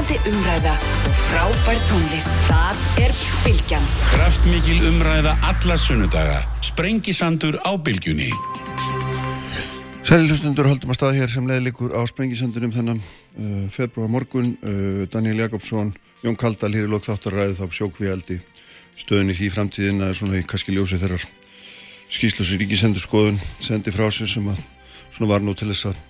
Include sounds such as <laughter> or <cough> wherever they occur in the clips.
Lifandi umræða og frábær tónlist. Það er Bilgjan. Kraftmikil umræða alla sunnudaga. Sprengisandur á Bilgjunni. Sælilustundur höldum að stað hér sem leiðlikur á Sprengisandunum þennan uh, februar morgun. Uh, Daniel Jakobsson, Jón Kaldal hér í lók þáttaræðu þá sjókvíaldi stöðunni því framtíðin að svona í kannski ljósi þeirrar skýslu sem Ríkisendur skoðun sendi frá sér sem að svona var nú til þess að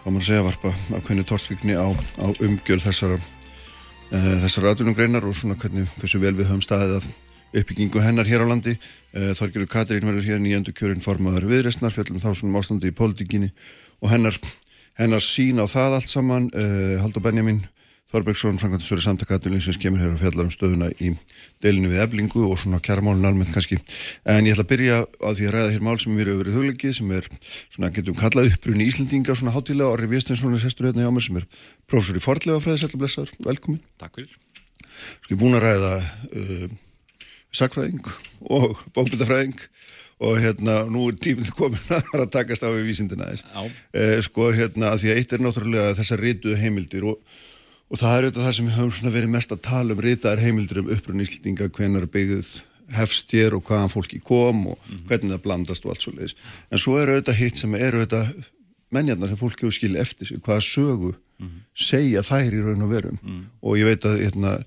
hvað maður segja varpa ákveðinu tortrykni á, á umgjörð þessara uh, þessara aðunum greinar og svona hvernig hversu vel við höfum staðið að uppbyggingu hennar hér á landi. Uh, Þorgjörður Katrín verður hér nýjöndu kjörinn formaður viðrestnar, fjallum þá svona ástandi í pólitíkinni og hennar hennar sín á það allt saman. Uh, Haldur Benjamin Þorbergsson, Frankvæntistjóri samtakaðunni sem kemur hér að fjalla um stöðuna í deilinu við eblingu og svona kjærmálun almennt kannski. En ég ætla að byrja á því að ræða hér mál sem við erum verið huglegið sem er svona, getum kallað upprunni Íslandinga svona hátilega og Orri Viestinsson er sestur hérna hjá mér sem er prófessor í forðlega fræði, sætla blessar, velkomin. Takk fyrir. Sko ég búin að ræða uh, sakfræðing og bókbyldafræðing og hérna nú er tíminn komin að takast á við vísindina þess. Uh, sko hérna og það er auðvitað það sem við höfum verið mest að tala um ritaðar heimildur um upprunn íslendinga, hvenar byggðuð hefst hér og hvaðan fólki kom og mm -hmm. hvernig það blandast og allt svo leiðis. En svo er auðvitað hitt sem er auðvitað menjarnar sem fólki hefur skilið eftir sig, hvaða sögu mm -hmm. segja þær í raun og verum. Mm -hmm. Og ég veit að hérna,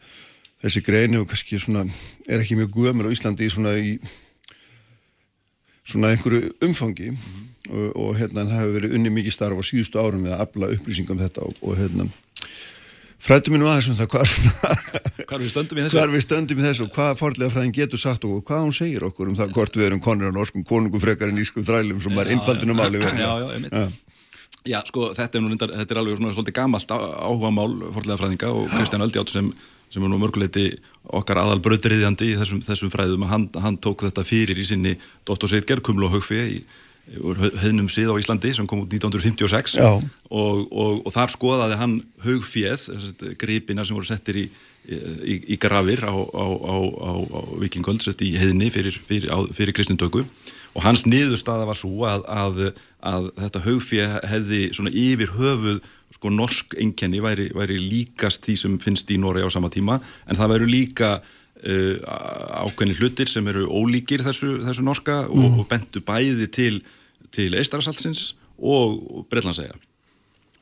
þessi greinu og kannski svona, er ekki mjög guðamil á Íslandi svona, í, svona einhverju umfangi og, og hérna það hefur verið unni mikið starf á síðustu árum með að afla upplýsingum um þetta og, og hérna Frættu mér nú aðeins um það hvar, hvar <laughs> við hvar við stöndum í þessu og hvað forðlega fræðin getur sagt og hvað hún segir okkur um það hvort við erum konur á norskum konungum frekar en ískum þrælum sem er innfaldinu máli já, já, já, já, sko þetta er, nú, þetta er alveg svona svolítið gamalt áhuga mál forðlega fræðinga og Kristján Öldjátt sem, sem er nú mörguleiti okkar aðal bröðriðjandi í þessum, þessum fræðum. Hann, hann tók þetta fyrir í sinni dottorsveit Gerkumlu og Haugfi í höfnum sið á Íslandi sem kom út 1956 og, og, og þar skoðaði hann haugfjöð, gripina sem voru settir í, í, í grafir á, á, á, á vikingöld í heðinni fyrir, fyrir, fyrir kristindöku og hans niðurstaða var svo að, að, að þetta haugfjöð hefði svona yfir höfuð sko norsk enkenni væri, væri líkast því sem finnst í Nóri á sama tíma. En það væru líka ákveðni hlutir sem eru ólíkir þessu, þessu norska mm. og, og bentu bæði til, til Eistarasalsins og, og Breitlandsæja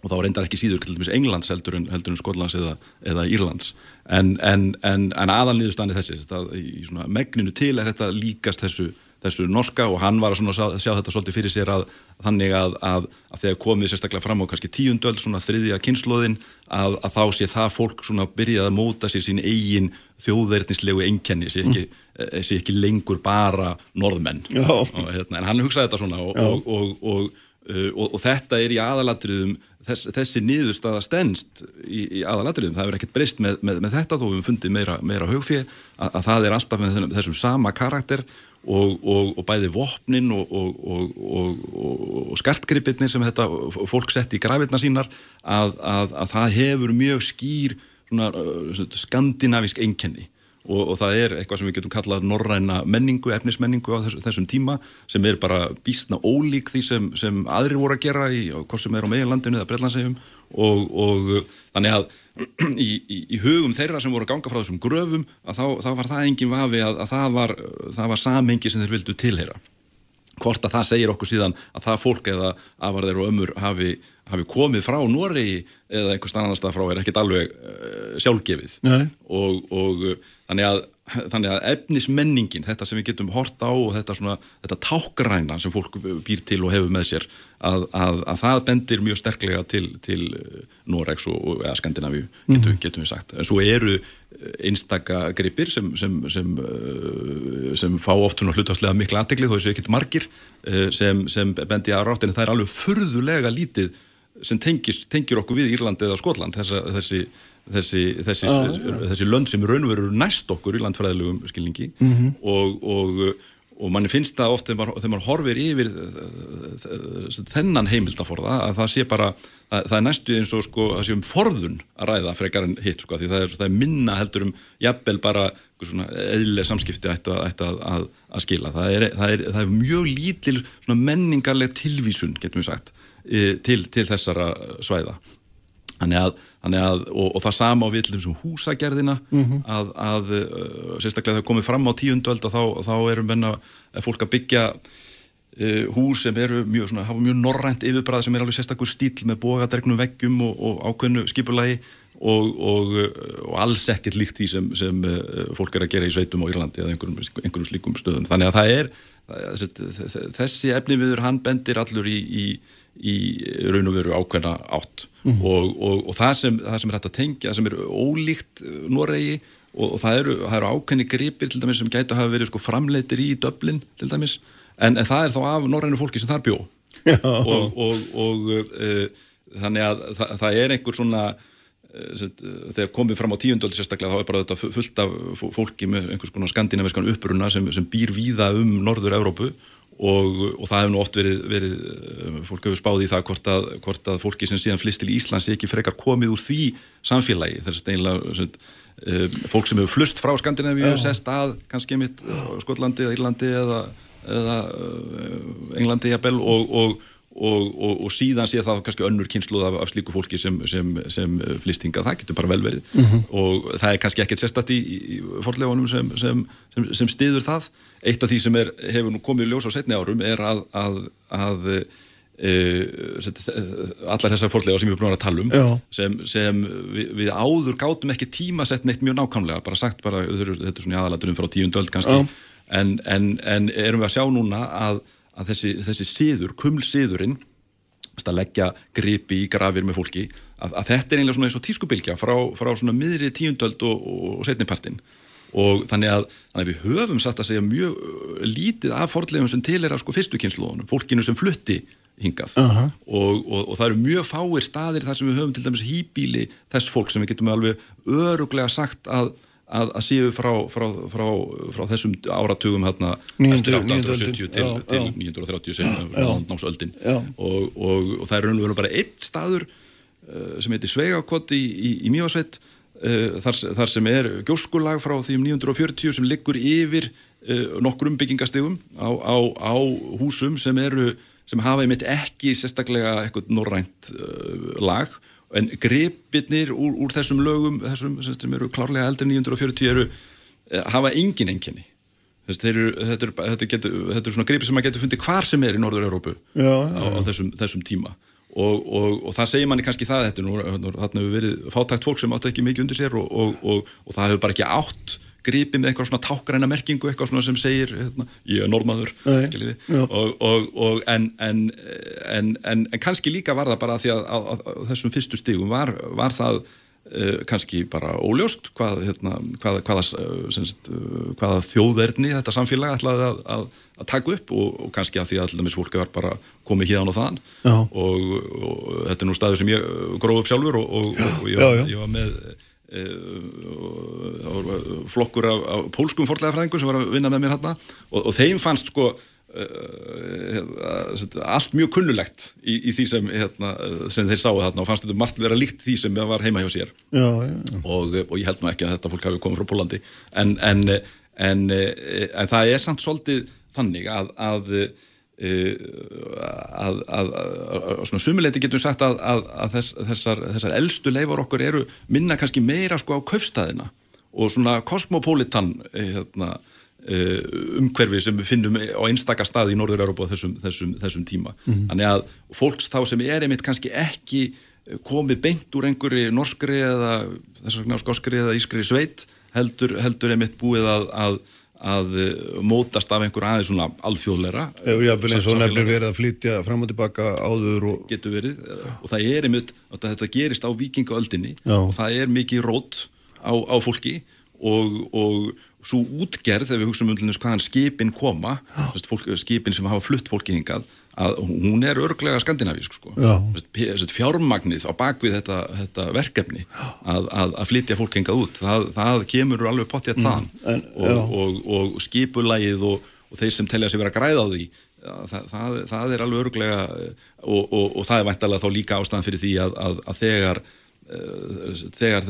og þá reyndar ekki síður til dæmis Englands heldur en, heldur en Skotlands eða, eða Írlands en, en, en aðalniðurstandi þessi það, í megninu til er þetta líkast þessu þessu norska og hann var að sjá, sjá þetta svolítið fyrir sér að þannig að, að, að þegar komið sérstaklega fram á kannski tíundöld svona þriðja kynnslóðin að, að þá sé það fólk svona byrjað að móta sér sín eigin þjóðverðnislegu einkenni sé ekki, mm. sé ekki lengur bara norðmenn. Og, hérna, en hann hugsaði þetta svona og, og, og þetta er í aðalatriðum þess, þessi nýðustada stennst í, í aðalatriðum, það er ekkert breyst með, með, með þetta þó við fundið meira, meira hugfið að það er alltaf með þessum sama karakter og, og, og bæði vopnin og, og skarpgripirnir sem þetta fólk sett í grafirna sínar að, að, að það hefur mjög skýr svona, skandinavisk einkenni. Og það er eitthvað sem við getum kallað norræna menningu, efnismenningu á þessum, þessum tíma sem er bara býstna ólík því sem, sem aðrir voru að gera í hvort sem er á meginlandinu eða brellansegjum og þannig að í, í, í hugum þeirra sem voru að ganga frá þessum gröfum að þá, þá var það engin vafi að, að það var, var samhengi sem þeir vildu tilheyra. Hvort að það segir okkur síðan að það fólk eða afarðir og ömur hafi, hafi komið frá Nóri eða einhvers annan stað frá er ekkit alveg uh, sjálfgefið. Og, og þannig að þannig að efnismenningin, þetta sem við getum hort á og þetta svona, þetta tákgræna sem fólk býr til og hefur með sér að, að, að það bendir mjög sterklega til, til eh, Noregs og, og eða Skandinavíu, getum, mm. getum við sagt en svo eru eh, einstaka gripir sem, sem, sem, eh, sem fá oft hlutastlega mikla aðtegli þó þessu ekkit margir sem, sem bendi að rátt en það er alveg furðulega lítið sem tengis, tengir okkur við Írlandi eða Skotland þessa, þessi þessi, þessi, ah, þessi lönd sem raunveru næst okkur í landfræðilegum skilningi mm -hmm. og, og, og manni finnst það oft þegar maður horfir yfir þennan heimildaforða að það sé bara það, það er næstu eins og sko það sé um forðun að ræða frekar en hitt sko því það er, það er minna heldur um jafnvel bara eðlilega samskipti ætti að, að, að, að skila. Það er, er, er mjög lítil menningarleg tilvísun getum við sagt til, til þessara svæða. Þannig að, að og, og það sama á við til þessum húsagerðina að, að uh, sérstaklega þegar komið fram á tíundöld þá, þá erum menna fólk að byggja uh, hús sem eru mjög, svona, hafa mjög norrænt yfirbræð sem er alveg sérstakur stíl með bogadregnum veggjum og, og ákveðnu skipulagi og, og, og alls ekkert líkt því sem, sem uh, fólk er að gera í sveitum á Írlandi eða einhverjum, einhverjum slíkum stöðum. Þannig að það er þessi efni viður hann bendir allur í, í, í raun og veru ákveðna átt mm -hmm. og, og það sem, það sem er hægt að tengja, sem er ólíkt Noregi og það eru, það eru ákveðni gripir til dæmis sem gætu að hafa verið sko framleitir í döblin til dæmis. En, en það er þá af norrænu fólki sem þar bjó. <laughs> Og, og, og uh, þannig að það, það er einhver svona uh, þegar komið fram á tíundöld sérstaklega þá er bara þetta fullt af fólki með einhvers konar skandinaviskan uppruna sem, sem býr víða um Norður-Európu og, og það hefur nú oft verið, verið fólk hefur spáð í það hvort að, hvort að fólki sem síðan flist til Íslands ekki frekar komið úr því samfélagi. Þess að einlega fólk sem hefur flust frá Skandinavíu sest að kannski mitt Skotlandi eða Írlandi eða eða eh, Englandi jafnvel og, og, og, og síðan sé það kannski önnur kynsluð af, af slíku fólki sem, sem, sem flistinga, það getur bara vel verið mm -hmm. og það er kannski ekkert sérstatt í, í forlegunum sem, sem stiður það. Eitt af því sem er, hefur nú komið ljós á setni árum er að, að, að Uh, allar þessar forlega sem við erum búin að tala um Já. sem, sem við, við áður gátum ekki tímasett neitt mjög nákvæmlega bara sagt bara, þetta er svona aðalatunum frá tíundöld kannski en, en, en erum við að sjá núna að, að þessi, þessi síður, kumlsíðurinn að leggja gripi í grafir með fólki að, að þetta er einlega svona eins og tískubilgja frá, frá svona miðri tíundöld og, og, og setnipartin og þannig að, þannig að við höfum satt að segja mjög uh, lítið af fordlegum sem til er að sko fyrstu kynsluðunum, fólkinu sem flutti hingað uh -huh. og, og, og það eru mjög fáir staðir þar sem við höfum til dæmis hýbíli þess fólk sem við getum alveg öruglega sagt að að, að séu frá, frá, frá, frá þessum áratugum hérna eftir 1870 til, til 930 sem námsöldin og, og, og það er raun og veru bara eitt staður uh, sem heitir Sveigakott í, í, í Mjósveit uh, þar, þar sem er gjóskulag frá því um 940 sem liggur yfir uh, nokkur umbyggingastegum á, á, á húsum sem eru sem hafa einmitt ekki sérstaklega eitthvað norrænt lag en gripirnir úr, úr þessum lögum þessum sem eru klárlega eldur 940 eru, eh, hafa engin enginni þetta eru þetta er, þetta getur, þetta er svona gripir sem maður getur fundið hvar sem er í Norður-Európu á, á þessum, þessum tíma. Og, og, og það segir manni kannski það þetta er nú, þarna hefur verið fátækt fólk sem átt ekki mikið undir sér og, og það hefur bara ekki átt gripi með eitthvað svona tákgræna merkingu eitthvað svona sem segir hérna, ég er normaður og, og, og en, en, en, en kannski líka var það bara því að, að, að, að þessum fyrstu stígum var, var það uh, kannski bara óljóst hvað, hérna, hvað, hvaða, semst, hvaða þjóðverðni þetta samfélag ætlaði að taka upp og, og kannski að því að alltaf fólki var bara komið hérna og þann og þetta er nú staður sem ég gróð upp sjálfur og ég, já, já. ég var með Eh, flokkur af, af pólskum forlegafræðingum sem var að vinna með mér hérna og, og þeim fannst sko uh, allt mjög kunnulegt í, í því sem, hérna, sem þeir sáu þarna og fannst þetta margt vera líkt því sem var heima hjá sér. Já, já. Og, og ég held nú ekki að þetta fólk hafi komið frá Pólandi en, en, en, en það er samt svolítið þannig að, að Eh, að, að, að svona sumuleiti getum sagt að, að þess, þessar, þessar eldstu leifar okkur eru minna kannski meira sko á kaufstæðina og svona kosmopolitan eh, hérna, eh, umhverfi sem við finnum á einstakar stað í Norður-Európa þessum, þessum, þessum tíma. Mm -hmm. Þannig að fólks þá sem er einmitt kannski ekki komið beint úr einhverju norskri eða þess vegna skóskri eða ískri sveit heldur, heldur einmitt búið að að eh, mótast af einhver aðeins svona alþjóðleira Já, eins og nefnir verið að flytja fram og tilbaka áður og... Getur verið og það er einmitt, þetta gerist á vikingaöldinni og það er mikið rót á, á fólki og, og svo útgerð þegar við hugsaum um hvaðan skipin koma fólk, skipin sem hafa flutt fólki hingað að hún er örglega skandinavísk sko. fjármagnið á bakvið þetta, þetta verkefni að, að, að flytja fólk hengað út það, það kemur alveg pottið mm. þann en, og, og, og skipulægið og, og þeir sem telja sig vera græð á því það, það er alveg örglega og það er væntalega þá líka ástæðan fyrir því að, að þegar eh, þegar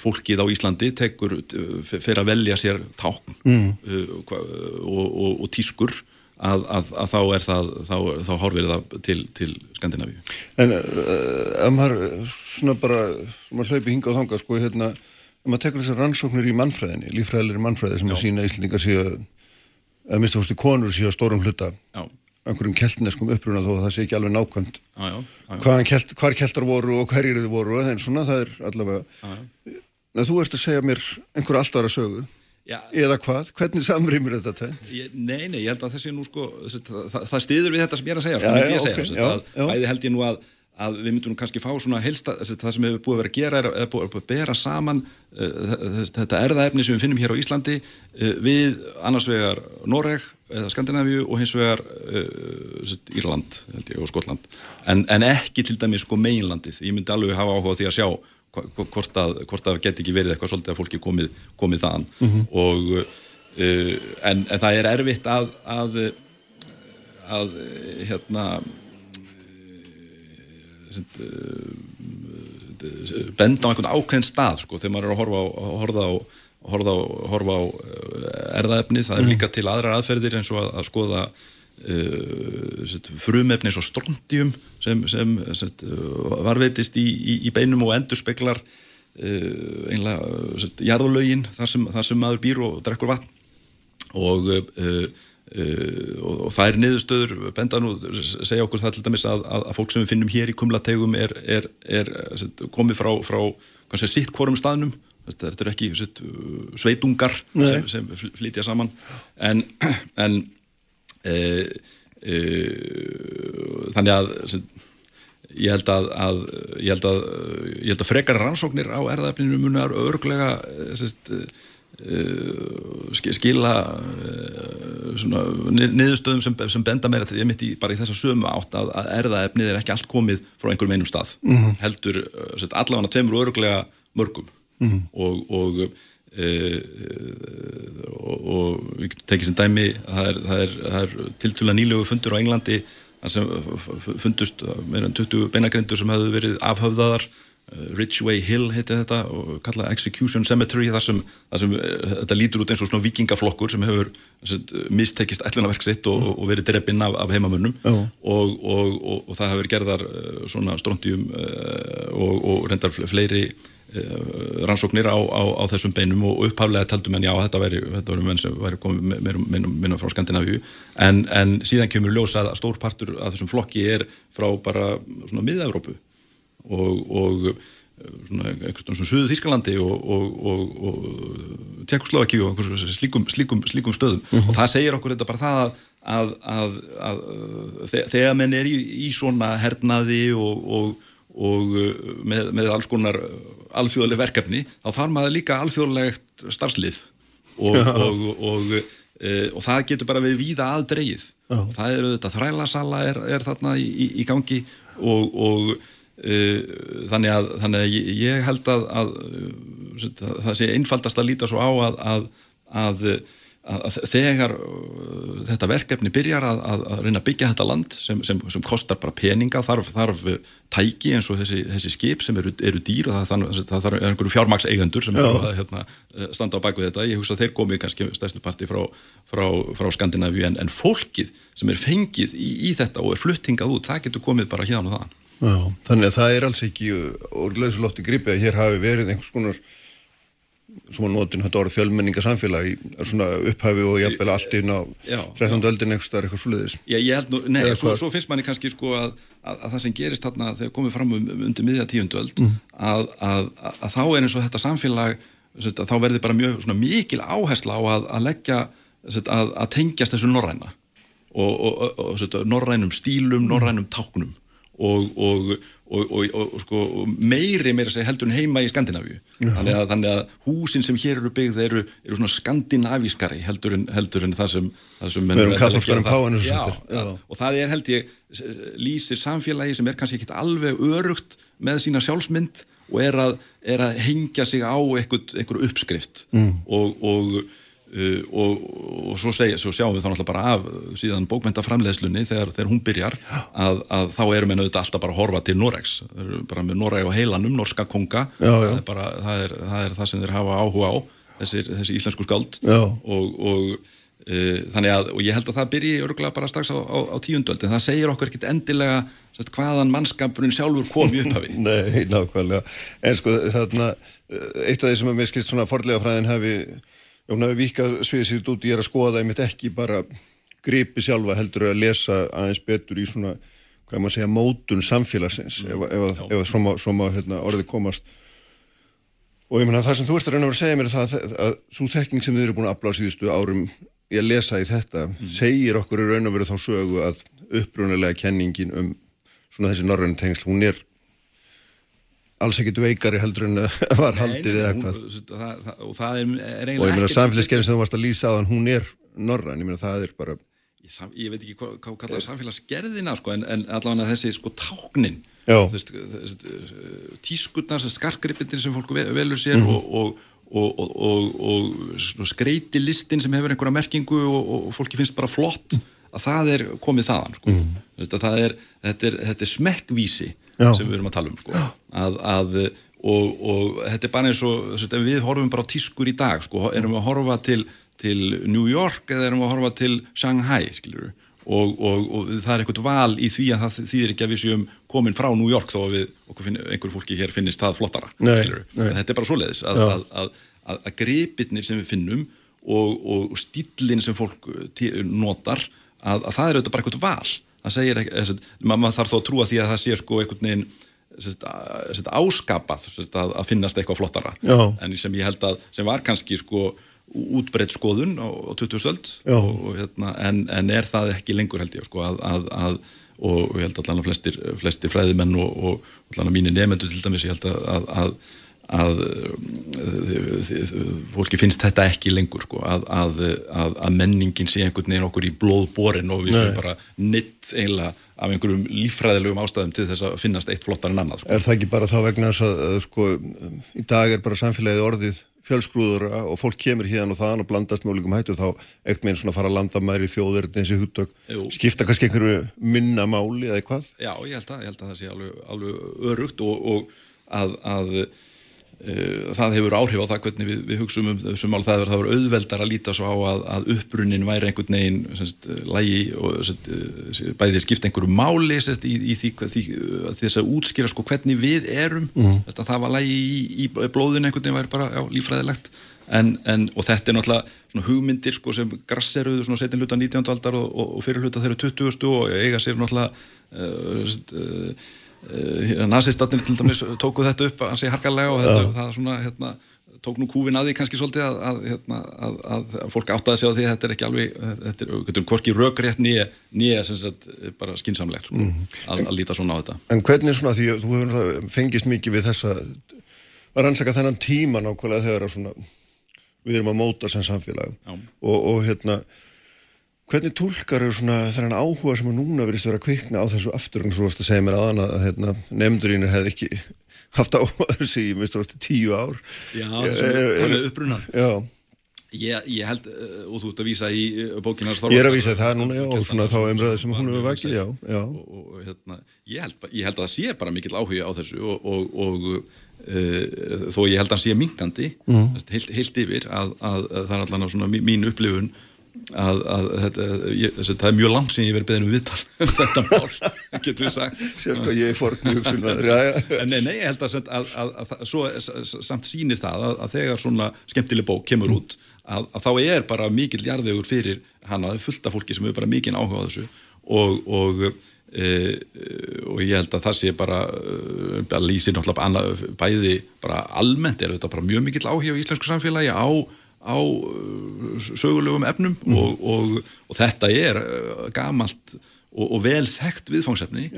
fólkið á Íslandi tekur, fyrir að velja sér tákn mm. Eh, og tískur að, að, að þá er það þá, þá horfir það til, til Skandinavíu. En uh, ef maður uh, svona bara, svona hlaupi hinga og þanga sko, hérna, ef maður tekur þessar rannsóknir í mannfræðinni, lífræðilegri mannfræði sem Já. að sína Íslandingar séu að mista hósti konur að stórum hluta Já, einhverjum keltneskum uppruna þó að það sé ekki alveg nákvæmt kelt, hvar keltar voru og hverjir þið voru en svona það er allavega en þú ert að segja mér einhver allt ára sögu já. eða hvað, hvernig samrýmur þetta tvent? Ég, nei, nei, ég held að þessi nú sko þessi, það, það stiður við þetta sem ég er að segja Já, sko, myndi já, ég segja, ok, sem já, sagt, já. að bæði held ég nú að, að við myndum kannski fá svona helsta, það sem hefur búið að vera að gera er að, er að bera saman uh, þetta erðaefni sem við finnum hér á Íslandi uh, við annars vegar Noreg eða Skandinavíu og hins vegar uh, Írland held ég, og Skotland en, en ekki til dæmis sko meginlandið ég myndi alveg hafa áhuga því að sjá hvort að, hvort að geti ekki verið eitthvað svolítið að fólki komið, komið þaðan. Og uh, en, en það er erfitt að að, að hérna sett, uh, benda á einhvern ákveðin stað sko, þegar maður er að horfa á, horfa á, horfa á, horfa á erðaefni, það er líka til aðrar aðferðir eins og að, að skoða uh, sett, frumefni eins og strontium sem, sem sett, uh, varveitist í, í, í beinum og endur speklar einlega sett, jarðalögin þar sem, þar sem maður býr og drekkur vatn. Og, uh, uh, og, og það er niðurstöður benda nú, segja okkur það til dæmis að, að, að fólk sem við finnum hér í kumlategum er, er, er set, komið frá, frá kannski sitt hvorum staðnum. Þetta eru ekki set, sveitungar sem, sem fl- flytja saman. En, en þannig að ég held að, að ég held að, ég held að frekar rannsóknir á erðaefninu munar örglega sest, skila eh, svona ni- niðurstöðum sem, sem benda meira til ég mitt í bara í þessa sömu átt að, að erðaefnið er ekki allt komið frá einhverjum einum stað -hmm. heldur eh, sagt, allavega tveimur og örglega mörgum -hmm. og, og og, og við tekið sem dæmi að það er, það er, það er tiltúlega nýlegu fundur á Englandi sem f- fundust meira en 20 beinagrindur sem hefðu verið afhöfðaðar. Ridgeway Hill heiti þetta og kallað Execution Cemetery þar sem, þar sem þetta lítur út eins og svona vikingaflokkur sem hefur mistekist ætlunarverk sitt og, og verið dreppinn af, af heimamönnum. Og, og, og, það hefur gerðar svona strontium uh, og, og reyndar fle- fleiri rannsóknir á, á, á þessum beinum og upphaflega taldum en já þetta væri, þetta væri menn sem væri komið minna frá Skandinavíu. En, en síðan kemur ljós að stór partur af þessum flokki er frá bara svona miða-Evrópu og, og eh, svona eitthvað svona Suðu Þískalandi og, og, og, og Tjekkoslovaki og slíkum, slíkum, slíkum stöðum. Og það segir okkur þetta bara það að, að, að, að þe- þegar menn er í, í svona hernaði og, og, og uh, með, með alls konar alþjóðleg verkefni þá þarf maður líka alþjóðlegt starfslið. Og, og, og, e, og það getur bara verið víða aðdreigið og það eru þetta þrælasala er, er þarna í, í, í gangi og, og e, þannig, að, þannig að ég, ég held að, að, að það sé einfaldast að líta svo á að, að, að, þegar uh, þetta verkefni byrjar að, að, að reyna að byggja þetta land sem, sem, sem kostar bara peninga þarf, þarf tæki eins og þessi, þessi skip sem eru, eru dýr og það, þannig, það þarf einhverju fjármakseigendur sem að hérna, standa á baku þetta. Ég hugsa að þeir komi kannski stærstu parti frá, frá, frá Skandinavíu en, en fólkið sem er fengið í, í þetta og er fluttingað út, það getur komið bara hérna og þaðan. Já, þannig að það er alls ekki úr lausulofti gripið að hér hafi verið einhvers konar svona notin þetta orð fjölmenninga samfélag í svona upphafi og jafnvel allt inn á Já. 13. öldin staðar eitthvað svoleiðis. Já, ég held nú, nei, Eða svo, svo finnst manni kannski sko að, að, að það sem gerist þarna þegar komið fram um, um undir miðja tíundöld Mhm. að, að, þá er eins og þetta samfélag sett, þá verði bara mjög svona, mikil áhersla á að, að leggja sett, að, að tengjast þessu norræna og, og, og, og sett, norrænum stílum, norrænum táknum og, og, og, og, og sko, meiri meira segja heldur en heima í Skandinavíu. Þannig að, þannig að húsin sem hér eru byggð eru, eru svona skandinavískari heldur en, heldur en það sem, það sem Við erum kaþólskari gera en eins og það er held ég lýsir samfélagi sem er kannski ekkit alveg örugt með sína sjálfsmynd og er að, er að hengja sig á einhver, einhver uppskrift. Mm. og, og, uh, og, og svo, segja, svo sjáum við þá náttúrulega bara af uh, síðan bókmentaframleiðslunni þegar, þegar hún byrjar að, að þá erum við auðvitað alltaf bara að horfa til Noregs. Bara með Noreg á heilanum, norska konga. Já, já. Það, er bara, það, er, það er það sem þeir hafa áhuga á þessir, þessi íslensku skáld. Já. og, og þannig að, og ég held að það byrji örgulega bara strax á, á, á tíundöld en það segir okkur ekkit endilega sest, hvaðan mannskapurinn sjálfur kom í upphafi. <laughs> Nei, nákvæmlega. En sko þarna, eitt af því sem er mér skilt svona forlega fræðin hafi hún hafi vikað sviðið sér út ég er að skoða það einmitt ekki bara gripi sjálfa heldur að lesa aðeins betur í svona, hvað maður segja, mótun samfélagsins mm. ef, ef svona, svona hérna, orðið komast og ég menna það sem þú ert að reyna að vera að segja mér það að, að svo þekking sem þið eru búin að afláða síðustu árum ég að lesa í þetta mm. segir okkur í raun og veru þá sögu að uppbrunnilega kenningin um svona þessi norrönu tengsl, hún er alls ekkit veikari heldur en var haldið eða hvað og það er, er og ég meina samfélagsgerðin sem þú varst að lýsa á þann hún er norræn, ég meina það er bara ég, sam, ég veit ekki hvað hva kallaði samfélagsgerðina sko, en, en allavega þessi sko táknin þessi, þessi, tískutnar, skarkgripindir sem fólku velur sér mm -hmm. og, og og, og, og skreiti listin sem hefur einhverja merkingu og, og fólki finnst bara flott að það er komið þaðan sko. mm. það er, þetta, er, þetta er smekkvísi Já. sem við erum að tala um sko. að, að, og þetta er bara eins og við horfum bara á tískur í dag sko. erum við að horfa til, til New York eða erum við að horfa til Shanghai skiljur Og, og, og það er eitthvað val í því að það þýðir ekki að við séum komin frá New York þó að við, finn, einhver fólki hér finnist það flottara nei, nei. þetta er bara svo leiðis að, að, að, að gripitnir sem við finnum og, og stílinn sem fólk notar að það er auðvitað bara eitthvað val það segir ekki, maður þarf þó að trúa því að það sé sko einhvern veginn áskapað að finnast eitthvað flottara Já. en sem ég held að sem var kannski sko útbreytt skoðun á, á 20 stöld og, hérna, en, en er það ekki lengur held ég sko, að, að, að, og ég held að allavega flestir, flestir fræðimenn og, og allavega mínir nefnendur til dæmis ég held að að fólki finnst þetta ekki lengur sko, að menningin sé einhvern veginn okkur í blóðborin og við séum bara nitt eiginlega af einhverjum lífræðilegum ástæðum til þess að finnast eitt flottar en annað. Sko. Er það ekki bara þá vegna þess að sko, í dag er bara samfélagið orðið fjölsgrúður og fólk kemur hérna og þann og blandast með ólíkum hættu og þá ekkert með einn svona að fara að landa mæri í þjóður þessi húttök, skipta kannski einhverju minna máli eða eitthvað? Já, ég held að, ég held að það sé alveg, alveg örugt og, og að, að það hefur áhrif á það hvernig við, við hugsaum um þessum mál það er auðveldar að líta svo á að, að uppbrunnin væri einhvern veginn semst, lægi og semst, eh, bæði skipt einhverju máli semst, í, í því, því þess að útskýra sko, hvernig við erum mm. að það var lægi í, í blóðin einhvern veginn væri bara já, lífræðilegt en, en, og þetta er náttúrulega hugmyndir sko, sem grasseruðu setin hluta 19. aldar og, og, fyrir hluta þeirra 20. og eiga sér náttúrulega uh, nazistatnir til dæmis tóku þetta upp að segja harkalega og þetta, það svona, hérna, tók nú kúvin að því kannski svolítið að, að, hérna, að, að fólk áttaði sig á því að þetta er ekki alveg, þetta er, þetta er hvorki rökrétt nýja, nýja sem sagt bara skinsamlegt sko, mm. að líta svona á þetta. En hvernig svona því þú hefur fengist mikið við þessa að rannsaka þennan tíma nákvæmlega þegar svona, við erum að móta sem samfélag og, og hérna Hvernig tólkar eru svona þennan áhuga sem að núna verist að vera kvikna á þessu afturinn svo að segja mér aðan að hérna, nefndurinn hefði ekki <laughs> haft áhuga þessi í minnst ástu tíu ár Já, það er uppbrunnar Já Ég, ég held, eh, og þú ert að vísa í eh, bókina Ég er að vísa það núna, já, og svona þá umræðið sem hún hefur vakið, já, já. Og, og, hérna, ég, held, ég held að það sé bara mikill áhuga á þessu og, og uh, þó ég held að það sé mingandi mm. heilt, heilt yfir að, að, að það er allavega svona mín upplifun að, að þetta, ég, þessi, það er mjög langt sem ég verið beðin um viðtal um þetta mál, <laughs> getur við sagt. Sérsko ég er fórn mjög Nei, nei, ég held að, að, að svo samt sínir það að þegar svona skemmtileg bók kemur út að þá er bara mikill jarðegur fyrir hana, fullt af fólki sem hefur bara mikinn áhuga á þessu og, og e, og ég held að það sé bara að lýsi náttúrulega bæði bara almennt er þetta bara mjög mikill áhuga í íslensku samfélagi á á uh, sögulegum efnum mm. og, og, og þetta er uh, gamalt og, og vel þekkt viðfangsefni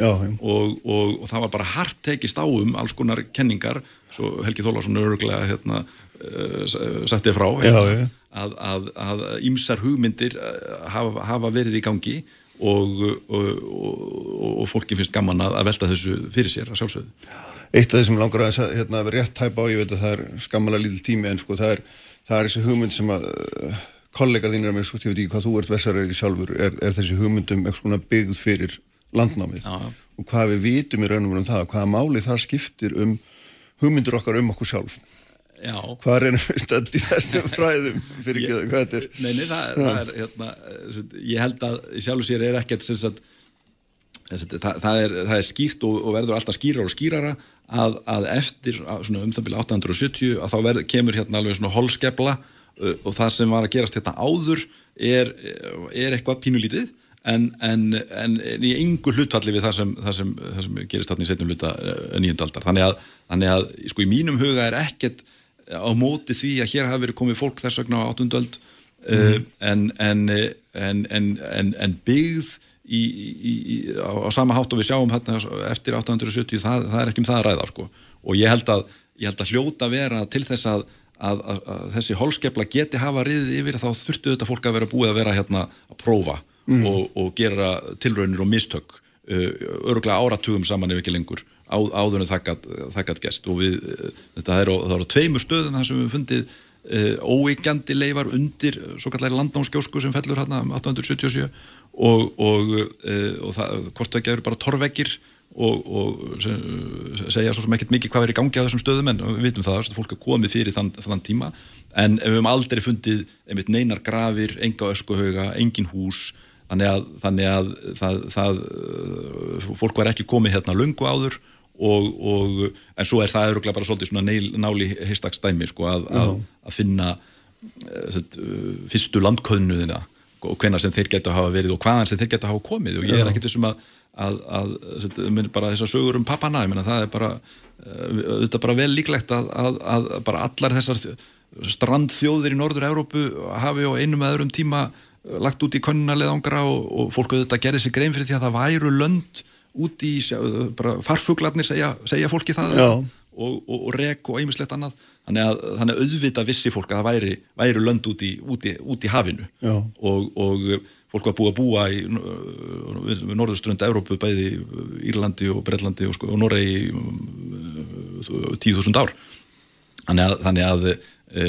og það var bara hart tekist á um alls konar kenningar svo Helgi Þólarsson öruglega hérna, uh, settið frá hérna, að, að ímsar hugmyndir hafa, hafa verið í gangi og fólki finnst gaman að velta þessu fyrir sér að sjálfsögðu. Eitt af því sem langar að hérna, vera rétt hæpa á, ég veit að það er skammalega lítil tími en sko það er það er þessi hugmynd sem að uh, kollegar þínir að mér, sko, ég veit ekki hvað þú ert versaröður sjálfur, er, er þessi hugmyndum eitthvað svona byggð fyrir landnámið Já. og hvað við vitum í raunum um það, hvaða máli það skiptir um hugmyndur okkar um okkur sjálf Já. Hvað er stönd í þessum fræðum fyrir ekki það, hvað þetta er? Nei, nei, það, það er, hérna, eh, ég held að í sjálfu sér er ekkert sem sagt, það, það, er, það er skýrt og, og verður alltaf skýrar og skýrara að, að eftir um það byrja 870 að þá verð, kemur hérna alveg svona holskefla uh, og það sem var að gerast hérna áður er, er eitthvað pínulítið en, en, en í engu hlutfalli við það sem, það sem, það sem gerist hérna í setjum hluta nýjöndaldar. Þannig að, þannig að sko í mínum huga er ekkert á móti því að hér hafi verið komið fólk þess vegna á áttundöld mm. uh, en, en, en byggð í, í, á, á sama hátt og við sjáum hérna eftir 870 það, það er ekki um það að ræða sko. og ég held að, ég held að hljóta vera til þess að, að, að þessi holskepla geti hafa riðið yfir þá þurftu þetta fólk að vera búið að vera hérna að prófa mm. og, og gera tilraunir og mistök uh, öruglega áratugum saman ef ekki lengur á, áðurinn þakkat gest og við, þetta er á, tveimur stöðum þar sem við fundið uh, óeigandi leifar undir svo kallar landnámskjósku sem fellur hérna 1877 um og, og, uh, og það, hvort það gefur bara torveggir og, og segja svo sem ekkert mikið hvað er í gangi á þessum stöðum en við vitum það að fólk er komið fyrir þann, þann tíma. En við hefum aldrei fundið einmitt neinar grafir, enga öskuhauga, engin hús þannig að, þannig að það, það, uh, fólk var ekki komið hérna lungu áður og, og en svo er það öruglega bara svolítið svona neil, náli heistakstæmi sko að, að, að finna fyrstu landköðnuðina og hvenar sem þeir geta hafa verið og hvaðan sem þeir geta hafa komið. Og ég er ekkert þessum að, að, að, að bara þessar sögur um pappana, ég menna það er bara er bara vel líklegt að bara allar þessar strandþjóðir í Norður-Európu hafi á einum eða öðrum tíma lagt út í konunarleðangra og, og fólk auðvitað gerði sig grein fyrir því að það væru lönd út í, bara farfuglarnir segja, segja fólki það og, og, og rek og einmislegt annað. Þannig að, þannig að auðvita vissi fólk að það væri, væri lönd út í, út í, út í hafinu og, og fólk var búið að búa í við norðuströnda Európu, bæði Írlandi og Brellandi og, sko, Noregi um, tíu þúsund ár. Þannig að, þannig að e,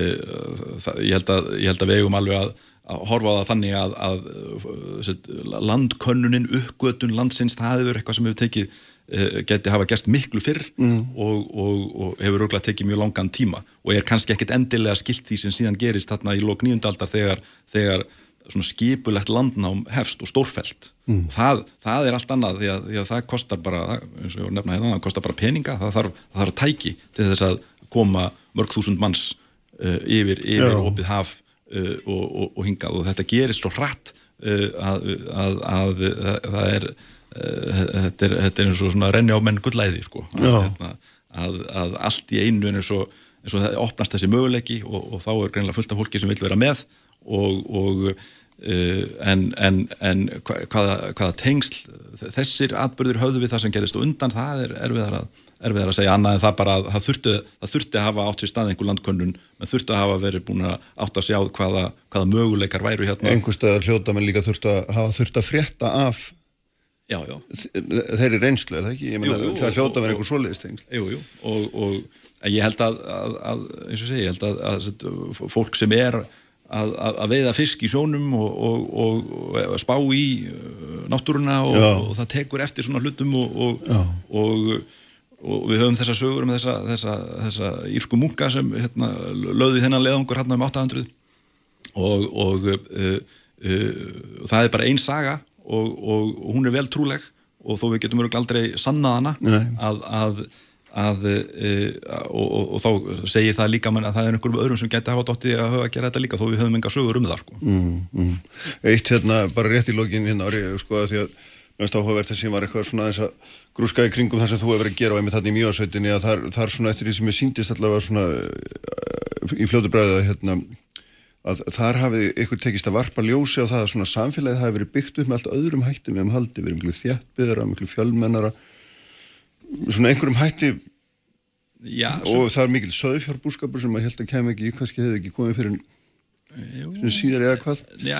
það, ég, held að ég held að við eigum alveg að, að horfa á það þannig að, að landkönnunin, uppgötun landsins, það hefur eitthvað sem hefur tekið geti hafa gerst miklu fyrr mm. og, og, og hefur auðvitað tekið mjög langan tíma og er kannski ekkit endilega skilt því sem síðan gerist þarna í lók nýjundaldar þegar, þegar skipulegt landnám hefst og stórfælt mm. það, það er allt annað því að, því að það kostar bara, eins og ég nefna hérna, það kostar bara peninga, það þarf, það þarf tæki til þess að koma mörg þúsund manns uh, yfir, yfir opið haf uh, og, og hingað og þetta gerist svo hratt uh, að, að, að það er Eh, þetta er, þetta er eins og svona renni á menn gullæði sko. Hérna, að, að allt í einu eins og, eins og það opnast þessi möguleiki og, og þá er greinlega fullt af fólki sem vil vera með og, og uh, en, en, en hvaða, hvaða tengsl þessir atbyrður höfðu við það sem gerist og undan það er erfiðar að, erfiðar að segja annað en það bara að það þurfti, það þurfti að hafa átt sér stað einhver landkönnun menn þurfti að hafa verið búin að átt að sjá hvaða, hvaða möguleikar væru hérna. Einhver stöðar hljóta menn líka þurfti að hafa þurfti að frétta af Já, já. Þeir eru reynslu, er það ekki? Ég meina, jú, jú, það hljóta að vera einhver svoleiðistengl. Jú, jú, og, og ég held að, að, að eins og segi, ég held að, að fólk sem er að veiða fisk í sjónum og, og, og spá í uh, náttúruna og það tekur eftir svona hlutum og við höfum þessa sögur um þessa, þessa, þessa írsku munka sem hérna, löði þennan leðangur hérna um 800 og uh, uh, það er bara einn saga og, og, og hún er vel trúleg og þó við getum öruglega aldrei sannað hana að, að, að e, og, og þá segir það líka að það er einhverjum öðrum sem geti hafa dótti að hafa að gera þetta líka þó við höfum enga sögur um það sko. mm, mm. Eitt hérna, bara rétt í lógin hérna ári, sko að því að mjögst áhugavert þessi var eitthvað svona þess að grúskaði kringum það sem þú hefur verið að gera og einmitt þarna í mjóasveitinni að þar, þar svona eftir því sem ég síndist allavega svona í fljótu bræðu að hérna að þar hafi ykkur tekist að varpa ljósi á það að svona samfélagið hafi verið byggt upp með allt öðrum hætti við um haldi, við erum mjög þjættbyðara, mjög fjölmennara svona einhverjum hætti. Já, og það er mikil söðfjárbúskapur sem að held að kem ekki, kannski hefði ekki komið fyrir en síðar eða hvað. Já,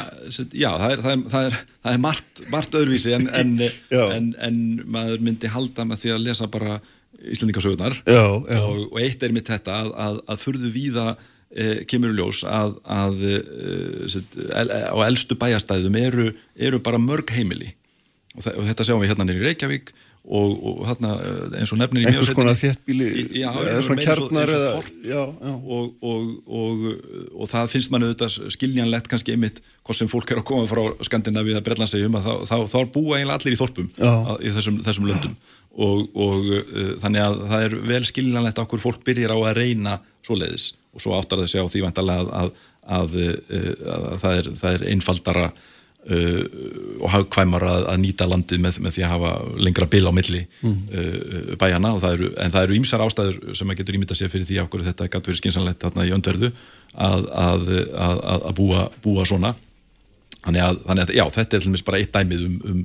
já það, er, það, er, það, er, það er margt, margt öðruvísi en, en, <laughs> en, en maður myndi halda með því að lesa bara Íslandingasögunar og, og eitt er mitt þetta að, að, að furðu víða e, kemur ljós að, að e, el, á eldstu bæjastæðum eru, eru bara mörg heimili. Og, og þetta sjáum við hérna nýri Reykjavík og, og eh, eins og nefnir í einhvers mjög konar þéttbíli svo- kjarnar eins og já, og, það finnst mann auðvitað skiljanlegt kannski einmitt hvort sem fólk er að koma frá Skandinavíu eða Breitlandsegjum að þá, þá, þá búa eiginlega allir í þorpum að, í þessum, þessum löndum. Og, og uh, þannig að það er vel skiljanlegt okkur fólk byrjar á að reyna svoleiðis og svo áttar það sig á því vantarlega að, að, að, að það, er, það er einfaldara uh, og hagkvæmar að, að nýta landið með, með því að hafa lengra bil á milli uh, bæjana og það eru, en það eru ímsar ástæður sem að getur ímyndað sér fyrir því okkur þetta gæti verið skynsanlegt þarna í öndverðu að, að, að, að búa, búa svona. Þannig að, þannig já, þetta er bara eitt dæmið um, um,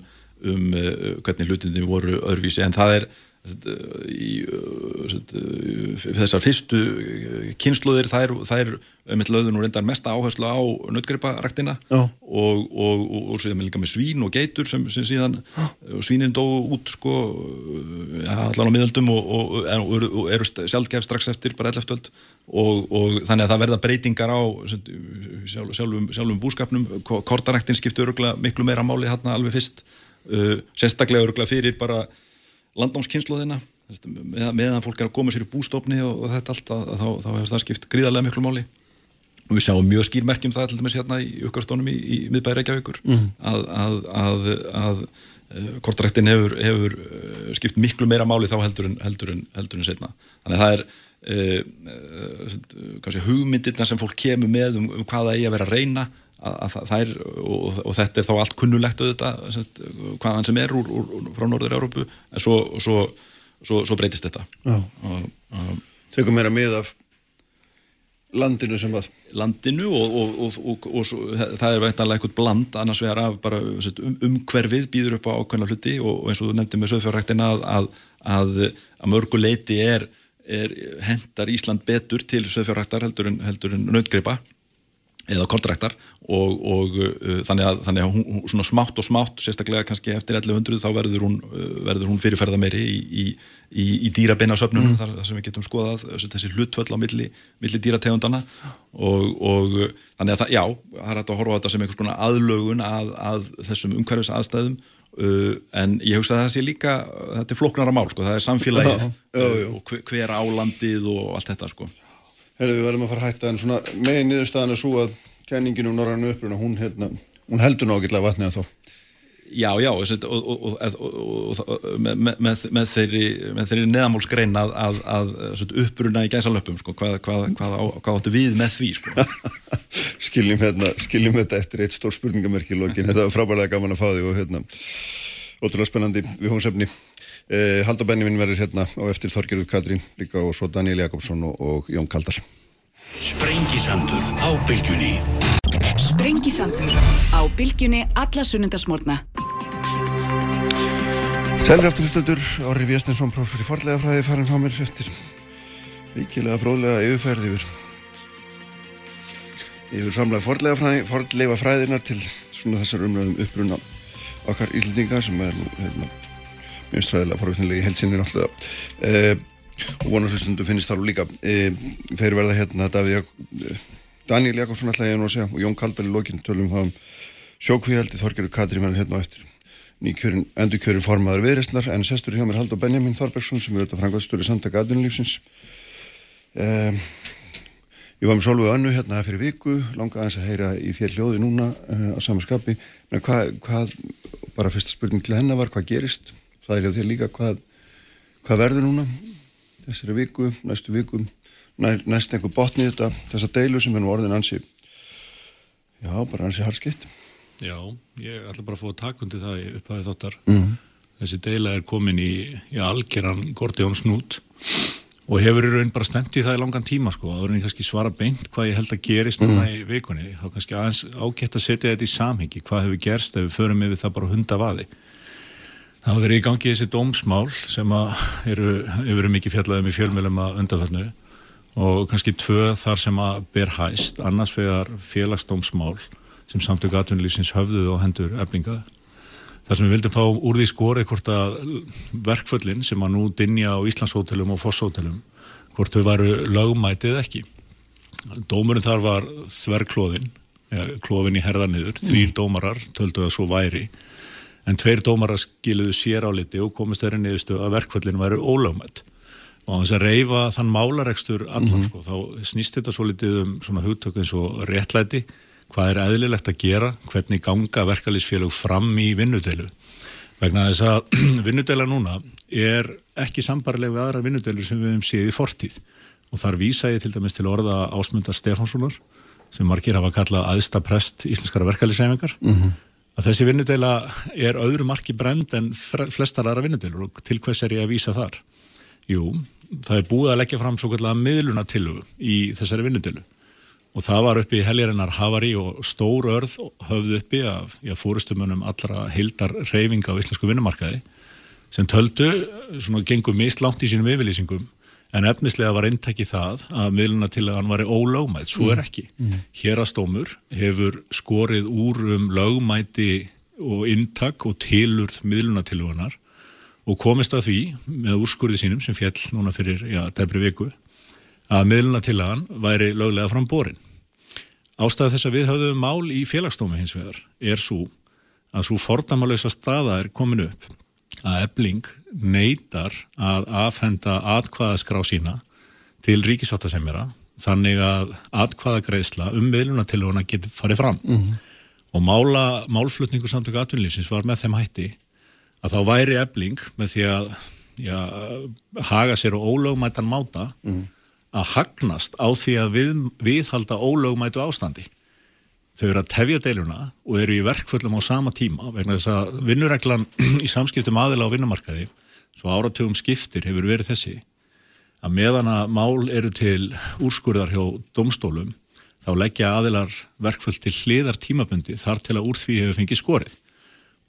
um uh, hvernig hlutindi voru öðruvísi. En það er í uh, uh, þessar fyrstu kynsluðir það er með löður nú reyndar mesta áherslu á nötgriparæktina Já. og, og, og, og síðan með líka með svín og geitur sem, sem síðan og svínin dó út sko ja, allan á miðöldum og, og, og, eru- og eru sjálfgef strax eftir bara 11. öld og, og þannig að það verða breytingar á sjálf, sjálfum, sjálfum búskapnum Ko- kortaræktin skipti öruglega miklu meira máli hérna alveg fyrst uh, sérstaklega öruglega fyrir bara landnámskynsluðina með, meðan fólk er að koma sér í bústofni og, og þetta allt að, að, þá, þá hefur það skipt gríðarlega miklu máli og við sjáum mjög skýrmerkjum það til dæmis hérna í aukastónum í, í miðbæri Reykjavíkur mm. að, að, að, að uh, kortræktin hefur, hefur uh, skipt miklu meira máli þá heldur en, heldur en, heldur en setna. Þannig að það er uh, uh, hugmyndirna sem fólk kemur með um, um hvað það eigi að vera að reyna að, er, og, og þetta er þá allt kunnulegt auðvitað, sett, hvaðan sem er úr, úr, frá Norður-Európu en svo, svo, svo, svo breytist þetta. Tökum meira mið af landinu sem að landinu og, og, og, og, og svo, það er veintanlega eitthvað bland annars vegar af bara sett, um, umhverfið býður upp á ákveðna hluti og eins og þú nefndi með söðfjárræktina að, að, að, að mörgu leiti er, er hendar Ísland betur til söðfjárræktar heldur en, en nautgripa eða kontraktar og, og uh, þannig að, þannig að hún, svona smátt og smátt, sérstaklega kannski eftir 1100 þá verður hún, uh, verður hún fyrirferða meiri í, í, í, í dýrabeinarsöfnunum mm. þar, þar sem við getum skoðað þessi, hlutföll á milli, milli dýrategundana og, og uh, þannig að það, já, það er hægt að horfa á þetta sem einhvers konar aðlögun að, að þessum umhverfis aðstæðum uh, en ég hugsa að það sé líka þetta er flóknara mál, sko, það er samfélagið já. uh, og hver álandið og allt þetta, sko Herðu, við verðum að fara að hætta en svona megin niðurstaðan er svo að kenningin um norrannu uppruna, hún, hérna, hún heldur nákvæmlega vatnið að þá. Já, já, og, og, og, og, með, með, með þeirri, þeirri neðamálsgrein að, að, að, uppruna í gæsalöpum, sko, hvað, hvað, hvað, á- hvað áttu við með því, sko. <laughs> skiljum, hérna, skiljum þetta eftir eitt stór spurningamerki í lokin. Þetta var frábærlega gaman að fá því og hérna, ótrúlega spennandi við hómsefni. Eh, Haldur Benjamin verður hérna á eftir Þorgerður Katrín líka og svo Daniel Jakobsson og, og Jón Kaldal. Sprengisandur á bylgjunni Sprengisandur á bylgjunni alla sunnundasmórna. Sælir aftur hlustundur, Orri Viesninsson, prófessor í forlega fræði, farin á mér eftir vikilega fróðlega yfirferð yfir yfir framlega forlega fræði, forlega fræðinar til svona þessar umræðum uppruna okkar Íslandinga sem er nú hérna, mjög stræðilega forvittnilega í helsinni náttúrulega. Eh, og vonar hlustundu finnist þar og líka. Eh, þeir verða hérna Jak eh, Daniel Jakobsson ætla ég nú að segja og Jón Kaldal í lokin. Tölum um það um sjókvíhaldi, Þorgerur Katrín verður hérna á eftir. Nýkjörin, endurkjörin formaður viðristnar en sestur hjá mér Haldur Benjamin Þorbergsson sem er auðvitað frangvæðstöru samtaka aðunlífsins um, ég var með Solveig Önnu hérna fyrir viku langa aðeins að heyra í þér hljóði núna uh, á samanskapi hvað, hvað, bara fyrsta spurning til hennar var hvað gerist, það er hjá þér líka hvað, hvað verður núna þessari viku, næstu viku? Næ, næst einhver botni þetta þessa deilu sem er nú orðin ansi já, bara ansi harskitt Já, ég ætla bara að fá að taka undir það í upphæði þáttar. Mhm. Þessi deila er komin í, í algjöran Gordión snút og hefur í raun bara stemt í það í langan tíma sko. Það verður kannski svara beint hvað ég held að gerist núna í vikunni. Þá kannski aðeins ágætt að setja þetta í samhengi. Hvað hefur gerst ef við förum yfir það bara hundavaði. Það hafa verið í gangi þessi dómsmál sem að eru, eru mikið fjallaðum í fjölmjölum að undarförnu og kannski tvö þar sem að ber hæst, annars vegar félagsdómsmál sem samtöku atvinnulífsins höfðuð og hendur efninga. Þar sem við vildum fá úr því skorið hvort að verkföllin sem að nú dinja á Íslandshótelum og Fosshótelum, hvort þau varu lögmætið ekki. Dómurinn þar var þverklóðin, ja, klófin í herðaniður, þrýr dómarar töldu að svo væri, en tveir dómara skiluðu sér áliti og komist þeirri niðurstu að verkföllin væri ólögmætt og á þess að reyfa þann málaregstur allan sko, þá snýst þetta svo litið um svona hugtöku eins og réttlæti hvað er eðlilegt að gera, hvernig ganga verkalýsfélög fram í vinnudeilu? Vegna þess að <clears throat> vinnudeila núna er ekki sambarleg við aðra vinnudeilur sem við hefum séð í fortíð. Og þar vísa ég til dæmis til orða ásmundar Stefánssonar sem margir hafa kallað aðsta prest íslenskara verkalýsæfingar mm -hmm. að þessi vinnudeila er öðru marki brend en flestar aðra vinnudeilur. Og til hvers er ég að vísa þar? Jú, það er búið að leggja fram svo kallega miðluna tilögu í þessari vinnudeilu og það var uppi í heljarinnar Havari og stór örð höfðu uppi af fórustumunum allra heildar reyfinga á íslensku vinnumarkaði sem töldu, svona gengum mist langt í sínum yfirlýsingum en efnislega var inntæki það að miðluna til að hann var ólögmætt, svo er mm. ekki mm. Hérastómur hefur skorið úr um lögmæti og inntak og tilurð miðluna til hann og komist að því með úrskurði sínum sem fjell núna fyrir, já, dæbri viku að miðluna til hann væri löglega fram borin. Ástæðu þess að við höfðum mál í félagsdómi hins vegar er svo að svo fordamalösa staða er komin upp að ebling neytar að afhenda atkvaðaskrá sína til ríkisáttasemjara þannig að atkvaðagreðsla um miðluna til hana getur farið fram mm -hmm. og mála, málflutningur samtöku atvinnlýfsins var með þeim hætti að þá væri ebling með því að já, haga sér og ólögmætan máta mm -hmm að hagnast á því að við, viðhalda ólögumætu ástandi. Þau eru að tefja deiluna og eru í verkföllum á sama tíma vegna þess að vinnureglan <clears throat> í samskiptum aðila á vinnumarkaði, svo áratugum skiptir hefur verið þessi, að meðan að mál eru til úrskurðar hjá domstólum, þá leggja aðilar verkföll til hliðar tímabundi þar til að úr því hefur fengið skorið.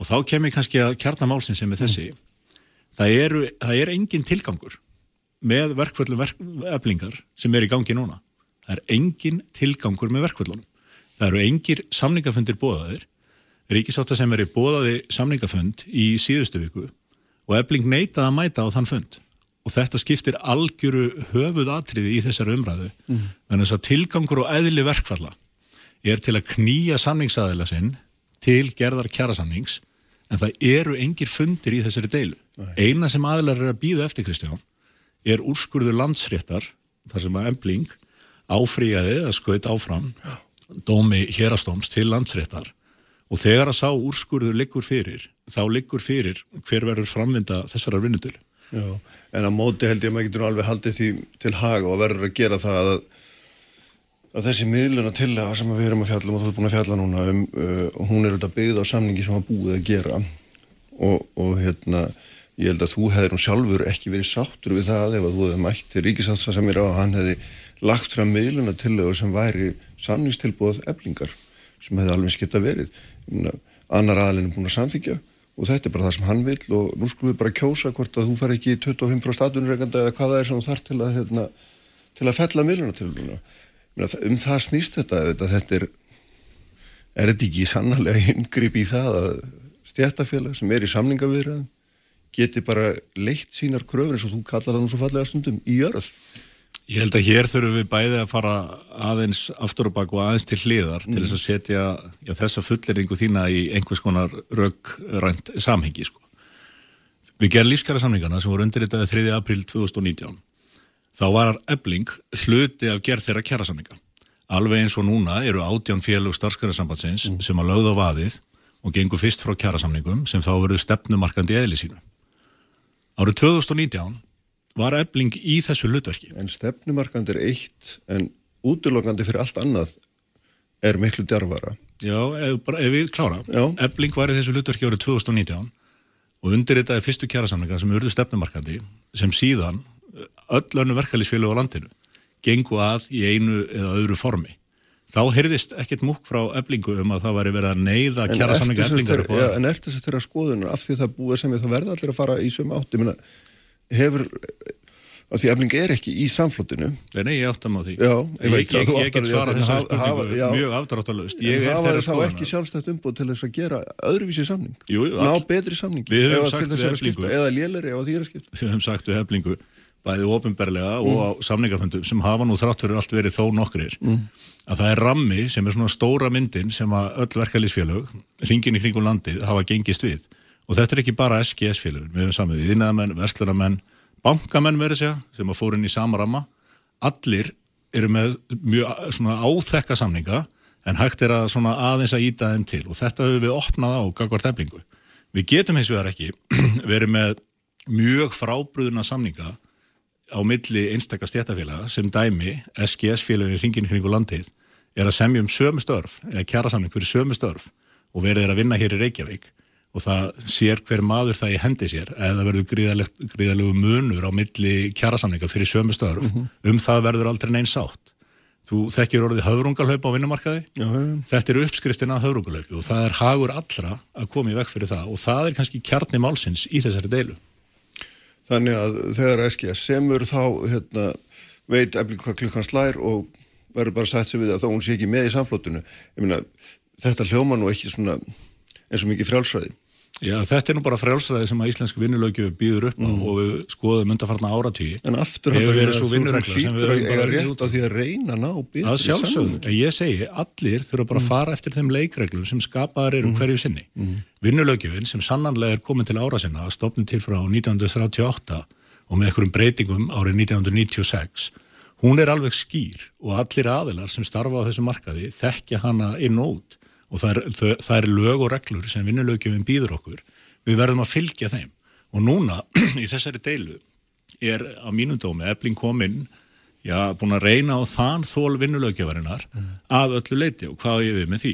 Og þá kemur kannski að kjarnamálsinn sem er þessi. Það, eru, það er engin tilgangur með verkvöldum verk, eflingar sem er í gangi núna. Það er engin tilgangur með verkvöldunum. Það eru engir samningafundir bóðaðir. Ríkisáta sem er í bóðaði samningafund í síðustu viku og efling neitað að mæta á þann fund. Og þetta skiptir algjöru höfuð atriði í þessar umræðu. Mm. Þannig að tilgangur og eðli verkvalla er til að knýja samningsaðila sinn til gerðar kjærasamnings en það eru engir fundir í þessari deilu. Nei. Eina sem aðilar er að býða eftir Kristján er úrskurður landsréttar þar sem að embling áfríjaði að skaut áfram dómi hérastóms til landsréttar. Og þegar að sá úrskurður liggur fyrir, þá liggur fyrir hver verður framvinda þessara vinnutölu. Já, en að móti held ég að maður getur alveg haldið því til haga og verður að gera það að, að þessi miðluna til það sem við erum að fjalla um og þú er búin að fjalla núna um, uh, hún er auðvitað byggð á samningi sem hafa búið að gera. Og, og hérna ég held að þú hefði nú sjálfur ekki verið sáttur við það ef að þú hefði mætt til ríkisátsa sem er á að hann hefði lagt fram miðluna til þau sem væri sanningstilbúð eblingar sem hefði alveg skipt að verið. Annar aðalinn er búin að samþykja og þetta er bara það sem hann vil og nú skulum við bara kjósa hvort að þú fær ekki 25% statunurreikanda eða hvað það er sem þú þarf til að hérna, til að fella miðluna til þau um það snýst þetta þetta er er þetta ekki sannlega yngripp í það að stjættafélag sem er í samningavirðan geti bara leitt sínar kröfur eins og þú kallar það nú svo fallega stundum í jörð. Ég held að hér þurfum við bæði að fara aðeins aftur og bak og aðeins til hliðar mm. til þess að setja já, þessa fulleringu þína í einhvers konar raugrænt samhengi. Sko. Við gerum lífskjara samningana sem voru undirritaði 3. april 2019. Þá var ebling hluti af gerð þeirra kjara samninga. Alveg eins og núna eru átján félug starfskjara mm. sem að lögða á vaðið og gengur fyrst frá kjara samningum sem þá verður stefnumarkandi eðli sínu. Árið 2019 var ebling í þessu hlutverki. En stefnumarkandi er eitt en útlokandi fyrir allt annað er miklu djarfara. Já, ef, ef við klára. Já. Ebling var í þessu hlutverki árið 2019 og undirritaði fyrstu kjærasamlingar sem urðu stefnumarkandi sem síðan öll önnu verkefælisfélag á landinu gengu að í einu eða öðru formi þá heyrðist ekkert múk frá eblingu um að það væri verið að neyða kjara samlinga eblingar ja, En eftir þess að þeirra skoðunar af því það búið sem við þá verða allir að fara í sömu átti Menna, hefur að því ebling er ekki í samflótinu Nei, ég áttam á því. Já, Ég, ég, ég, ég get svarað þessari spurningu já, mjög afdráttalust En það var þá ekki sjálfstætt umbúð til þess að gera öðruvísi samning? Jú, Ná betri samning Við höfum sagt við eblingu Eða léleri eða þýra Við höfum bæðið ofinberlega mm. og á samningaföndum sem hafa nú þrátt fyrir allt verið þó nokkrir mm. að það er rammi sem er svona stóra myndin sem að öll verkefliðsfélög ringin í kringum landið hafa gengist við og þetta er ekki bara SGS-félögin, við hefum samið við innæðamenn, verslunamenn, bankamenn verið segja, sem að fóru inn í sama ramma allir eru með mjög svona áþekka samninga en hægt er að svona aðeins að íta þeim til og þetta hefur við opnað á gagvart eflingu. Við getum hins vegar ekki <clears throat> verið með mjög frábrúðuna samninga á milli einstakar stjættafélaga sem dæmi SGS-félagin í ringin kringu landið er að semja um sömu störf eða kjara samning fyrir sömu störf og verið er að vinna hér í Reykjavík. Og það sér hver maður það í hendi sér eða verður gríðalegu munur á milli kjara samninga fyrir sömu störf. Mm -hmm. um það verður aldrei neins átt þú þekkir orðið höfrungalhaup á vinnumarkaði? Já, ja. þetta er uppskriftin að höfrungalhaupi og það er hagur allra að koma í vekk fyrir það og það er kannski kjarni málsins í þessari deilu Þannig að þegar SGS semur þá hérna, veit eflir hvað klukkan slær og verður bara sætt sig við að þá hún sé ekki með í samflótunum. Þetta hljóma nú ekki eins og mikið frjálsræði. Já, þetta er nú bara frjálsræði sem að íslensk vinnulögju býður upp mm. og við skoðum undarfarna áratígi. En aftur hefur verið svo vinnuregla sem við höfum bara rétt á því að reyna ná býð. Það sjálfsögum, en ég segi, allir þurfa bara að mm. fara eftir þeim leikreglum sem skapaðar eru mm. hverju sinni. Mm. Vinnulögjufin sem sannanlega er komin til ára sinna að stopna til frá 1938 og með einhverjum breytingum árið 1996, hún er alveg skýr og allir aðilar sem starfa á þessu markaði þekkja hana inn og út og það er, það er lög og reglur sem vinnulögjum býður okkur, við verðum að fylgja þeim. Og núna <clears throat> í þessari deilu er á mínum dómi efling kominn, já, búin að reyna á þann þól vinnulögjafarinnar mm. að öllu leiti og hvað ég við með því?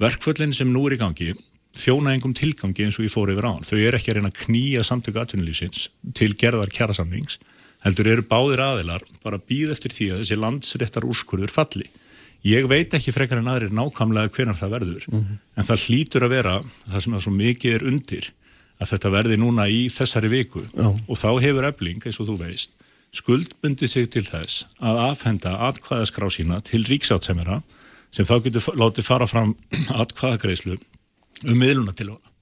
Verkföllin sem nú er í gangi þjóna engum tilgangi eins og ég fór yfir án þau er ekki að reyna að knýja samtöku atvinnulífsins til gerðar kjærasamnings heldur eru báðir aðilar bara býð eftir því að þessi landsréttar úrskurður falli Ég veit ekki frekar en aðrir nákvæmlega hvernig það verður, mm -hmm. en það hlýtur að vera það sem að svo mikið er undir að þetta verði núna í þessari viku Já. og þá hefur ebling, eins og þú veist, skuldbundi sig til þess að afhenda atkvæðaskrá sína til ríksáttsemjara sem þá getur látið fara fram <clears throat> atkvæðagreislu um miðluna til hana.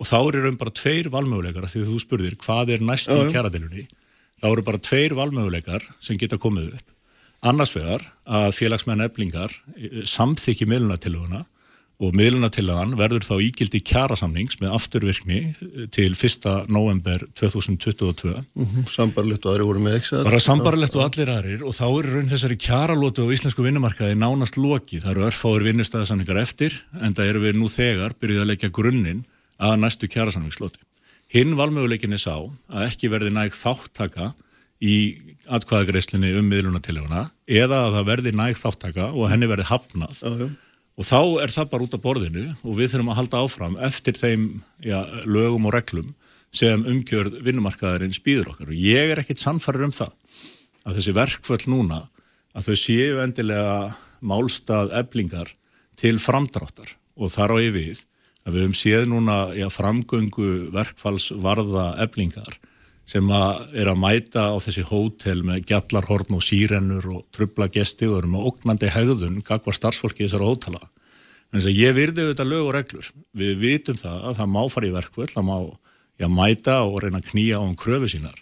Og þá eru um bara tveir valmöguleikar, því þú spurðir hvað er næst í kjæradilunni, þá eru bara tveir valmöguleikar sem geta komið upp Annars vegar að félagsmenn eflingar eh, samþykji miðlunatilöguna og miðlunatilögan verður þá ígildi kjærasamnings með afturvirkni eh, til 1. november 2022. Mm -hmm. Sambarlegt og aðri voru með ekki? Bara sambarlegt og allir aðrir og þá er raun þessari kjæralótu á íslensku vinnumarkaði nánast loki. Það eru örfáir vinnustæðasamningar eftir en það eru við nú þegar byrjuð að leggja grunninn að næstu kjærasamningslóti. Hinn valmöguleikin er sá að ekki verði nægt þáttaka í atkvæðagreyslinni um miðlunatilleguna eða að það verði nægt þáttaka og henni verði hafnað. Uh -huh. og þá er það bara út af borðinu og við þurfum að halda áfram eftir þeim já, lögum og reglum sem umgjörð vinnumarkaðarinn spýður okkar og ég er ekkit sannfarir um það að þessi verkvöld núna að þau séu endilega málstað eblingar til framdráttar. Og þar á yfir að við höfum séð núna já, framgöngu verkfallsvarða eblingar sem að er að mæta á þessi hótel með gjallarhorn og sírennur og trubla gesti og eru með ógnandi hegðun gagvar starfsfólki þessara hótala. En þess að ég virði auðvitað lög og reglur. Við vitum það að það má fara í verkvöld, það má já, mæta og reyna að knýja á um kröfu sínar.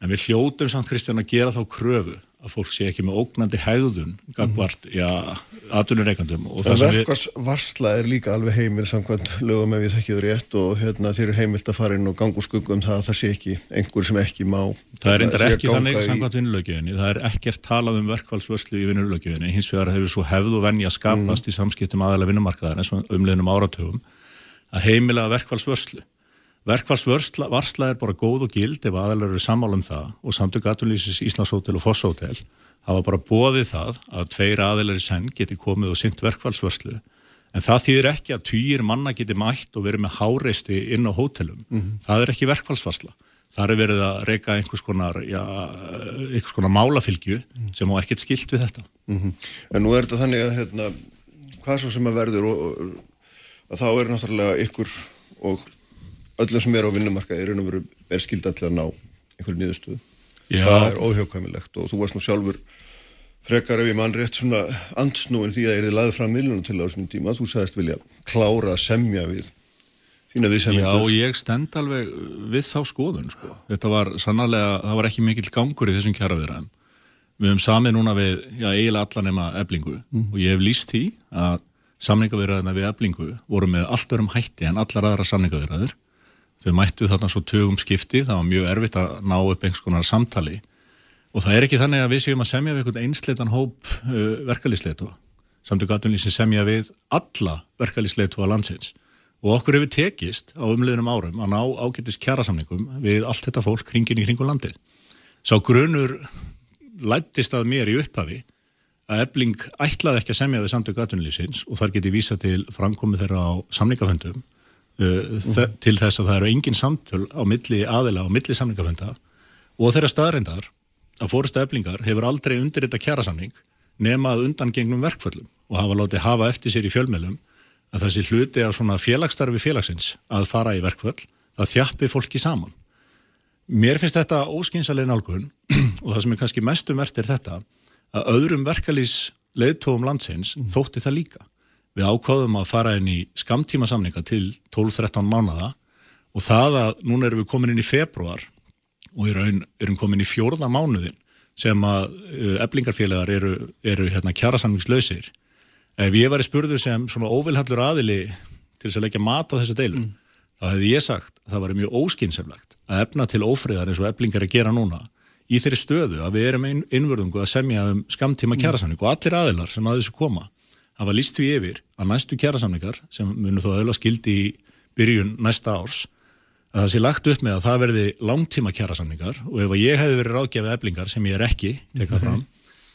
En við hljótum samt Kristján að gera þá kröfu að fólk sé ekki með ógnandi hegðun gagvart, mm -hmm. já, atvinnureikandum Verkvarsvarsla er líka alveg heimil samkvæmt lögum ef ég þekkið rétt og hérna þeir eru heimilt að fara inn og gangu skuggum það að það sé ekki einhver sem ekki má Það er reyndar ekki þannig í... samkvæmt vinnulögjöfinni það er ekkert talað um verkvalsvörslu í vinnulögjöfinni hins vegar hefur svo hefð og venja skapast mm. í samskiptum aðalega vinnumarkaðar eins og umleginum áratöfum að heimila verkvalsvörslu Verkfallsvarsla er bara góð og gild ef aðalega eru sammála um það og samtöku aðtunlýsins Íslandshótel og Fosshótel hafa bara bóðið það að tveir aðalega í senn geti komið og syngt verkfallsvarslu en það þýðir ekki að týjir manna geti mætt og verið með háreisti inn á hótelum. Mm -hmm. Það er ekki verkfallsvarsla. Það er verið að reyka einhvers konar, já, einhvers konar málafylgju mm -hmm. sem á ekkert skilt við þetta. Mm -hmm. En nú er þetta þannig að hérna, hvað svo sem að verður og, og þá er náttúrulega ykkur og öllum sem er á vinnumarkaði er er skildan til að ná einhverju nýðustuðu. Það er óhjókvæmilegt og þú varst nú sjálfur frekar ef ég mann rétt svona ansnúin því að ég er þið laðið fram viljunum til á þessum tíma. Þú sagðist vilja klára að semja við þína viðsemmingur. Já, ég stend alveg við þá skoðun sko. Þetta var sannarlega, það var ekki mikill gangur í þessum kjaraverðaðum. Við höfum samið núna við, já, eiginlega allan nema eblingu mm. og ég hef líst því að samningavirðaðina við eblingu voru með allt örum hætti en allar aðra samningavirðaður Þau mættu þarna svo tögum skipti, það var mjög erfitt að ná upp einhvers konar samtali. Og það er ekki þannig að við séum að semja við einhvern einsleitan hóp uh, verkalýsleitu samtök aðunlýsin semja við alla verkalýsleitu á landsins. Og okkur hefur tekist á umliðnum árum að ná ágættist kjærasamningum við allt þetta fólk kringin í kringu landið. Sá grunur lættist að mér í upphafi að ebling ætlaði ekki að semja við samtök aðunlýsins og þar geti vísa til framkomið þeirra á samningaföndum mm. til þess að það eru engin samtöl á milli aðila og milli samningafönda og þeirra staðrindar að fórustu eblingar hefur aldrei undir þetta kjærasamning nemað undan gengnum verkföllum og hafa látið hafa eftir sér í fjölmjölum að þessi hluti af svona félagsstarfi félagsins að fara í verkföll það þjappi fólki saman. Mér finnst þetta óskynsalegin álgun <clears throat> og það sem er kannski mestum verðt er þetta að öðrum verkalýs leðtóum landsins mm. þótti það líka. Við ákváðum að fara inn í skamtíma samninga til 12-13 mánada og það að núna erum við komin inn í februar og erum komin í fjórða mánuðin sem að eblingarfélagar eru, eru hérna, kjærasamningslausir ef ég var í spurður sem svona óvilhallur aðili til þess að leggja mat á þessa deilum mm. þá hefði ég sagt að það var mjög óskynseflegt að efna til ófriðar eins og eblingar er að gera núna í þeirri stöðu að við erum inn, innvörðungu að semja um skamtíma kjærasamning og allir aðilar sem að þessu koma hafa líst við yfir að næstu kjærasamningar sem munum þó öðla skildi í byrjun næsta árs að það sé lagt upp með að það verði langtíma kjærasamningar og ef ég hefði verið ráðgjafið eblingar sem ég er ekki, tekað fram,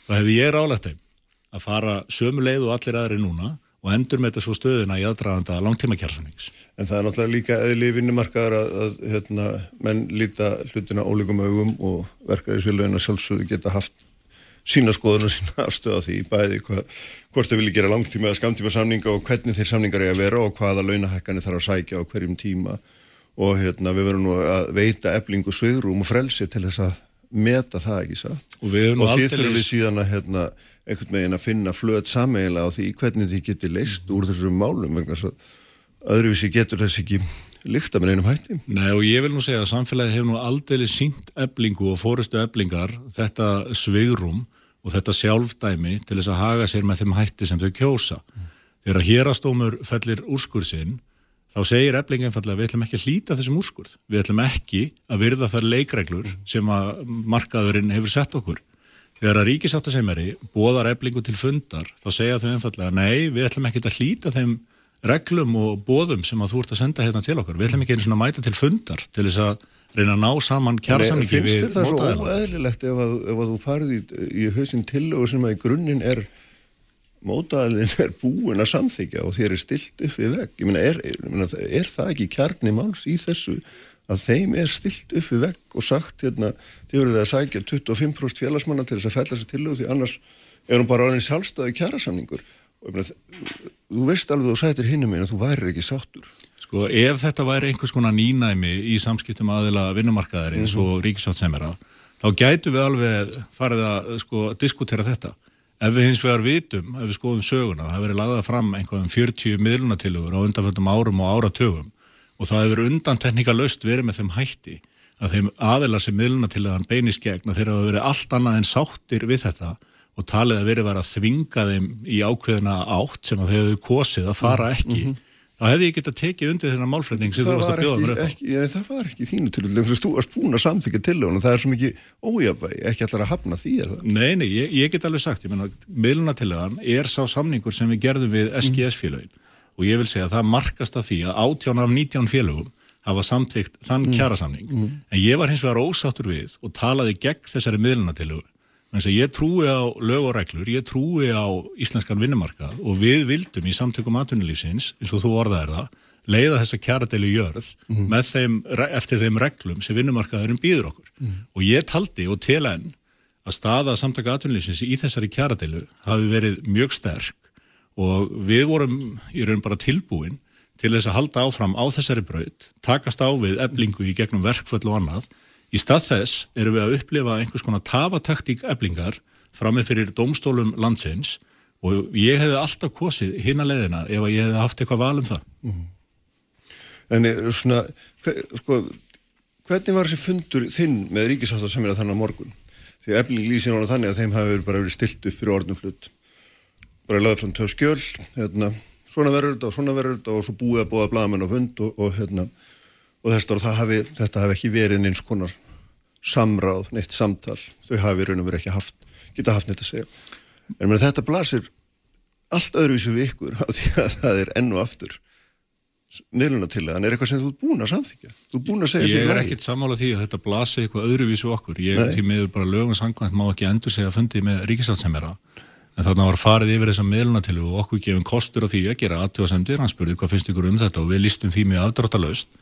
þá hefði ég ráðlegt þeim að fara sömu leið og allir aðri núna og endur með þetta svo stöðuna í aðdraganda langtíma kjærsamnings. En það er náttúrulega líka eðli vinnumarkaðar að, að hérna, menn líta hlutina ólíkum augum og verkaðisvíluðina sjálfsögðu geta haft sína skoðun og sína <laughs> afstöða því bæði hva, hvort þau vilja gera langtíma eða skamtíma samninga og hvernig þeir samningar er að vera og hvaða launahækkanir þarf að sækja á hverjum tíma og hérna, við verðum nú að veita eblingu svegrum og frelsi til þess að meta það ekki svo og, og því þurfum við síðan að hérna, einhvern veginn að finna flöð sameigila á því hvernig því getur leist úr þessum málum öðruvísi getur þess ekki líkta með einum hætti. Nei og ég vil nú segja að samfélagi hefur nú aldrei sínt eblingu og fórustu eblingar þetta svigrum og þetta sjálfdæmi til þess að haga sér með þeim hætti sem þau kjósa. Mm. Þegar hérastómur fellir úrskursinn þá segir ebling einfallega við ætlum ekki að hlýta þessum úrskurð. Við ætlum ekki að virða þar leikreglur sem að markaðurinn hefur sett okkur. Þegar að ríkisáttasemjari bóðar eblingu til fundar þá segja þau einfallega nei, við ætlum ekki að hlýta þeim reglum og bóðum sem að þú ert að senda hérna til okkar. Við ætlum ekki einu svona að mæta til fundar til þess að reyna að ná saman kjársamlingi við mótaðilega. Finnst þér það svo óæðilegt ef ef að þú farið í, í hausin til og sem að í grunninn er mótaðalinn er búin að samþykja og þér er stilt upp við vegg ég meina, er, meina, er það ekki kjarni máls í þessu að þeim er stilt upp við vegg og sagt hérna, þið verður það að sækja 25% félagsmanna til þess að fella þessu til því annars er hún bara orðin sjálfstæði kjærasamningur og þú veist alveg þú sætir hinnum einn að þú væri ekki sáttur Sko, ef þetta væri einhvers konar nýnæmi í samskiptum aðila vinnumarkaðar eins og mm -hmm. ríkisátsemera þá gætu við alveg farið að sko, diskutera þetta Ef við hins vegar vitum, ef við skoðum söguna, það hefur verið lagðað fram einhverjum 40 miðlunatilugur á undanfjöldum árum og áratögum og það hefur undan tekníka löst verið með þeim hætti að þeim aðelar sem miðlunatilugan beinis gegn að þeir hafa verið allt annað en sáttir við þetta og talið að verið var að þvinga þeim í ákveðina átt sem að þau hefur kosið að fara ekki. Mm -hmm þá hefði ég gett að tekið undir þennan málflutning sem þú varst að bjóða mér upp ekki, ja, það var ekki þínu til þú varst búin að samþykja til og það er svo mikið ójafvæg, ekki allar að hafna því Nei, nei, ég, ég get alveg sagt miðlunatilegan er sá samningur sem við gerðum við SGS-félagin mm. og ég vil segja að það markast af því að 18 af 19 félagum hafa samþykt þann mm. kjærasamning mm. en ég trúi á lög og reglur, ég trúi á íslenskan vinnumarkað og við vildum í samtökum atvinnulífsins, eins og þú orðaðir það, leiða þessa kjaradeli jörð mm -hmm. þeim, eftir þeim reglum sem vinnumarkaðurinn býður okkur. Mm. Og ég taldi og til enn að staða samtöku atvinnulífsins í þessari kjaradelu hafi verið mjög sterk og við vorum í raun bara tilbúin til þess að halda áfram á þessari braut, takast á við eblingu í gegnum verkföll og annað Í stað þess erum við að upplifa einhvers konar tafataktík eblingar framið fyrir domstólum landsins og ég hefði alltaf kosið hinn að leiðina ef ég hefði haft eitthvað valum það. Mm. En eh, svona, sko, hvernig var þessi fundur þinn með ríkisáttarsamina þannig að morgun? Því ebling lýsir nána þannig að þeim hafi bara verið stilt upp fyrir orðnum hlut. Bara laðið frá töf skjöl, hérna, svona verður þetta og svona verður þetta og svo búið að búa blagamann á fund og, og hérna, og þess að hafi, þetta hafi ekki verið eins konar samráð, neitt samtal. Þau hafi raun og verið ekki haft geta haft neitt að segja. En mér, þetta blasir allt öðruvísu við ykkur af því að það er ennu aftur miðluna til það, en er eitthvað sem þú er búin að samþykja þú er búin að segja sér Ég er ekkit sammála því að þetta blasi eitthvað öðruvísu okkur. Ég er til meður bara lögum sangvænt má ekki endur segja að fundi með ríkisátsemera en þarna var farið yfir þessa miðluna til og okkur gefum kostur á því að gera aðtjóðasemdir hann spurði hvað finnst ykkur um þetta og við listum því með afdráttalöst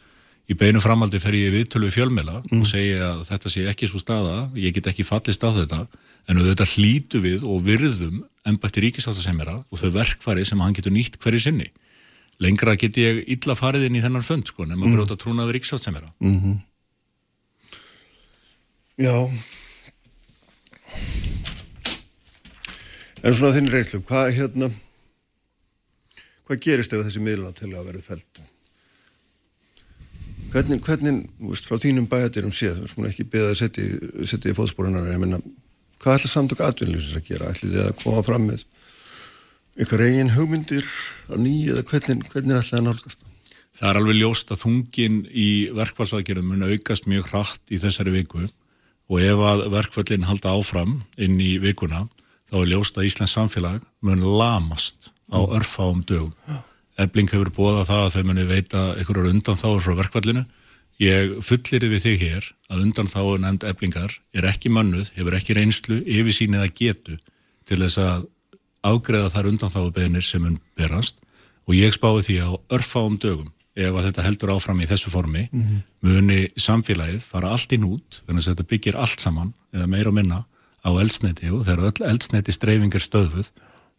í beinu framaldi fer ég viðtölu við fjölmela mm. og segja að þetta sé ekki svo staða, ég get ekki fallist á þetta en auðvitað hlítu við og virðum ennbætti ríkisáttasemjara og þau verkfari sem hann getur nýtt hverju sinni. Lengra get ég illa farið inn í þennan fönd sko, nema mm. bróta trúna við ríkisáttasemjara. Mm -hmm. Já. En svona þinn reynslu, hvað hérna, hvað gerist ef þessi miðluna til að verði fælt? Hvernig, hvernig, veist, frá þínum bæjadirum séð, þú veist, ekki beða að setja, í fóðspórunar, ég menna, hvað ætla samtök atvinnlýsins að gera? Ætli þið að koma fram með ykkur eigin hugmyndir á nýju eða hvernig, hvernig ætla það að nálgast það? Það er alveg ljóst að þungin í verkfallsaðgerðum mun aukast mjög hratt í þessari viku og ef að verkfallin halda áfram inn í vikuna, þá er ljóst að Íslands samfélag mun lamast á örfáum dögum. Ebling hefur bóðað það að þau muni veita einhverjar undanþáður frá verkvallinu. Ég fullir við þig hér að undanþáður nefnd eblingar er ekki mannuð, hefur ekki reynslu, yfirsýnið að getu til þess að ágreða þar undanþáðubeginir sem mun berast og ég spái því á örfáum dögum ef að þetta heldur áfram í þessu formi mm -hmm. muni samfélagið fara allt inn út þannig að þetta byggir allt saman eða meira og minna á eldsneiti og þegar öll eldsneiti streyfing er stöðfuð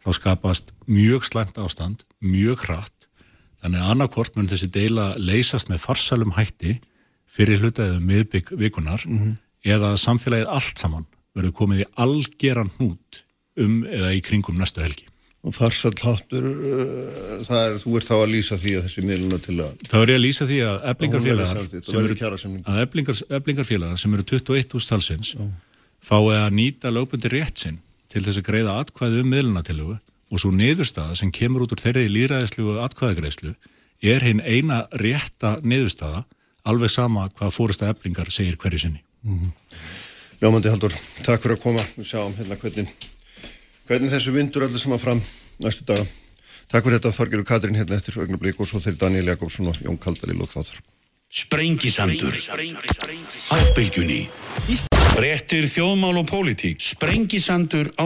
þá skapast mjög slæmt ástand, mjög hratt, þannig að annarkort mun þessi deila leysast með farsalum hætti fyrir hlutaðið miðbygg vikunar mm -hmm. eða samfélagið allt saman verður komið í algeran hút um eða í kringum næstu helgi. Og farsallháttur, uh, er, þú ert þá að lýsa því að þessi miðluna til að... Þá er ég að lýsa því að eblingarfélagar eblingar sem eru 21 úr talsins fái að nýta lögbundi rétt sinn til þess að greiða atkvæði um miðlunatillugu og svo niðurstaða sem kemur út úr þeirri líraðislu atkvæðagreislu er hinn eina rétta niðurstaða alveg sama hvað fórista eflingar segir hverju sinni. Mm -hmm. Ljómandi Haldur, takk fyrir að koma og sjáum hérna hvernig, hvernig þessu vindur öllu saman fram næstu daga. Takk fyrir þetta Þorgir og Katrín hérna eftir ögnablík og svo þeirri Daniel Jakobsson og Jón Kaldal í lókþáttar. Sprengisandur á bylgjunni Frettir þjóðmál og pólitík Sprengisandur á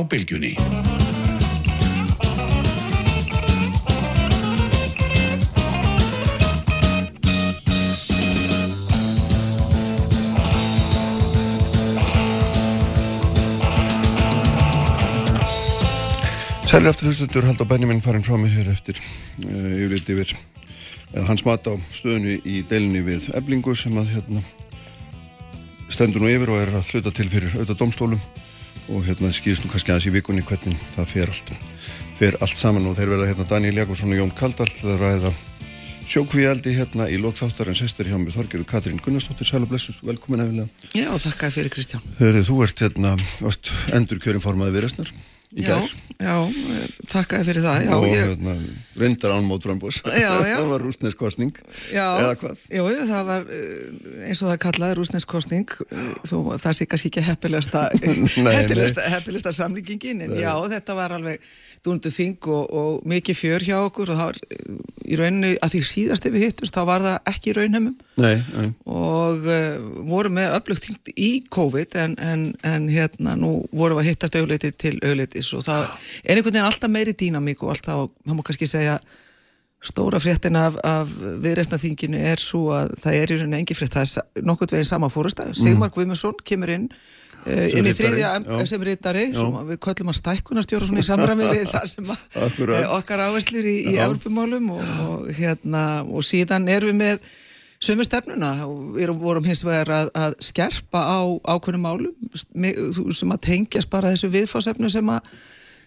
bylgjunni Sæli aftur hlustundur hald á bænuminn farin frá mér hér eftir uh, yfirleitt yfir hans mat á stöðunni í delinni við eblingu sem að hérna, stendur nú yfir og er að hluta til fyrir auðvitað domstólum og hérna skýrst nú kannski aðeins í vikunni hvernig það fer allt, fer allt saman og þeir verða hérna Daniel Jakobsson og Jón Kaldal að ræða sjókvíaldi hérna í lokþáttar en sestir hjá mig Þorgerur Katrín Gunnarsdóttir. Sæla Blessu, velkomin efilega Já, þakka fyrir Kristján. Þú ert hérna, endur kjörin formaði í já, gær. Já, takkaði fyrir það. Já, og ég... hérna, reyndar ánmót frambús. <laughs> það var rúsneskostning, eða hvað? Já, það var eh, eins og það kallaði rúsneskostning, það sé kannski ekki <laughs> heppilegasta, heppilegasta samlíkingin, en nei. já, þetta var alveg dúndu þing og, og mikið fjör hjá okkur og það var eh, í rauninu að því síðast ef við hittust, þá var það ekki í raunheimum og uh, vorum með öflugt þing í COVID en, en, en hérna nú vorum við að hittast auðleiti til auðleitis og það er einhvern veginn alltaf meiri dýnamík og alltaf, það má kannski segja stóra fréttin af, af viðreysnaþinginu er svo að það er í rauninu engi frétt, það er nokkurt veginn sama fórustæð, Sigmar Guimundsson kemur inn Uh, inn í þriðja sem reytari við köllum að stækkunastjóra svona í samræmi við <laughs> það sem uh, okkar áherslir í, í Evropamálum og, og, hérna, og síðan erum við með sömu stefnuna vorum hins vegar að, að skerpa á ákveðnum málum sem að tengjast bara þessu viðfásefnu sem að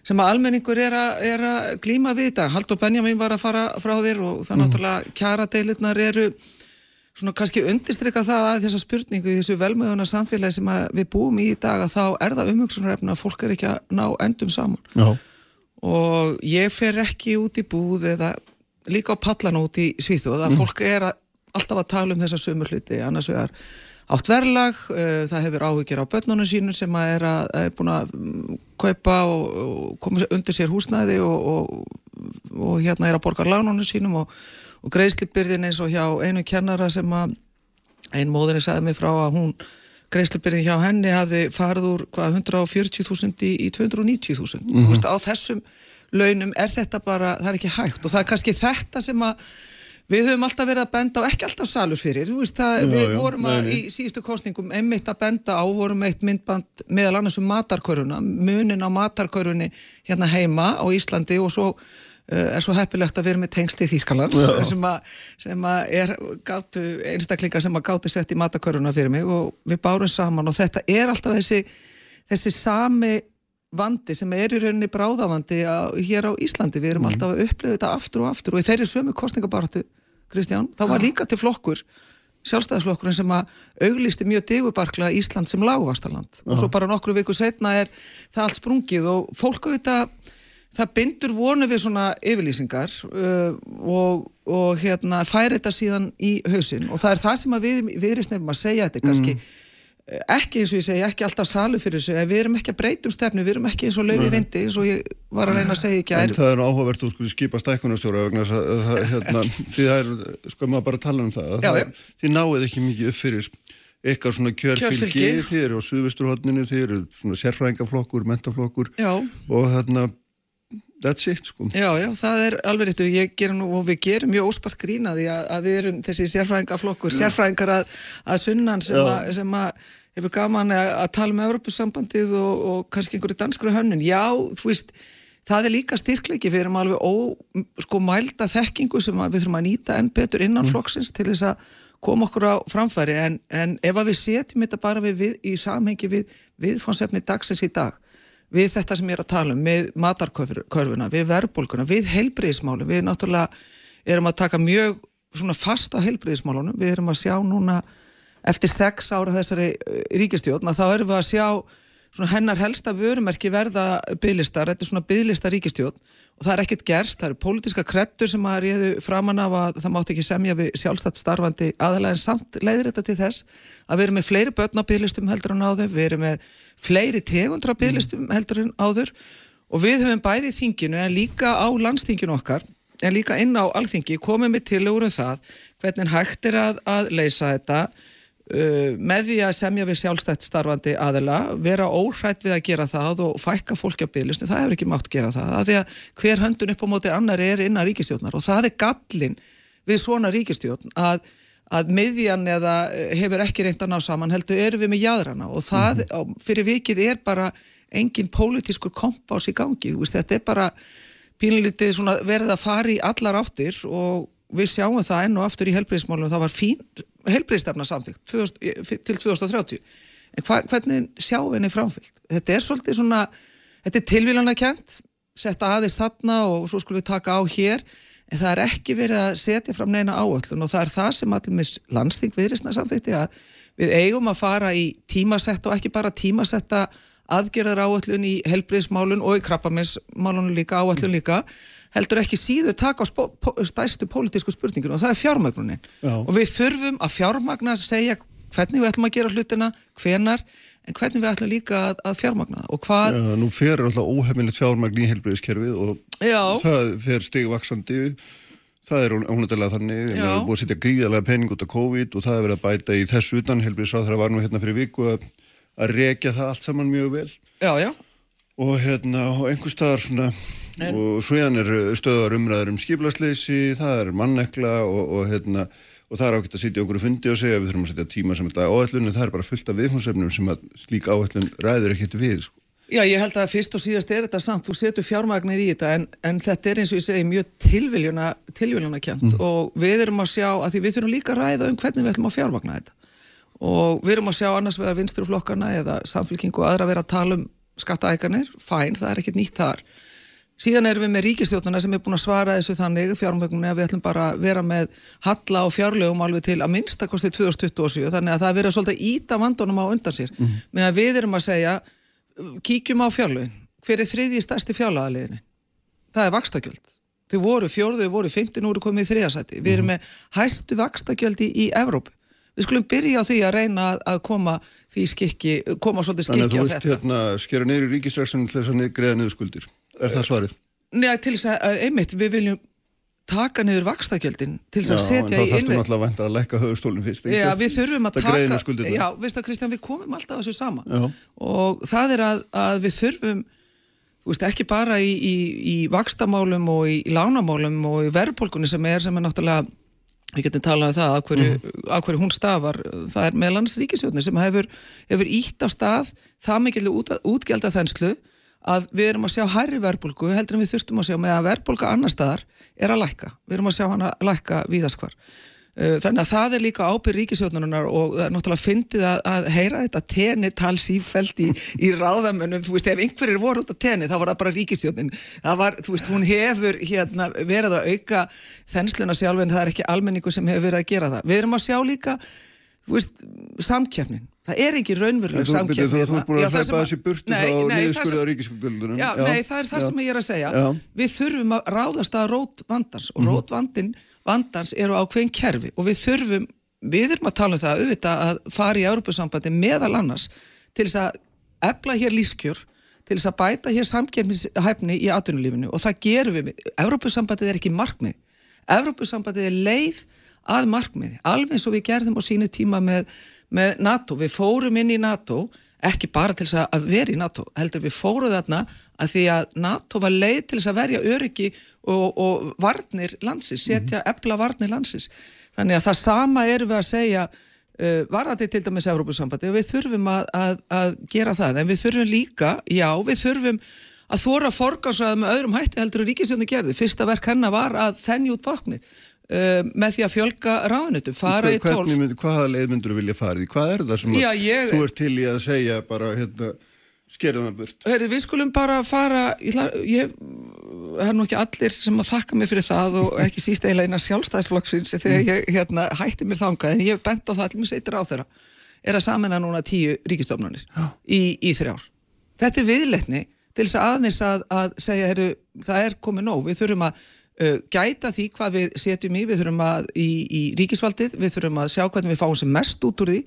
sem að almenningur er að, er að glíma við þetta. Haldur Benjamin var að fara frá þér og það mm. náttúrulega kjara deilirnar eru svona kannski undistrykka það að þessa spurningu í þessu velmöðuna samfélagi sem við búum í í dag að þá er það umhugsunarefna að fólk er ekki að ná endum saman Já. og ég fer ekki út í búð eða líka á pallan út í Svíþjóð að mm. fólk er að alltaf að tala um þessa sömu hluti, annars vegar átt verlag, uh, það hefur áhugir á börnunum sínum sem að er, að, er búin að mm, kaupa og, og koma undir sér húsnæði og, og, og hérna er að borga lánunum sínum og greiðslipyrðin eins og hjá einu kennara sem að ein móðinni sagði mig frá að hún greiðslipyrðin hjá henni hafi farið úr hvað 140.000 í, í 290.000 mm -hmm. á þessum launum er þetta bara, það er ekki hægt og það er kannski þetta sem að Við höfum alltaf verið að benda á, ekki alltaf salur fyrir, þú veist það, já, við já, vorum að nei, í síðustu kostningum einmitt að benda á, vorum eitt myndband meðal annars um matarköruna, munin á matarkörunni hérna heima á Íslandi og svo uh, er svo heppilegt að vera með tengsti í Þýskalands <laughs> sem, að, sem að er gáttu, einstaklingar sem að gáttu sett í matarköruna fyrir mig og við bárum saman og þetta er alltaf þessi, þessi sami vandi sem er í rauninni bráðavandi að, hér á Íslandi, við erum mm. alltaf að upplifa þetta aftur og aftur og í þeirri sömu kostningabartu Kristján, þá var líka til flokkur sjálfstæðisflokkurinn sem að auglisti mjög digubarkla Ísland sem lágvastaland og svo bara nokkru viku setna er það allt sprungið og fólk auðvitað það bindur vonu við svona yfirlýsingar uh, og, og hérna fær þetta síðan í hausin og það er það sem við viðrýstnefnum að segja þetta kannski mm ekki eins og ég segi, ekki alltaf salu fyrir þessu. Við erum ekki að breytum stefnu, við erum ekki eins og laufi vindi eins og ég var að reyna að segja ekki En það er áhugavert að skipa stækkunarstjóra hérna, <laughs> því það er sko maður bara að tala um það, Já, það því náið ekki mikið upp fyrir eitthvað svona kjörfylgi, þið eru á suðvesturhóttninu þið eru svona sérfræðingaflokkur mentaflokkur Já. og þarna that's it sko. Já, já, það er alveg réttu, ég ger nú og við gerum mjög óspart grínaði að, að við erum þessi sérfræðingaflokkur, sérfræðingar að, að sunnan sem, að hefur gaman að, að tala um Evropasambandið og, og kannski einhverju danskru hönnun. Já, þú veist, það er líka styrkleiki. Við erum alveg ó, sko mælda þekkingu sem við þurfum að nýta enn betur innan mm. flokksins til þess að koma okkur á framfæri. En, en ef að við setjum þetta bara við, við, í samhengi við viðfónsefni dagsins í dag við þetta sem ég er að tala um, við matarkörfuna, við verðbólkuna, við heilbriðismálum, við náttúrulega erum að taka mjög svona fast á heilbriðismálunum, við erum að sjá núna eftir sex ára þessari eh, ríkistjórn að þá erum við að sjá hennar helsta vörumerki verða bygglistar, þetta er svona bygglista ríkistjórn og það er ekkert gerst, það eru pólitiska krettur sem að reyðu framann af að það mátt ekki semja við sjálfstætt starfandi aðalega en samt leiðir þetta til þess að við erum með fleiri börn á bygglistum heldur en áður, við erum með fleiri tegundra bygglistum heldur en áður. Og við höfum bæði þinginu en líka á landstinginu okkar en líka inn á alþingi komum við til úr um það hvernig hægt er að, að leysa þetta með því að semja við sjálfstætt starfandi aðila, vera óhrætt við að gera það og fækka fólki á bygglistinu, það hefur ekki mátt gera það, að því að hver höndun upp á móti annar er innan ríkistjónar og það er gallin við svona ríkistjón að, að miðjan eða hefur ekki reynd að ná saman heldur eru við með jæðrana og það mm -hmm. fyrir vikið er bara engin pólitískur kompás í gangi, veist, þetta er bara pínlítið verið að fara í allar áttir og við sjáum það enn og aftur í helbriðismálunum, það var fín helbriðstefna samþygt til 2030 en hva, hvernig sjáum henni framfylgt? Þetta er svolítið svona þetta er tilvílana kjent setja aðeins þarna og svo skulum við taka á hér en það er ekki verið að setja fram neina áöllun og það er það sem allir með landsting viðrisna samþykti að við eigum að fara í tímasett og ekki bara tímasetta aðgerðar áöllun í helbriðsmálun og í krabbaminsmálun líka áöllun líka heldur ekki síður taka á stæstu pólitísku spurninginu og það er fjármagnunin og við þurfum að fjármagna að segja hvernig við ætlum að gera hlutina, hvenar en hvernig við ætlum líka að, að fjármagna og hvað... Já, nú fer alltaf óhefmilegt fjármagn í helbriðiskerfið og Já. það fer stigvaksandi það er ónættilega þannig. Við erum búið að setja gríðarlega penning út af COVID og það er verið að bæta í þessu utan. Helbriðsáð þegar var nú hérna fyrir viku að, að rekja það allt saman mjög vel. Já, já og hérna á einhver staðar svona en... og svojan er stöðar umræður um skiplasleysi, það er mannekla og, og hérna og það er ákveðt að sitja okkur að fundi og segja við þurfum að setja tíma sem þetta áætlun en það er bara fullt af viðhómsefnum sem að slík áætlun ræður ekkert við sko. Já, ég held að fyrst og síðast er þetta samt, þú setur fjármagnir í þetta en, en þetta er eins og ég segi mjög tilviljuna, tilviljuna kjent mm. og við erum að sjá, að því við þurfum líka að ræða um hvernig við ætlum að fjármagna þetta og við erum að sjá annars vegar vinsturflokkana eða samfélkingu og aðra að vera að tala um skattaækanir, fæn, það er ekkert nýtt þar Síðan erum við með ríkistjóðnuna sem er búin að svara þessu þannig fjármögnunni að við ætlum bara að vera með halla og fjárlegum alveg til að minnstakosti 2027 þannig að það verður svolítið íta vandunum á undan sér. Mm -hmm. Meðan við erum að segja, kíkjum á fjárlegin, hver er þriðji stærsti fjárlegaliðin? Það er vakstakjöld. þau voru fjórðu, þau voru 15 úr komið í þriðasæti, við erum með hæstu vakstakjöldi í Evrópu við skulum byrja á því að reyna að- að koma því skikki, koma svolítið Þannig að skikki þú á vilt þetta hérna skera neyri ríkistræksunum til þess að greiða niður skuldir. Er það svarið? Nei, til þess að, að einmitt, við viljum taka niður vakstakjöldin til þess Já, að en setja þá í þarfstu innvið náttúrulega að vænta að lækka höfustólinn fyrst. Já, við þurfum að taka. Já, veist það Kristján, við komum alltaf að þessu sama Já. og það er að, að við þurfum þú veist, ekki bara í, í, í vakstamálum og í, lánamálum og í verðbólkunni sem er, sem er náttúrulega við getum talað um það, að hverju, Mhm. að hverju hún stafar, það er meðlands ríkisjóðni sem hefur, hefur ítt á stað það mikil út, útgjaldað þenslu að við erum að sjá hærri verðbólgu heldur en við þurftum að sjá með að verðbólga annar staðar er að lækka, við erum að sjá hana lækka víðaskvar. Uh, Þannig að það er líka ábyrð ríkisjóðnunar og það er náttúrulega fyndið að, að heyra þetta tenni tal sífælt í, í ráðamönnum, þú veist, ef einhverjir voru út á tenni þá var það bara ríkisjóðnin. Það var, þú veist, hún hefur hérna verið að auka þensluna sjálf en það er ekki almenningu sem hefur verið að gera það. Við erum að sjá líka, þú veist, samkjöfnin. Það er ekki raunveruleg En þú- þú hérna. ert búin að að- þessi burtu Nei, frá á ríkiskuldunum. Já, Já, nei, það er það já. sem ég er að segja. Já. Við þurfum að ráðast að rót vandans Mhm. og rót vandin, vandans eru ákveðin kerfi og við þurfum, við erum að tala um það auðvitað að fara í Europasambandi meðal annars til þess að efla hér lífskjör, til þess að bæta hér samkjörnishæfni í atvinnulífinu og það gerum við. Europasambandið er ekki markmið. Europasambandið er leið að markmiði, alveg eins og við gerðum á sínu tíma með, með NATO. Við fórum inn í NATO, ekki bara til þess að vera í NATO, heldur við fórum þarna að því að NATO var leið til þess að verja öryggi og, og varnir landsins, setja ebla varnir landsins. Þannig að það sama erum við að segja uh, varðandi til dæmis Evrópusambandi og við þurfum að, að, að gera það, en við þurfum líka, já, við þurfum að þóra að forgansraða með öðrum hætti heldur en ríkisjónu gerði. Fyrsta verk hennar var að þennja út baknið uh, með því að fjölga ráðnutum, fara í tólf. mynd, hvaða leið myndur þú vilja fara í? Hvað er það sem að Já, ég- þú ert til í að segja bara hérna, skerðum það burt? Heyrðu, við skulum bara fara, ég, er nú ekki allir sem að þakka mig fyrir það og ekki síst eiginlega innan sjálfstæðisflokksins þegar ég hérna, hætti mér þangað en ég hef bent á það allir mér seitir á þeirra er að samena núna tíu ríkistofnunir í, í þrjár. Þetta er viðleitni til þess að aðeins að, að segja, heyrðu, það er komið nóg, við þurfum að gæta því hvað við setjum í, við þurfum að í, í ríkisvaldið, við þurfum að sjá hvernig við fáum sem mest út úr því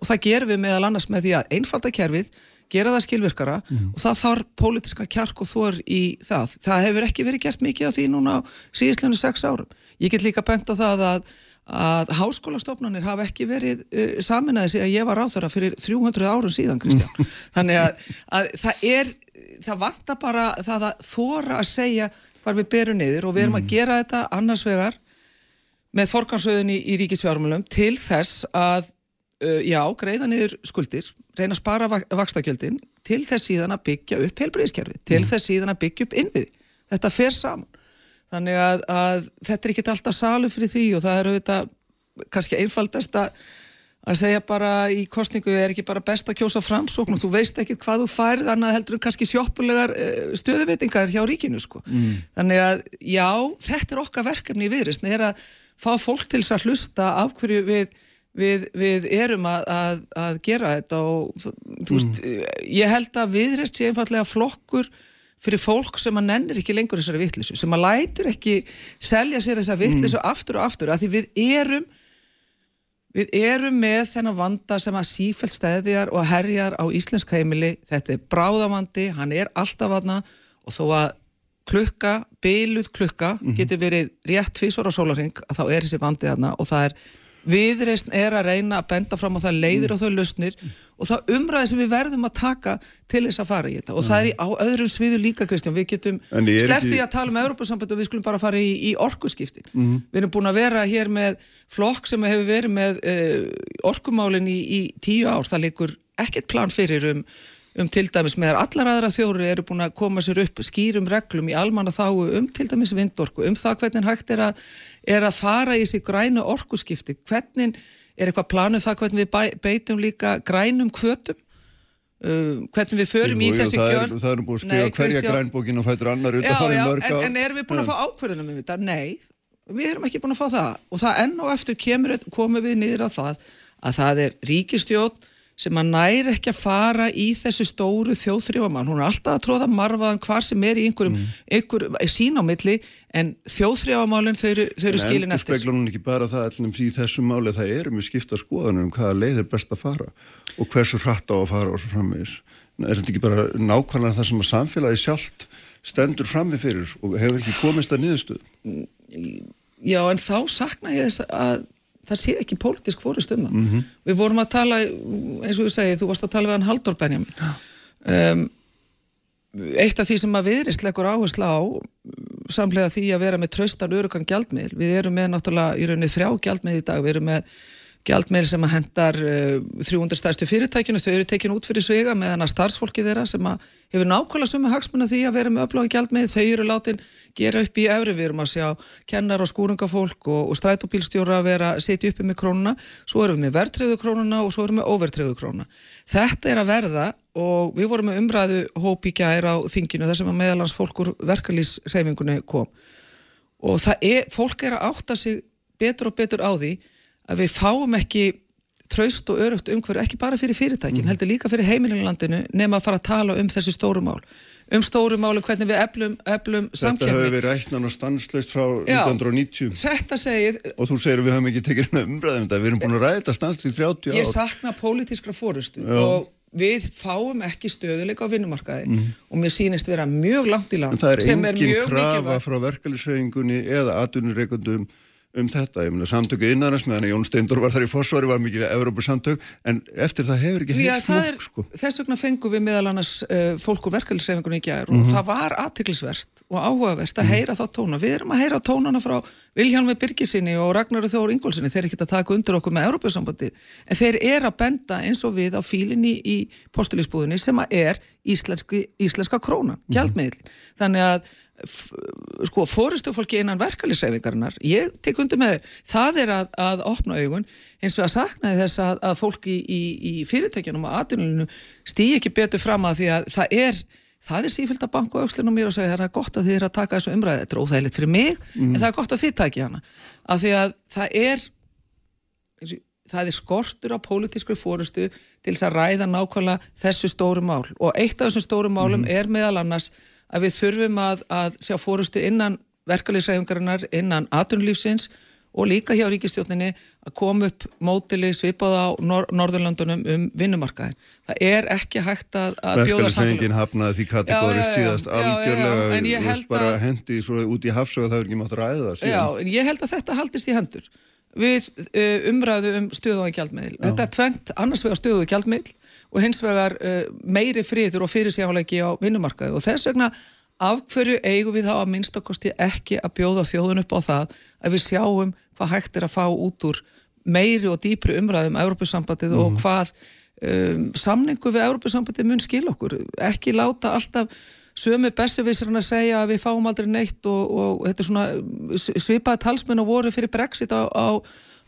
og það gerum við meðal annars með því að einfalda kerfið, gera það skilvirkara og það þarf pólitiska kjark og þor í það. Það hefur ekki verið gert mikið á því núna á síðislega sex árum. Ég get líka bent á það að að háskólastofnanir hafa ekki verið uh, saminæði sig að ég var ráþara fyrir 300 árum síðan, Kristján. <laughs> Þannig að, að það er, það vantar bara það að þóra að segja hvar við berum niður og við erum að gera þetta annars vegar með forgansöðun í, í ríkisfjármjölum til þess að, uh, já, greiða niður skuldir, reyna að spara vak vakstakjöldin til þess síðan að byggja upp heilbreyðiskerfi, til þess síðan að byggja upp innvið. Þetta fer saman. Þannig að, að þetta er ekki alltaf salu fyrir því og það er auðvitað kannski einfaldast að segja bara í kostningu er ekki bara best að kjósa framsókn og þú veist ekki hvað þú færð annað heldur en kannski sjoppulegar uh, stöðuvitingar hjá ríkinu sko. Mm. Þannig að já, þetta er okkar verkefni í viðristni, er að fá fólk til þess að hlusta af hverju við, við, við erum að, að, að gera þetta og þú veist, ég held að viðrist sé einfallega flokkur fyrir fólk sem að nennir ekki lengur þessari vittlisu, sem að lætur ekki selja sér þessa vittlisu aftur og aftur, af því við erum Við erum með þennan vanda sem að sífælt stæðjar og herjar á íslensk heimili. Þetta er bráðavandi, hann er alltaf aðna og þó að klukka, byluð klukka, getur verið rétt tvísvara sólarhing að þá er þessi vandi aðna og það er viðreysn er að reyna að benda fram á það leiðir og þau lausnir og það umræði sem við verðum að taka til þess að fara í þetta og það er í, á öðrum sviðu líka Kristján, við getum En ég er sleppti ekki- að tala um Európa-samband og við skulum bara fara í, í orkuskiptin. Við erum búin að vera hér með flokk sem hefur verið með uh, orkumálin í, í tíu ár. Það leikur ekkert plan fyrir um, um til dæmis með allar aðra þjóri eru búin að koma sér upp skýrum reglum í almanna þáu um til dæmis vindorku, um það hvernig hægt er að, er að fara í þessi grænu orkuskipti. Hvernig er eitthvað planuð það hvernig við beitum líka grænum kvötum? Uh, hvernig við förum Jú, í þessi það gjörð? það er búið að skrifa hverja grænbókin og fætur annar Já, já, en, en erum við búin að fá ákverðunum um þetta? Nei, við erum ekki búin að fá það. Og það enn og eftir kemur, komum við niður að það að það er ríkistjótt sem að næri ekki að fara í þessu stóru þjóðþrjóðamál. Hún er alltaf að tróða marfaðan hvar sem er í einhverjum, mm. einhverjum sín á milli en þjóðþrjóðamálinn þau eru, eru skilin eftir. En endur speglur hún ekki bara það allir í þessu máli það eru með skipta skoðanum um hvaða leið er best að fara og hversu hratt á að fara og svo framvegis. Er þetta ekki bara nákvæmlega það sem að samfélagi sjálft stendur frammi fyrir og hefur ekki komist að niðurstöðu? Já, en þá sakna ég þess að það sé ekki pólitísk fórist um það. Mm -hmm. Við vorum að tala, eins og ég segi, þú varst að tala við hann Haldur Benjamin. Um, eitt af því sem að viðrist leggur áhersla á, samlega því að vera með traustan örugan gjaldmiðl. Við erum með náttúrulega í rauninni þrjá gjaldmiðl í dag, við erum með gjaldmiðl sem að hendar uh, 300 stærstu fyrirtækinu, þau eru tekin út fyrir svega með hana starfsfólki þeirra sem að hefur nákvæmlega sumi hagsmunna því að vera með öflógi gjaldmiðl, þau eru látin gera upp í efri, við erum að sjá kennar og skúringafólk og, og strætópílstjóra að vera að setja uppi með krónuna svo erum við með verðtriðu krónuna og svo erum við með overtriðu krónuna. Þetta er að verða og við vorum með umræðu hóp í gæri á þinginu þar sem að meðalans fólkur verkalýsreifingunni kom og það er, fólk er að átta sig betur og betur á því að við fáum ekki traust og örugt umhverju, ekki bara fyrir fyrirtækin, mm. heldur líka fyrir heimilinlandinu nema að fara að tala um þessi stóru mál um stórumálu hvernig við eflum, eflum samkjörni. Þetta hefur verið rætnan og stanslöst frá Já, 1990. Þetta segir... Og þú segir við höfum ekki tekið með umræðum þetta, við erum búin að ræta stanslöst í 30 ár. Ég sakna pólitískra fórustu Já. og við fáum ekki stöðuleika á vinnumarkaði mm. og mér sýnist vera mjög langt í land. En það er engin krafa frá verkefliðsreyingunni eða atvinnureikundum um þetta, ég meina samtöku innanast meðan Jón Steindor var þar í fórsvari, var mikið Európa samtök, en eftir það hefur ekki heilt fólk sko. Þess vegna fengum við meðal annars uh, fólk og verkefliðsreifingunni í gæður mm -hmm. og það var aðtiklisvert og áhugavert að mm -hmm. heyra þá tóna. Við erum að heyra tónana frá Vilhjálmi Birgisinni og Ragnar Þór Ingólfsinni, þeir er ekki að taka undir okkur með Európa sambandi, en þeir er að benda eins og við á fílinni í postulísbúðinni sem að er íslenski, íslenska krónan. Þannig að sko fóristufólki innan verkefliðsreifingarinnar ég tek undir með þeir, það er að, að opna augun eins og að saknaði þess að, að fólki í, í fyrirtækjunum og aðdunulinu stýi ekki betur fram að því að það er það er sífilt að banka aukslinu mér og segja það er gott að þið er að taka þessu umræði þetta er óþægilegt fyrir mig mm. en það er gott að þið taki hana af því að það er það er skortur á pólitískri fórustu til þess að ræða nákvæmlega þessu stóru mál og eitt af þessum stóru málum mm. er meðal annars að við þurfum að, að sjá fórustu innan verkefliðsræfingarinnar, innan atunlífsins og líka hjá ríkistjóninni að koma upp mótili svipað á Nor Norðurlandunum um vinnumarkaðin. Það er ekki hægt að, að bjóða samfélag. Verkefliðsræfingin hafnaði því kategórist síðast algjörlega bara að... hendi svo út í hafsögu það er ekki mátt ræða það. Já, en ég held að þetta haldist í hendur við uh, umræðu um stöðu og gjaldmiðl. Þetta er tvent annars vegar stöðu og gjaldmiðl og hins vegar uh, meiri friður og fyrirsjáleiki á vinnumarkaði og þess vegna af hverju eigum við þá að minnstakosti ekki að bjóða þjóðun upp á það að við sjáum hvað hægt er að fá út úr meiri og dýpri umræðum um Európusambandið mm. og mhm. hvað um, samningu við Európusambandið mun skil okkur ekki láta alltaf sömu bessevisarinn að segja að við fáum aldrei neitt og, og þetta er svona svipaði talsmenn og voru fyrir Brexit á, á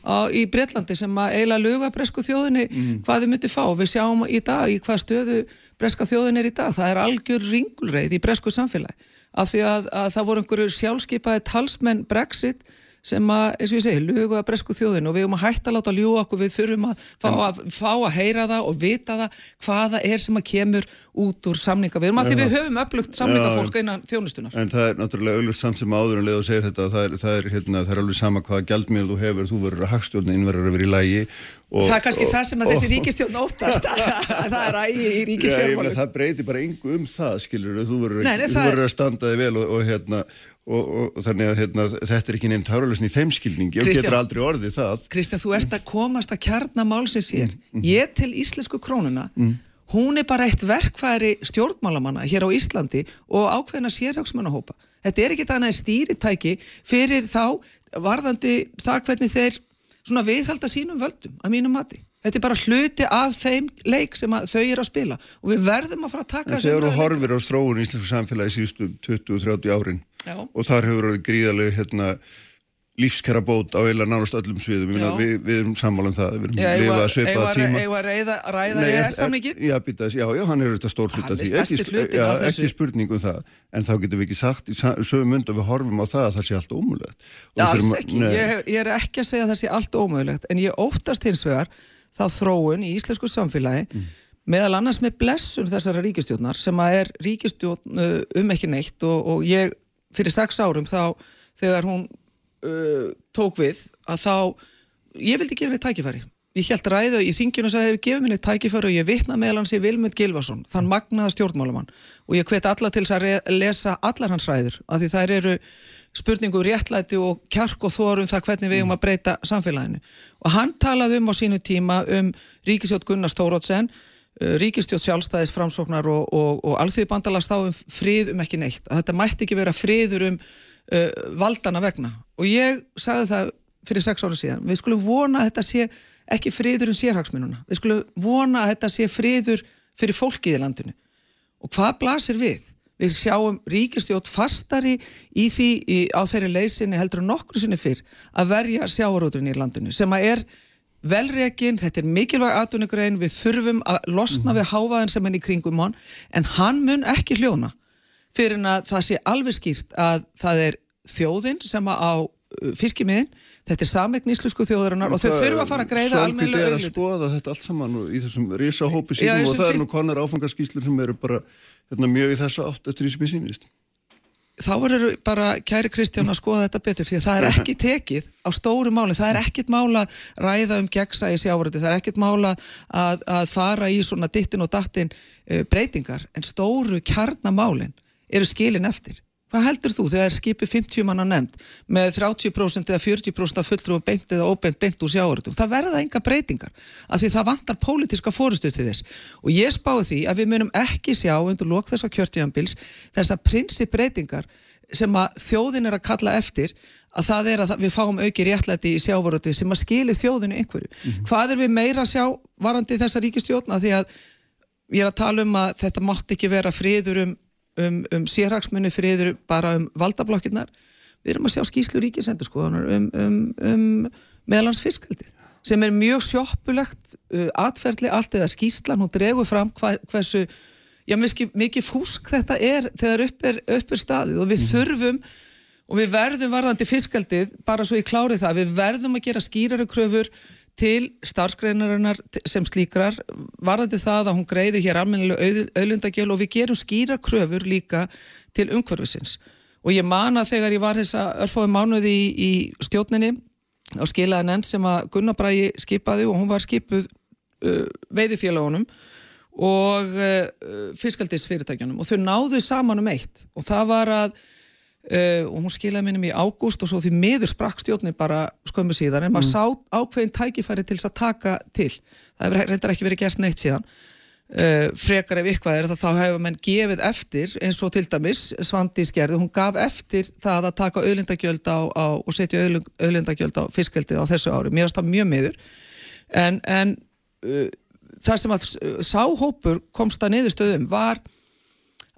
á, í Breitlandi sem að eiginlega löga bresku þjóðinni mm. hvað þið myndi fá. Við sjáum í dag í hvað stöðu breska þjóðin er í dag. Það er algjör ringulreið í bresku samfélagi af því að, að það voru einhverju sjálfskeipaði talsmenn Brexit sem að, eins og ég segi, lugu að bresku þjóðin og við erum að hætta að láta ljú okkur, við þurfum að fá, að fá að heyra það og vita það hvaða er sem að kemur út úr samninga við erum að því við höfum upplugt samningafólk einan þjónustunar. En það er náttúrulega auðvitað samt sem áður en leið og segir þetta, það er, það er, hérna, það er alveg sama hvaða gældmjöl þú hefur, þú verður að hagstjórna innverður að vera í lægi Og, það er kannski og, það sem að og, þessi ríkistjórn óttast <laughs> að það er ægi í ríkistjórnmálum. Það breytir bara yngu um það, skilur, þú verður að standa þig vel og hérna, og, og þannig að hérna, þetta er ekki nefnt háralegsin í þeimskilningi og getur aldrei orðið það Kristján, þú ert að komast að kjarna málsins hér mm, mm. ég til íslensku krónuna mm. hún er bara eitt verkfæri stjórnmálamanna hér á Íslandi og ákveðina sérhagsmannahópa þetta er ekki þannig stýritæki fyrir þá varðandi það hvernig þeir viðhalda sínum völdum að mínum mati Þetta er bara hluti af þeim leik sem þau eru að spila og við verðum að fara að taka þessu umræðinu. Þegar þú horfir á stróun í Íslandsku samfélagi síðustu 20-30 árin Já. og þar hefur verið gríðarlega hérna, lífskjara bót á eila nánast öllum sviðum. Við, við erum sammálað um það. Við erum já, lifað að sveipaða tíma. Eða að ræða, ræða Nei, ég samlingin? Já, býtas, já, já, hann er þetta stór hlut að því. Ekki, já, ekki spurning um það. En þá getum við ekki sagt í sögum mynd og við horfum á það að það sé allt ómögulegt. Já, alls ekki, ég, ég er ekki að segja að það sé allt ómögulegt en ég óttast hins vegar þá þróun í íslensku samfélagi mm. meðal annars með blessun þessara ríkistjórnar sem að er ríkistjórn uh, um ekki neitt og, og ég fyrir sex árum þá þegar hún uh, tók við að þá, ég vildi gefa henni tækifæri. Ég held ræðu í þingjunu og sagði, gefið minni tækifæri? Og ég vitna meðal hans í Vilmund Gilvason þann magnaða stjórnmálamann. Og ég hvet alla til að lesa allar hans ræður af því þær eru spurningu um réttlæti og kjark og þórum það hvernig við erum að breyta samfélaginu. Og hann talaði um á sínu tíma um Ríkistjótt Gunnar Stórótsen uh, Ríkistjótt sjálfstæðis framsóknar og, og, og alþjóði bandalast á um frið um ekki neitt. Að þetta mætti ekki vera friður um uh, valdana vegna og ég sagði það fyrir sex ára síðan við skulum vona að þetta sé ekki friður um sérhagsmununa við skulum vona að þetta sé friður fyrir fólkið í landinu og hvað blasir við? Við sjáum ríkistjótt fastari í því í, á þeirri leysinni heldur nokkru sinni fyrr að verja sjáarúturinn í landinu sem að er velreikinn, þetta er mikilvæg aðtunugrein, við þurfum að losna mm. við hávaðan sem henni kringum hann en hann mun ekki hljóna fyrir að það sé alveg skýrt að það er þjóðinn sem á uh, fiskimiðin, þetta er samegn íslensku þjóðarinnar og þau þurfa að fara að greiða almennilega auðvitað. Svolítið er að skoða þetta allt saman í þessum risahópi sínum og það er nú konar áfangarskýslur sem eru bara hérna, mjög í þessa átt eftir því sem ég sýnist. Þá verður bara kæri Kristján að skoða þetta betur því að það er <laughs> ekki tekið á stóru máli, það er ekkit mála að ræða um gegsa í sjávaröndi, það er ekkit mála að, að fara í svona dittin og dattin uh, breytingar en stóru kjarnamálin eru skilin eftir Hvað heldur þú þegar skipið 50 manna nefnd með 30% eða 40% af fulltrúum beint eða óbeint beint úr sjáuröldum? Það verða enga breytingar af því það vantar pólitiska fórustu til þess og ég spáði því að við munum ekki sjá undir lók þess að kjörtjöfambils þessa prinsipbreytingar sem að þjóðin er að kalla eftir að það er að við fáum auki réttlæti í sjávaröldi sem að skili þjóðinu einhverju. Mm -hmm. Hvað er við meira að sjá varandi þessa ríkistjórna því að ég er að tala um að þetta mátt ekki vera friður um um, um sérhagsmunni friður bara um valdablokkinnar við erum að sjá skýslu ríkisendurskoðunar um, um, um meðlans fiskaldið sem er mjög sjóppulegt uh, atferðli allt eða skýslan, hún dregur fram hva, hversu, já mikið, mikið fúsk þetta er þegar upp er, upp er staðið og við mm. þurfum og við verðum varðandi fiskaldið bara svo ég klári það, við verðum að gera skýrari kröfur til starfsgreinarinnar sem slíkrar varðandi það að hún greiði hér almennilega auðlundagjöl og við gerum skýra kröfur líka til umhverfisins. Og ég man að þegar ég var þessa örfáði mánuði í, í stjórninni á skilaði nefnd sem að Gunnar Bræi skipaði og hún var skipuð uh, veiðifélagunum og uh, fiskaldisfyrirtækjunum og þau náðu saman um eitt. Og það var að Uh, og hún skilaði minnum í ágúst og svo því miður sprakk stjórnir bara skömmu síðan en maður mm. sá ákveðin tækifæri til þess að taka til. Það hefur reyndar ekki verið gert neitt síðan. Uh, frekar ef ykvað er þá hefur menn gefið eftir eins og til dæmis Svandi Skerði, hún gaf eftir það að taka auðlindagjöld á, á og setja auðlindagjöld á fiskveldið á þessu ári, mér finnst það mjög miður. En, en uh, það sem að sáhópur komst að niðurstöðum var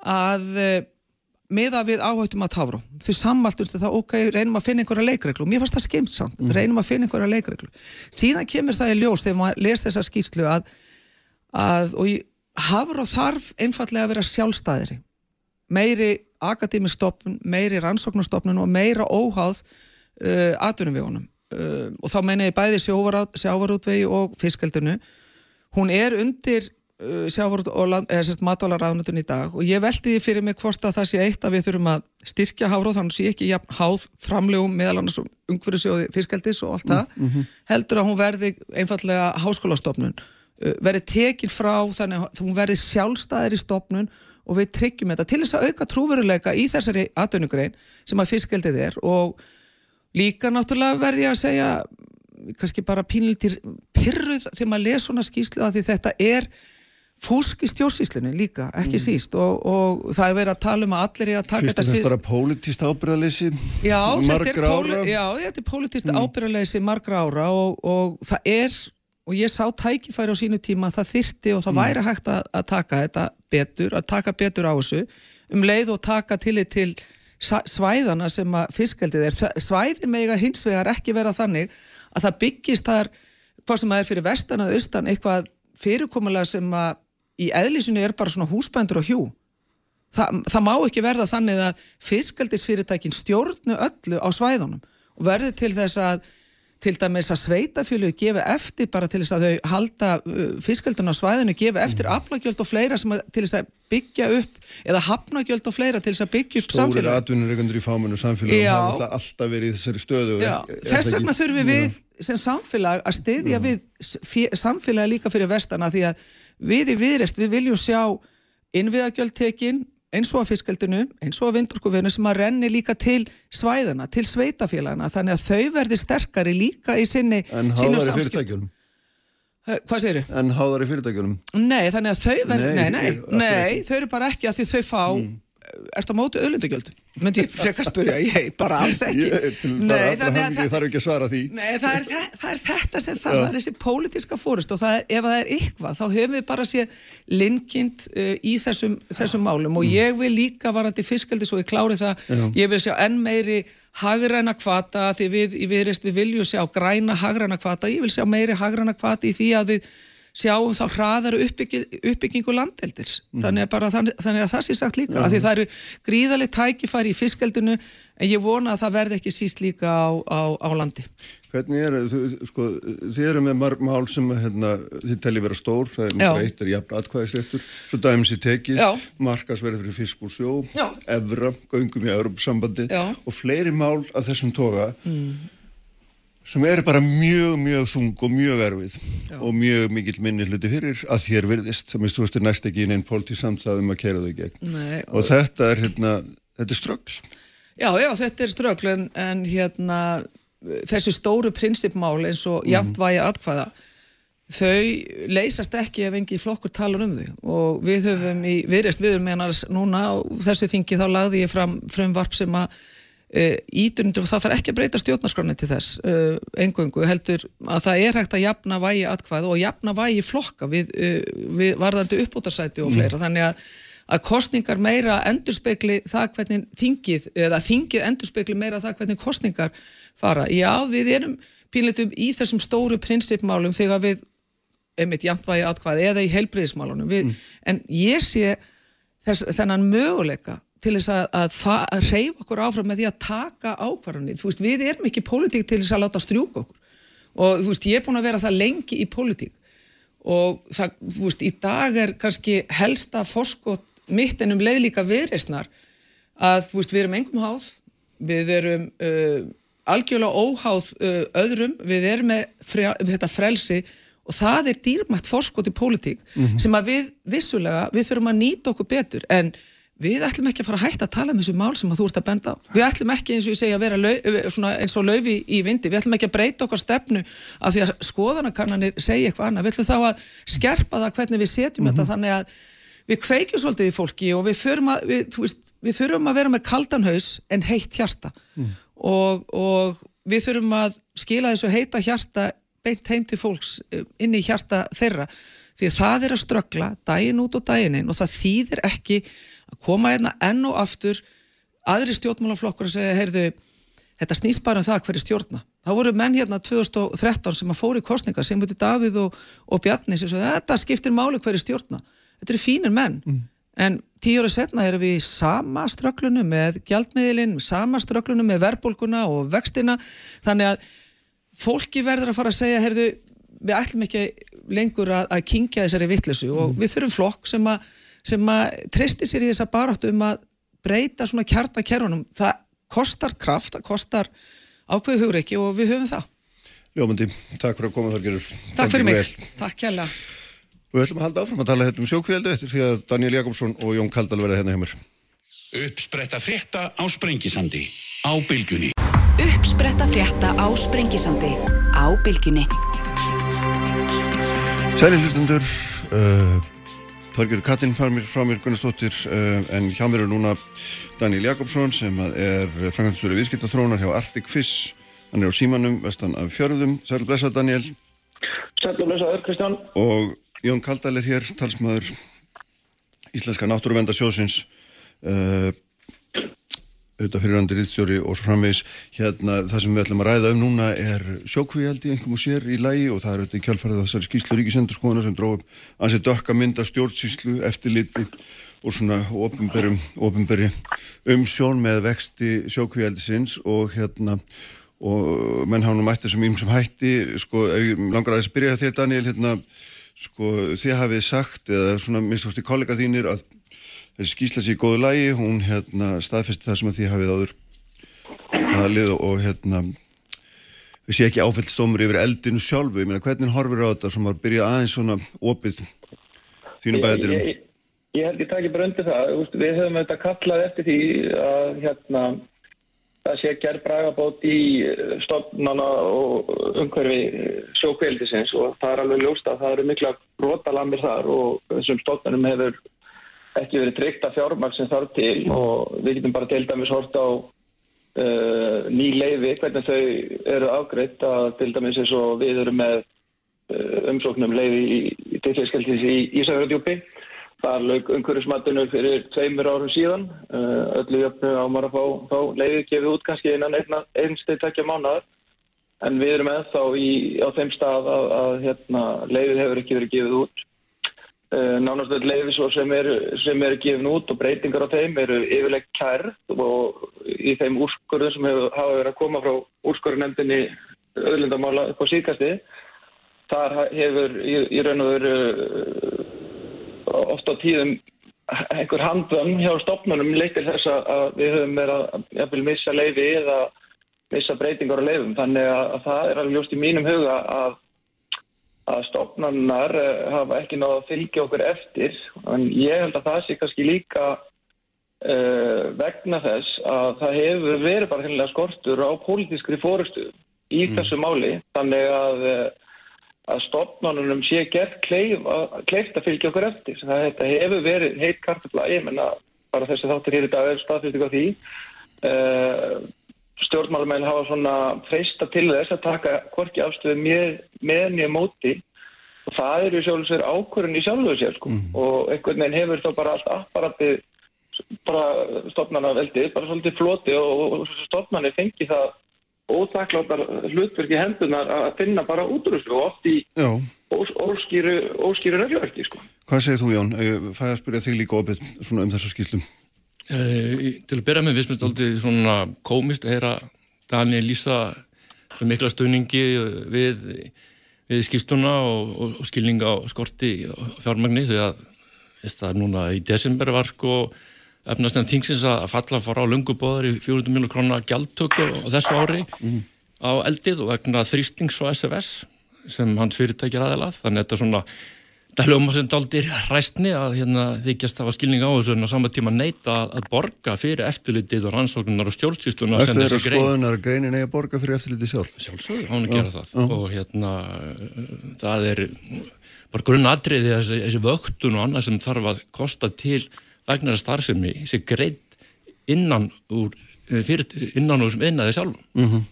að miða við áhættum að táfrá þau sammaldumstu þá, ok, reynum að finna einhverja leikreglu, mér fannst það skemmt mm. reynum að finna einhverja leikreglu síðan kemur það í ljós þegar maður les þessa skýrslu að, að og hafur og þarf einfallega að vera sjálfstæðiri meiri akadémistofnun, meiri rannsóknastofnun og meira óháð uh, atvinnumvegunum uh, og þá meina ég bæði sjávarútvegi og fiskaldinu hún er undir Uh, sjávarút og matválaráðnutun í dag og ég veldi því fyrir mig hvort að það sé eitt að við þurfum að styrkja háróð þannig sé ekki jafn háð framlegum meðal annars umhverfisjóði fiskaldis og allt það mm -hmm. heldur að hún verði einfallega háskólastofnun uh, verði tekin frá þannig að hún verði sjálfstæðir í stofnun og við tryggjum þetta til þess að auka trúveruleika í þessari atvinnugrein sem að fiskaldið er og líka náttúrulega verði að segja kannski bara pínlítir pyrruð þegar maður les svona skýslu að því þetta er fúsk í stjórnsýslinu líka, ekki mm. síst og, og það er verið að tala um að allir er að taka þetta síst. Fyrst er þetta bara pólitíst ábyrðaleysi margra ára? Já, þetta er pólitíst mm. ábyrðaleysi margra ára og, og það er, og ég sá tækifæri á sínu tíma að það þyrti og það mm. væri hægt að, að taka þetta betur, að taka betur á þessu um leið og taka tillit til svæðana sem að fiskaldið er. Svæðin með eiga hins vegar ekki vera þannig að það byggist þar, hvað sem að er fyrir vestan að austan, eitthvað fyrirkomulega sem að í eðlísinu er bara svona húsbændur og hjú. Þa, það má ekki verða þannig að fiskaldisfyrirtækin stjórnu öllu á svæðunum og verði til þess að til dæmis að sveitafjölu gefa eftir bara til þess að þau halda uh, fiskveldun á svæðinu, gefa eftir Mm. aflagjöld og fleira sem að, til þess að byggja upp eða hafnagjöld og fleira til þess að byggja upp Stórir samfélag. atvinnureikandur í fámennu samfélagum Já. hafa alltaf- alltaf verið í þessari stöðu Já, Er- er þess það vegna þurfum við sem samfélag að styðja við s- fé- samfélagi líka fyrir vestana því að við í viðrest við viljum sjá innviðagjöldtekin eins og að fiskaldinu, eins og að vindorkuvinu sem að renni líka til svæðana, til sveitafélagana, þannig að þau verði sterkari líka í sinni Eh, Hvað segir þau? En háðari fyrirtækjunum Nei, þannig að þau verði, Nei, nei, nei, nei, þau eru bara ekki að því þau fá mm. Ertu á móti öllundagjöld? Myndi ég frekar spyrja, ég bara alls ekki. Ég, Nei, bara allra þannig að hamingju það- þarf ekki að svara því. Nei, það er, þe- það er þetta sem það, það er þessi pólitíska fórust og það er, ef það er eitthvað, þá höfum við bara séð linkind uh, í þessum, þessum málum. Og ég vil líka varandi fiskaldi svo ég klári það, Já. ég vil sjá enn meiri hagræna kvata því við viðrist við viljum sjá græna hagræna kvata, ég vil sjá meiri hagræna kvata í því að við sjáum þá hraðar uppbyggi, uppbyggingu landeldis þannig, að bara, þannig, þannig að það sé sagt líka að því það eru gríðalegt tækifæri í fiskaldinu en ég vona að það verði ekki síst líka á, á, á landi. Hvernig er, þú- sko, þið eru með marg mál sem hérna, þið telli vera stór, það er mjög eitt er jafn atkvæðisréttur, svo dæmis í tekið, Já. markasverði fyrir fisk og sjó, evra, göngum í. Mm. og fleiri mál af þessum toga sem eru bara mjög, mjög þung og mjög erfið og mjög mikill minni hluti fyrir að þér virðist, veist er næst ekki inn einn pólitíð samtlæðum að kera þau gegn. Nei, og þetta er hérna, þetta er ströggl. Já, já, þetta er ströggl en, en hérna þessi stóru prinsipmál eins og jafnvægi atkvæða þau leysast ekki ef engi flokkur talar um þau og við höfum í viðreist við erum meðan alls núna á þessu þingi þá lagði ég fram frumvarp sem að uh, ítundur og það þarf ekki að breyta stjórnarskráni til þess uh, engöngu heldur að það er hægt að jafna vægi atkvæða og jafna vægi flokka við, uh, við varðandi uppbútarsæti og fleira. Þannig að að kostningar meira endurspegli það hvernig þingið, eða þingið endurspegli meira það hvernig kostningar fara. Já, við erum pínleitum í þessum stóru prinsipmálum þegar við, einmitt jafnvægi atkvæði eða í heilbriðismálunum, við, en ég sé þess, þennan möguleika til þess að, að, að reyfa okkur áfram með því að taka ákvarðanir. Þú veist, við erum ekki pólitík til þess að láta strjúka okkur. Og þú veist, ég er búin að vera það lengi í pólitík. Og það, þú veist, í dag er kannski helsta forskot mitt en um leið líka viðreysnar að, þú veist, við erum engum háð. Við erum uh, algjörlega óháð uh, öðrum. Við erum með frjá, þetta frelsi. Og það er dýrmætt forskot í pólitík sem að við vissulega við þurfum að nýta okkur betur en við ætlum ekki að fara að hætta að tala um þessu mál sem að þú ert að benda á. Við ætlum ekki eins og ég segja að vera lau, svona, eins og laufi í vindi, við ætlum ekki að breyta okkar stefnu af því að skoðanakannanir segja eitthvað annað, við ætlum þá að skerpa það hvernig við setjum þetta þannig að við kveikjum svolítið í fólki og við, förum að, við, við þurfum að vera með kaldan haus en heitt hjarta. Og, og við þurfum að skila þessu heita hjarta beint heim til fólks eh, inn í hjarta þeirra því að það er að ströggla daginn út og daginn inn og það þýðir ekki að koma hérna enn og aftur aðri stjórnmálaflokkur að segja, heyrðu, þetta snýst bara um það hverju stjórna. Það voru menn hérna 2013 sem að fóru í kostninga sem mútið Davíð og, og Bjarni sem svo þetta skiptir máli hverju stjórna. Þetta eru fínir menn, en tíu ára setna erum við í sama strögglunum með gjaldmiðilinn, sama strögglunum með verðbólguna og vextina, þannig að fólki verður að fara að segja, heyrðu, við ætlum ekki lengur að, að kingja þessari vittlesu og við þurfum flokk sem að, sem að treysti sér í þessa baráttu um að breyta svona kjartakerfunum. Það kostar kraft, það kostar ákveðu hugreiki og við höfum það. Ljómandi, takk fyrir að koma þar Takk fyrir mig. Takk kjærlega. Og við ætlum að halda áfram að tala hérna um sjókvíaldi eftir því að Daniel Jakobsson og Jón Kaldal verða hérna hjá mér. Uppspretta frétta á Sprengisandi á Bylgjunni. Uppspretta frétta á Sprengisandi á Bylgjunni. Sæli hlustundur, uh, Þorgjör Kattin fær mér frá mér Gunnarsdóttir uh, en hjá mér er núna Daniel Jakobsson sem er franganstöru viðskiptathrónar hjá Arctic Fish. Hann er á símanum vestan af fjörðum. Sæli blessa Daniel Sætlu blessaður, Kristján. og Jón Kaldal er hér, talsmaður Íslenska náttúruvendasjósins uh, auðvitað fyrirandi riðstjóri og svo framvegis. Hérna það sem við ætlum að ræða um núna er sjókvíaldi einhverjum og sér í lægi og það er auðvitað í kjálfærið þessari skýslu ríkisendurskóðuna sem dróðum ansið dökka mynda stjórnsýslu eftirliti og svona ofinberi umsjón með vexti sjókvíaldisins og hérna og menn hafa nú mætt þessum ímsum hætti. Sko, langar að þess að byrja þér Daniel hérna, sko, þið hafið sagt eða svona minnst ást í kollega þínir að þessi skýsla sér í góðu lægi hún hérna staðfesti það sem að þið hafið áður talið og hérna við sé ekki áfællstómur yfir eldinu sjálfu, ég meina hvernig horfir á þetta sem var að byrja aðeins svona opið þínum bæðurum Ég, ég held ég takk bara undir það. Úst, við höfum auðvitað kallað eftir því að hérna, það sé gerð bragabót í eh, stofnana og umhverfi sjókveldisins og það er alveg ljóst að það eru mikla rótalamir þar og þessum stofnanum hefur ekki verið tryggt að fjármagn sem þarf til og við getum bara til dæmis hort á uh, ný leifi, hvernig þau eru afgreitt að til dæmis eins og við erum með uh, umsóknum leifi í, tilfellskeldis í Ísafjörðdjúpi Það lauk umhverfismatinu fyrir tveimur árum síðan. Uh, öllu jöfnu á maður að fá, fá leiðið gefið út kannski innan einsteg tekja mánuðar. En við erum ennþá í, á þeim stað að, að hérna, leiðið hefur ekki verið gefið út. Uh, nánast öll leiðið sem eru, eru gefið út og breytingar á þeim eru yfirleitt kærð og í þeim úrskurðum sem hefur, hafa verið að koma frá úrskurðunemdini öðlindamála upp á síkasti. Þar hefur í, í raun og veru oft á tíðum einhver handvömm hjá stopnunum leitir þess að við höfum verið að missa leifi eða missa breytingar á leifum. Þannig að það er alveg ljóst í mínum huga að, að stopnunar hafa ekki náða að fylgja okkur eftir. En ég held að það sé kannski líka uh, vegna þess að það hefur verið bara hennilega skortur á pólitískri fórustu í mm. þessu máli. Þannig að uh, að stopnánunum sé gert kleift að fylgja okkur eftir. Það þetta hefur verið heitt kartafla, ég menna bara þessi þáttur hér í dag er staðfyrting á því. Uh, stjórnmálamenn hafa svona freista til þess að taka hvorki afstöðu með, nýja móti og það eru sjálfur sér ákvörðin í sjálfuðu sér sko. mm. og einhvern veginn hefur þá bara allt apparatið bara stopnana veldið, bara svolítið floti og, og stopnani fengi það óþakkláttar hlutverki hendunar að finna bara útrúslu og oft í ós, óskýru, óskýru reglverki sko. Hvað segir þú Jón? Fæði að spyrja þig líka opið um þessu skýrlum. Uh, til að byrja með við smyndum aldrei svona komist að heyra Daniel lýsa mikla stöningi við, við skýrstuna og, og, og skilninga á skorti fjármagni þegar það er núna í desember var sko efnast en þingsins að falla að fara á lungubóðar í 400 miljónu krónar gjaldtöku á þessu ári mm. á eldið og vegna þrýstings frá SFS sem hans fyrirtækir aðelað þannig að þetta er svona þetta hljóma sem daldir ræstni að hérna, þykjast það var skilning á þessu en á sama tíma neyta að borga fyrir eftirlitið og rannsóknunar og stjórnstýstuna Eftir þeirra skoðunar greinin eigi að borga fyrir eftirlitið sjálf? Sjálfsög, hann er að gera það. Og hérna það er bara grunnatriði þessi, þessi vöktun og annað sem þarf að kosta til vegna starfsemi sé greitt innan úr eh, fyrir, innan úr sem innaði sjálf mm -hmm.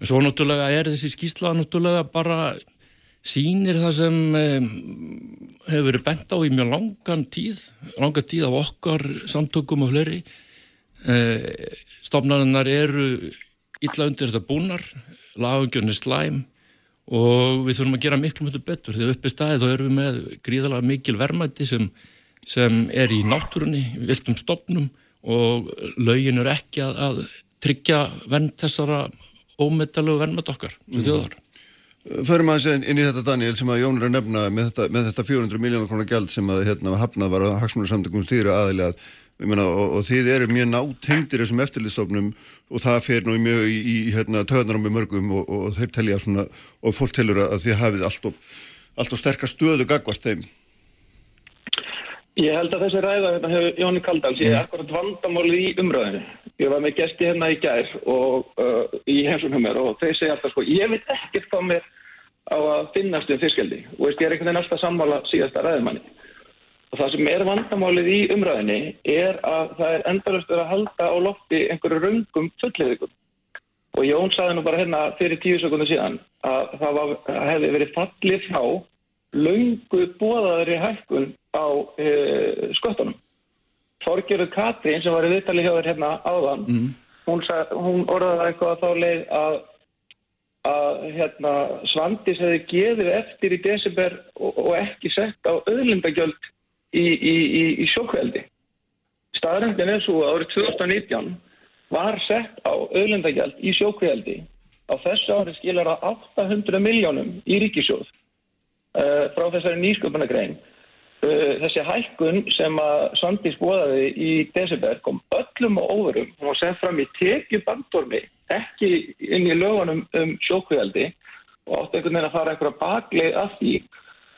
en svo náttúrulega er þessi skýrsla náttúrulega bara sínir það sem um, hefur verið bent á í mjög langan tíð langan tíð af okkar samtökum og fleiri uh, stofnarinnar eru illa undir þetta búnar lagungjörni slæm og við þurfum að gera miklu mjög betur þegar uppi staði þá erum við með gríðalega mikil vermaði sem sem er í náttúrunni, viltum stopnum og lögin er ekki að, að tryggja venn þessara ómetalögu vennmætt okkar sem mm. þjóðar. Förum aðeins inn í þetta Daniel sem að Jón er að nefna með þetta, með þetta 400 miljónar konar gæld sem að hérna, hafnað var að hagsmunarsamtökum stýra aðilega meina, og, og þið eru mjög nátengdir þessum eftirlistofnum og það fer nú mjög í, í hérna, töðnarum með mörgum og, og þeir telja svona og fólk telur að þið hafið allt og, allt og sterkar stöðu gagvart þeim. Ég held að þessi ræða hérna hefur Jóni Kaldal sé mm. akkurat vandamáli í umröðinu. Ég var með gesti hérna í gær og uh, í heimsum hummer og þeir segja alltaf sko, ég veit ekkert hvað mér á að finnast um fyrskjaldi og veist ég er einhvern veginn alltaf sammála síðasta ræðumanni. Og það sem er vandamálið í umröðinu er að það er endalust að halda á lofti einhverju rungum fullriðikum. Og Jón saði nú bara hérna fyrir tíu sekundu síðan að það var, hefði verið fallið frá laungu bóðaðri hækkun á e, sköttunum. Þorgjörður Katrín sem var í viðtali hjá þér hérna áðan, mm. hún, hún orðaði eitthvað þá leið að, að hérna, Svandis hefði gefið eftir í desember og, og ekki sett á öðlindagjöld í, í, í, í sjókveldi. Staðröndin er svo að árið 2019 var sett á auðlendagjald í sjókvíaldi. Á þessu ári skilar það 800 miljónum í ríkisjóð uh, frá þessari nýsköpunagrein. Uh, þessi hækkun sem að Sandís bóðaði í desember kom öllum og óverum. Var sett fram í tekjubandormi, ekki inn í lögunum um sjókvíaldi og átti einhvern veginn að fara einhverja baklið af því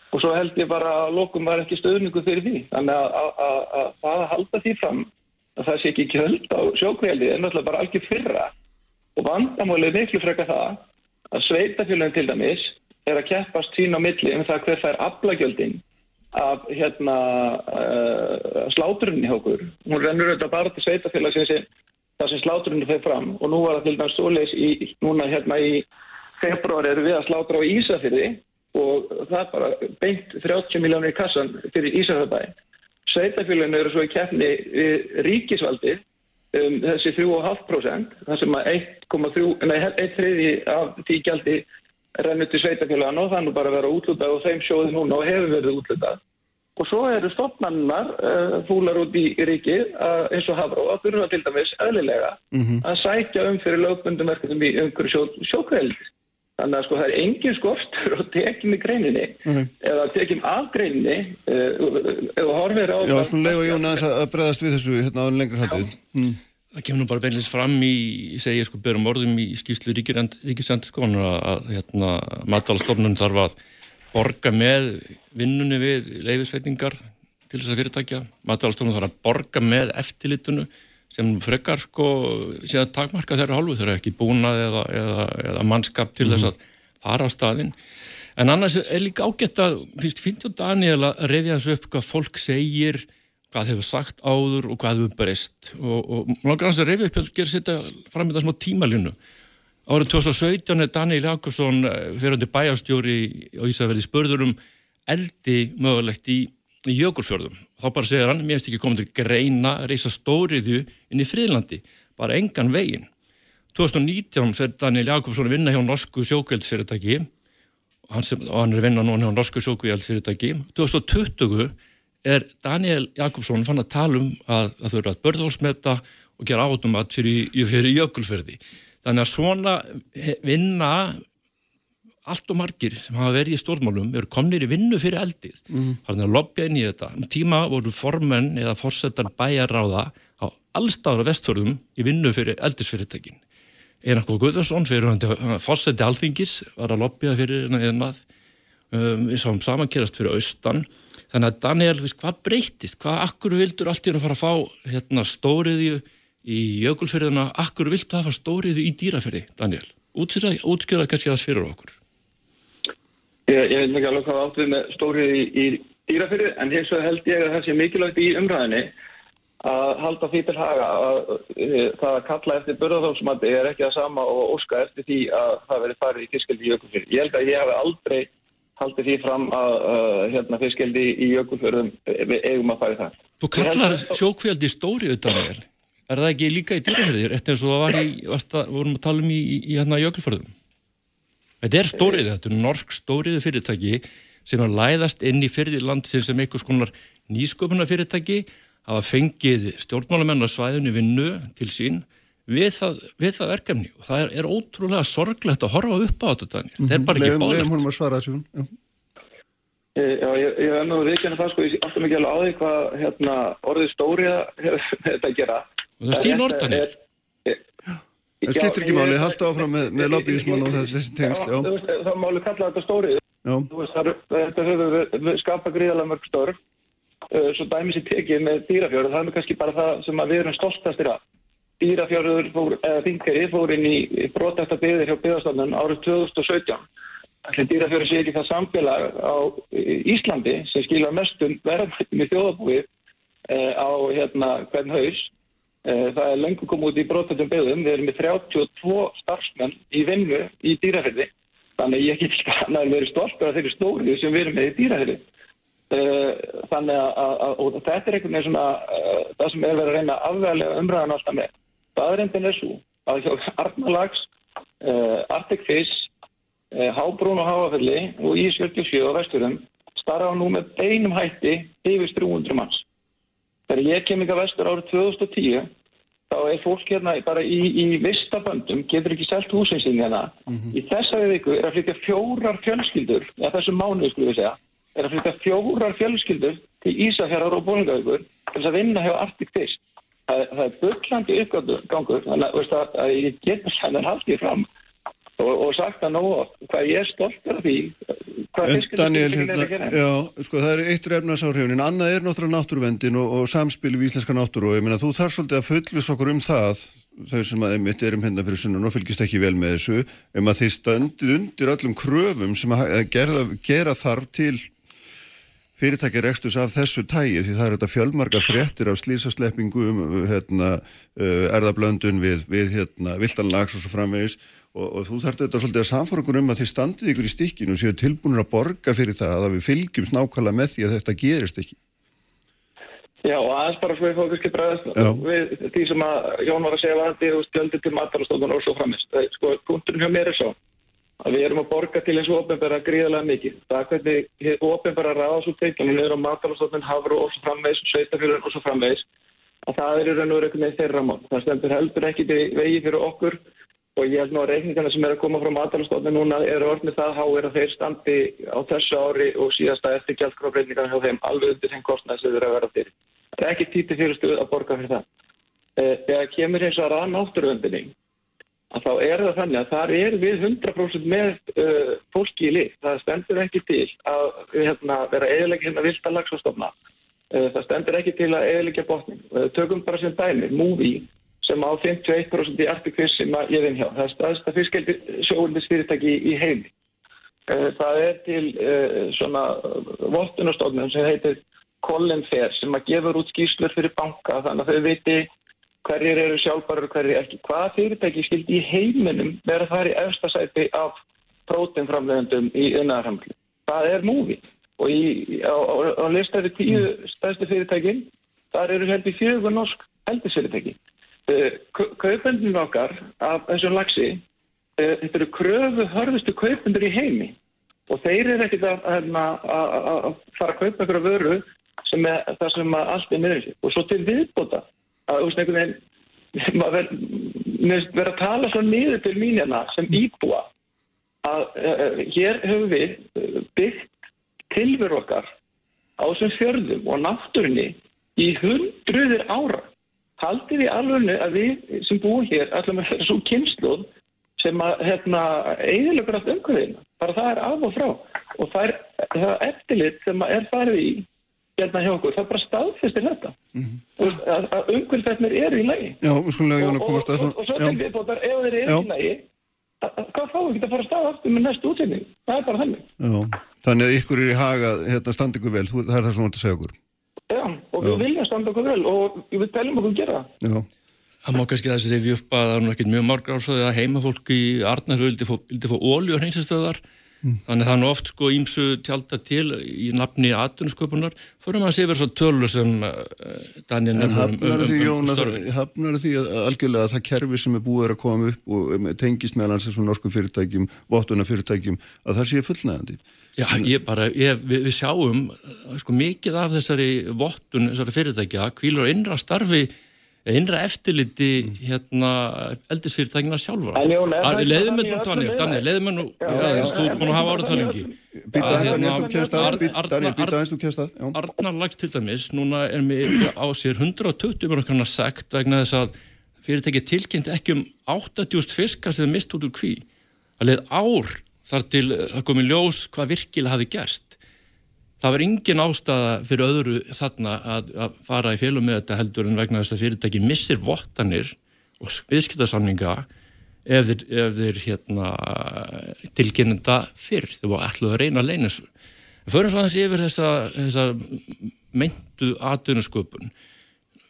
og svo held ég bara að lokum var ekki stöðningu fyrir því. Þannig að, að, að, að það að halda því fram að það sé ekki kjöld á sjókvíaldi er náttúrulega bara algjör fyrra og vandamálið miklu freka það að sveitafélagin til dæmis er að keppast sín á milli um það hver fær aflagjöldin af hérna uh, sláturinn í hókur. Hún rennur auðvitað bara til sveitafélagsins þar sem sláturinn fer fram og nú var það til dæmis stóleis í, núna hérna í februar eru við að slátra á Ísafyrði og það er bara beint 30 miljónir í kassan fyrir Ísafjörðbæði. Sveitafélaginu eru svo í keppni við ríkisvaldið um, þessi 3,5% þar sem að 1,3 af því gjaldi rennur til sveitafélaginu og nú bara að vera útlutað og þeim sjóði núna og hefur verið útlutað. Og svo eru stopnannar uh, fúlar út í, ríkið uh, eins og hafró að þurfa til dæmis eðlilega mm -hmm. að sækja um fyrir lögbundum verkefnum í umhverju sjó, sjókveldis. Þannig að sko það er engin skortur og tekjum í greininni Mhm. eða tekjum af greininni uh, eða horfir á... Já, svona leifa Jón aðeins að bregðast við þessu hérna á lengri haldið. Mm. Það kemur nú bara beinleins fram í, ég segi sko, berum orðum í skýslu ríkisendurskónu að, að hérna, matalastofnun þarf að borga með vinnunni við leifisveitingar til þess að fyrirtækja. Matalastofnun þarf að borga með eftirlitunu sem frekar sko síðan takmarka þeirra hálfu þeirra ekki búnað eða, eða, eða mannskap til þess að fara á staðinn. En annars er líka ágætt að, finnst, þú Daniel að reyðja þessu upp hvað fólk segir hvað hefur sagt áður og hvað hefur breyst og, og langar hans að reyfi upp að gera sitta fram í það smá tímalínu árið 2017 er Daniel Jakobsson fyrirhundi bæjarstjóri á Ísafjörði spörður um eldi mögulegt í, í jökulfjörðum. Þá bara segir hann, mér finnst ekki komið til greina að reysa stóriðju inn í Fríðlandi bara engan vegin 2019 fer Daniel Jakobsson að vinna hjá norsku sjókveldsfyrirtæki og hann, er að vinna núna hjá norsku sjókveldsfyrirtæki 2020 er Daniel Jakobsson fann að tala um að, að þau eru að börðhólsmeta og gera átumat fyrir, fyrir jökulferði. Þannig að svona vinna allt og margir sem hafa verið í stórmálum eru komnir í vinnu fyrir eldið. Mm. Þannig að lobbja inn í þetta. Um tíma voru formenn eða fórsetar bæjarráða á allstára vestförðum í vinnu fyrir eldisfyrirtækin. Einar Góð Guðvarsson fyrir fórseti alþingis var að lobbja fyrir einað um, við sáum samankerast fyrir austan Þannig að Daniel, hvað breytist? Hvað, akkur vildur allt í hún að fara að fá hérna, stóriðju í jökulferðina, akkur vildu að fá stóriðju í dýraferði, Daniel? Útskjöraði kannski það fyrir okkur. Ég, ég veit ekki alveg hvað átt við með stóriðju í, í dýraferði, en hins vegar held ég að það sé mikilvægt í umræðinni að halda því til haga að það að kalla eftir börðarþálsmandi er ekki að sama og óska eftir því að það veri farið í fiskeldi í jökulferði. Ég held að ég hafi aldrei haldið því fram að uh, hérna, fiskeldi í jökulfjörðum við eigum að fara í það. Þú kallar sjókveldi stóriðu, Daniel. Er það ekki líka í dýrafjörðir? Eftir eins og það var í, varsta, vorum að tala um í, í, í hérna jökulfjörðum. Þetta er stóriðu, þetta er norsk stóriðu fyrirtæki sem er læðast inn í fyrirland sem einhvers konar nýsköpuna fyrirtæki hafa fengið stjórnmálamenn á svæðinu vinnu til sín við það, við það verkefni og það er, er ótrúlega sorglegt að horfa upp á þetta. Mm -hmm. þetta er bara ekki bálegt. Leðum hún að svara þessu. Já, Já ég, ég er nú viðkjörna það sko, ég áttum ekki alveg á því hvað hérna, orðið stóriða hefur <laughs> þetta að gera. Og það er þín orð, Daniel. Það skiptir ekki máli, halda áfram með, með lobbyismann og þessi tengsl. Já, veist, það máli kalla þetta stórið. Þetta hefur skapað gríðalega mörg störf. Svo dæmis í tekið með dýrafjörðu, það er kannski bara það sem við erum stoltastir af. Dýrafjörður, eða þingari, fór inn í brotækta byggðir hjá byggðarstofnun árið 2017. Allir dýrafjörður sé ekki það samfélag á Íslandi sem skilja mestum verðmættum í þjóðabúið á hérna hvern haus. Það er lengur komið út í brotæktum byggðum. Við erum með 32 starfsmenn í vinnu í dýrafjörði. Þannig ég get ekki að vera stoltur af þeirri stórið sem við erum með í dýrafjörði. Þannig að og þetta er einhvern veginn svona uh, það sem er verið að reyna afveglega umræðan alltaf með. Staðrindin er svo að hjá Arnalags, Arctic Fish, Hábrún og Háafelli og Í77 á vesturum starfa nú með beinum hætti yfir 300 manns. Þegar ég kem ykkar vestur árið 2010 þá er fólk hérna bara í, í vistaböndum, getur ekki selt húsin sín hérna. Í þessari viku er að flytja fjórar fjölskyldur, eða þessum mánuðu skulle við segja, er að flytja fjórar fjölskyldur til Ísafjörðar og Bólingaugur til þess að vinna hjá Arctic Fish. Það, það er bygglandi uppgangur, þannig að, að, að ég get sæðan haldið fram og, og sagt að nóg hvað ég er stolt af því hvað Daniel, er að hérna, gera. já, sko það er eitt refnarsáhrifin, en annað er náttúrulega náttúruvendin og, og samspil við íslenska náttúru og ég meina þú þarf svolítið að fullvis okkur um það þau sem að einmitt erum hérna fyrir sunnan og fylgist ekki vel með þessu um að þið stöndið undir öllum kröfum sem að gera, gera þarf til fyrirtækja rekstus af þessu tægi því það er þetta fjölmargar fréttir af slísasleppingum hérna, uh, erðablöndun við, við hérna, viltanlags og svo framvegis og, og þú þarf þetta svolítið að samfara okkur um að þið standið ykkur í stikkinu og séu tilbúinir að borga fyrir það að við fylgjumst nákvæmlega með því að þetta gerist ekki Já, og aðeins bara svo ég fóðu kannski bregðast við því sem að Jón var að segja varandi og stjöldi til matarastofnun og svo framist. Sko, punkturinn hjá mér er svo að við erum að borga til eins og ofinbæra gríðarlega mikið. Það er hvernig ofinbæra ráða svo teikinu niður á matarastofnun, hafru og svo framvegs, sveitafjörðun og svo framvegs að það er í raun og veru einhvern veginn þeirra mál. Það stendur heldur ekki til vegi fyrir okkur og ég held nú að reikningarna sem er að koma frá matarastofnun núna eru orðnið það háir að þeir standi á þessu ári og síðasta eftir gjaldgráfreikningarna hjá þeim alveg undir þeim kostnæð sem þeir eru að vera fyrir. Það er ekki títi fyrir stuð að borga fyrir það. Eh, Þegar kemur eins og að náttúruöndinni að þá er það þannig að þar er við 100% með uh, fólki í lið. Það stendur ekki til að hérna, vera eðilegja hérna vilda lagsastofna. Uh, það stendur ekki til að eðilegja botning. Uh, tökum bara sem dæmi, Movi sem á 51% í Arctic sem að ég vinn hjá. Það er staðista fiskeldi sjóundisfyrirtæki í heimi. Uh, það er til uh, svona vottunarstofnum sem heitir Colin Fair sem að gefur út skýrslur fyrir banka þannig að þau viti hverjir eru sjálfbærar og hverjir ekki. Hvaða fyrirtæki skildi í heiminum vera þar í efsta sæti af prótinframlegundum í innæðarhamli? Það er múfi og í, á, á, á listaði tíu stærstu fyrirtækin þar eru heldur fjögur norsk heldisfyrirtæki. Uh, kaupendin okkar af þessum lagsi uh, þetta eru kröfu hörðustu kaupendur í heimi. Og þeir eru ekkert að, að, að, að fara að kaupa ykkur vöru sem er það sem að allt er niður og svo til viðbóta að þú veist einhvern veginn <laughs> maður ver- mér finnst vera að tala svo niður til mín hérna sem íbúa að uh, hér höfum við byggt tilveru okkar á þessum fjörðum og náttúrunni í hundruðir ára haldið í alvegni að við sem búum hér ætlum að vera svo kynsluð sem að hérna eiginlega allt umhverfina, bara það er af og frá. Og það er, það eftirlit sem að er farið í hérna hjá okkur, það er bara staðfestir þetta. Og að, að umhverfetnir eru í lagi. Já, við skulum lega Jón að og, komast og, að og, og svo til viðbótar ef þeir eru í lagi að- að- hvað fáum við ekki að fara að staða aftur með næstu útsending það er bara þannig. Já, þannig að ykkur er í haga, hérna, standi ykkur vel, það er það sem þú ert að segja okkur. Já, og við viljum standa okkur vel og við teljum okkur gera það. Já, Það má kannski þessi reyfi upp að það er nú ekkert mjög margar ásöðu að heimafólk í Arnarfjörð vildi fá, vildi fá ólju og hreinsastöðar þannig að það er nú oft sko ímsu tjálta til í nafni aðtunsköpunar fyrir maður að sé verið svo tölur sem uh, Daniel en nefnir um, um, um, um, að, störfin. hafnar því að algjörlega að það kerfi sem er búið að koma upp og um, tengist meðal hans þessum norskum fyrirtækjum, vottuna fyrirtækjum, að það sé fullnægandi. Já, ég bara, ég, við, við sjáum uh, sko mikið af þessari vottun, þessari fyrirtækja, kvílur innra starfi innra eftirliti hérna eldisfyrirtækina sjálfur er Leðum í nú, Daniel, Daniel, leðum með nú þú er búin að hafa árið það lengi Býta Að aðeins, hérna, þú kemst að, Daniel, býta aðeins, þú kemst að, já. Arnarlags til dæmis, núna er með á sér 120 mörgurna sekt vegna þess að fyrirtæki tilkynnt ekki um 80.000 fiskar sem er mist út úr kví. Það leið ár þar til að komi ljós hvað virkilega hafi gerst. Það var engin ástæða fyrir öðru þarna að, að fara í félum með þetta heldur en vegna þess að fyrirtæki missir vottanir og viðskiptasamninga ef þeir, ef þeir hérna, tilkynninda fyrr. Þau var alltaf að reyna að leina þessu. Förum svo aðeins yfir þessa, þessa meintu atvinnusköpun.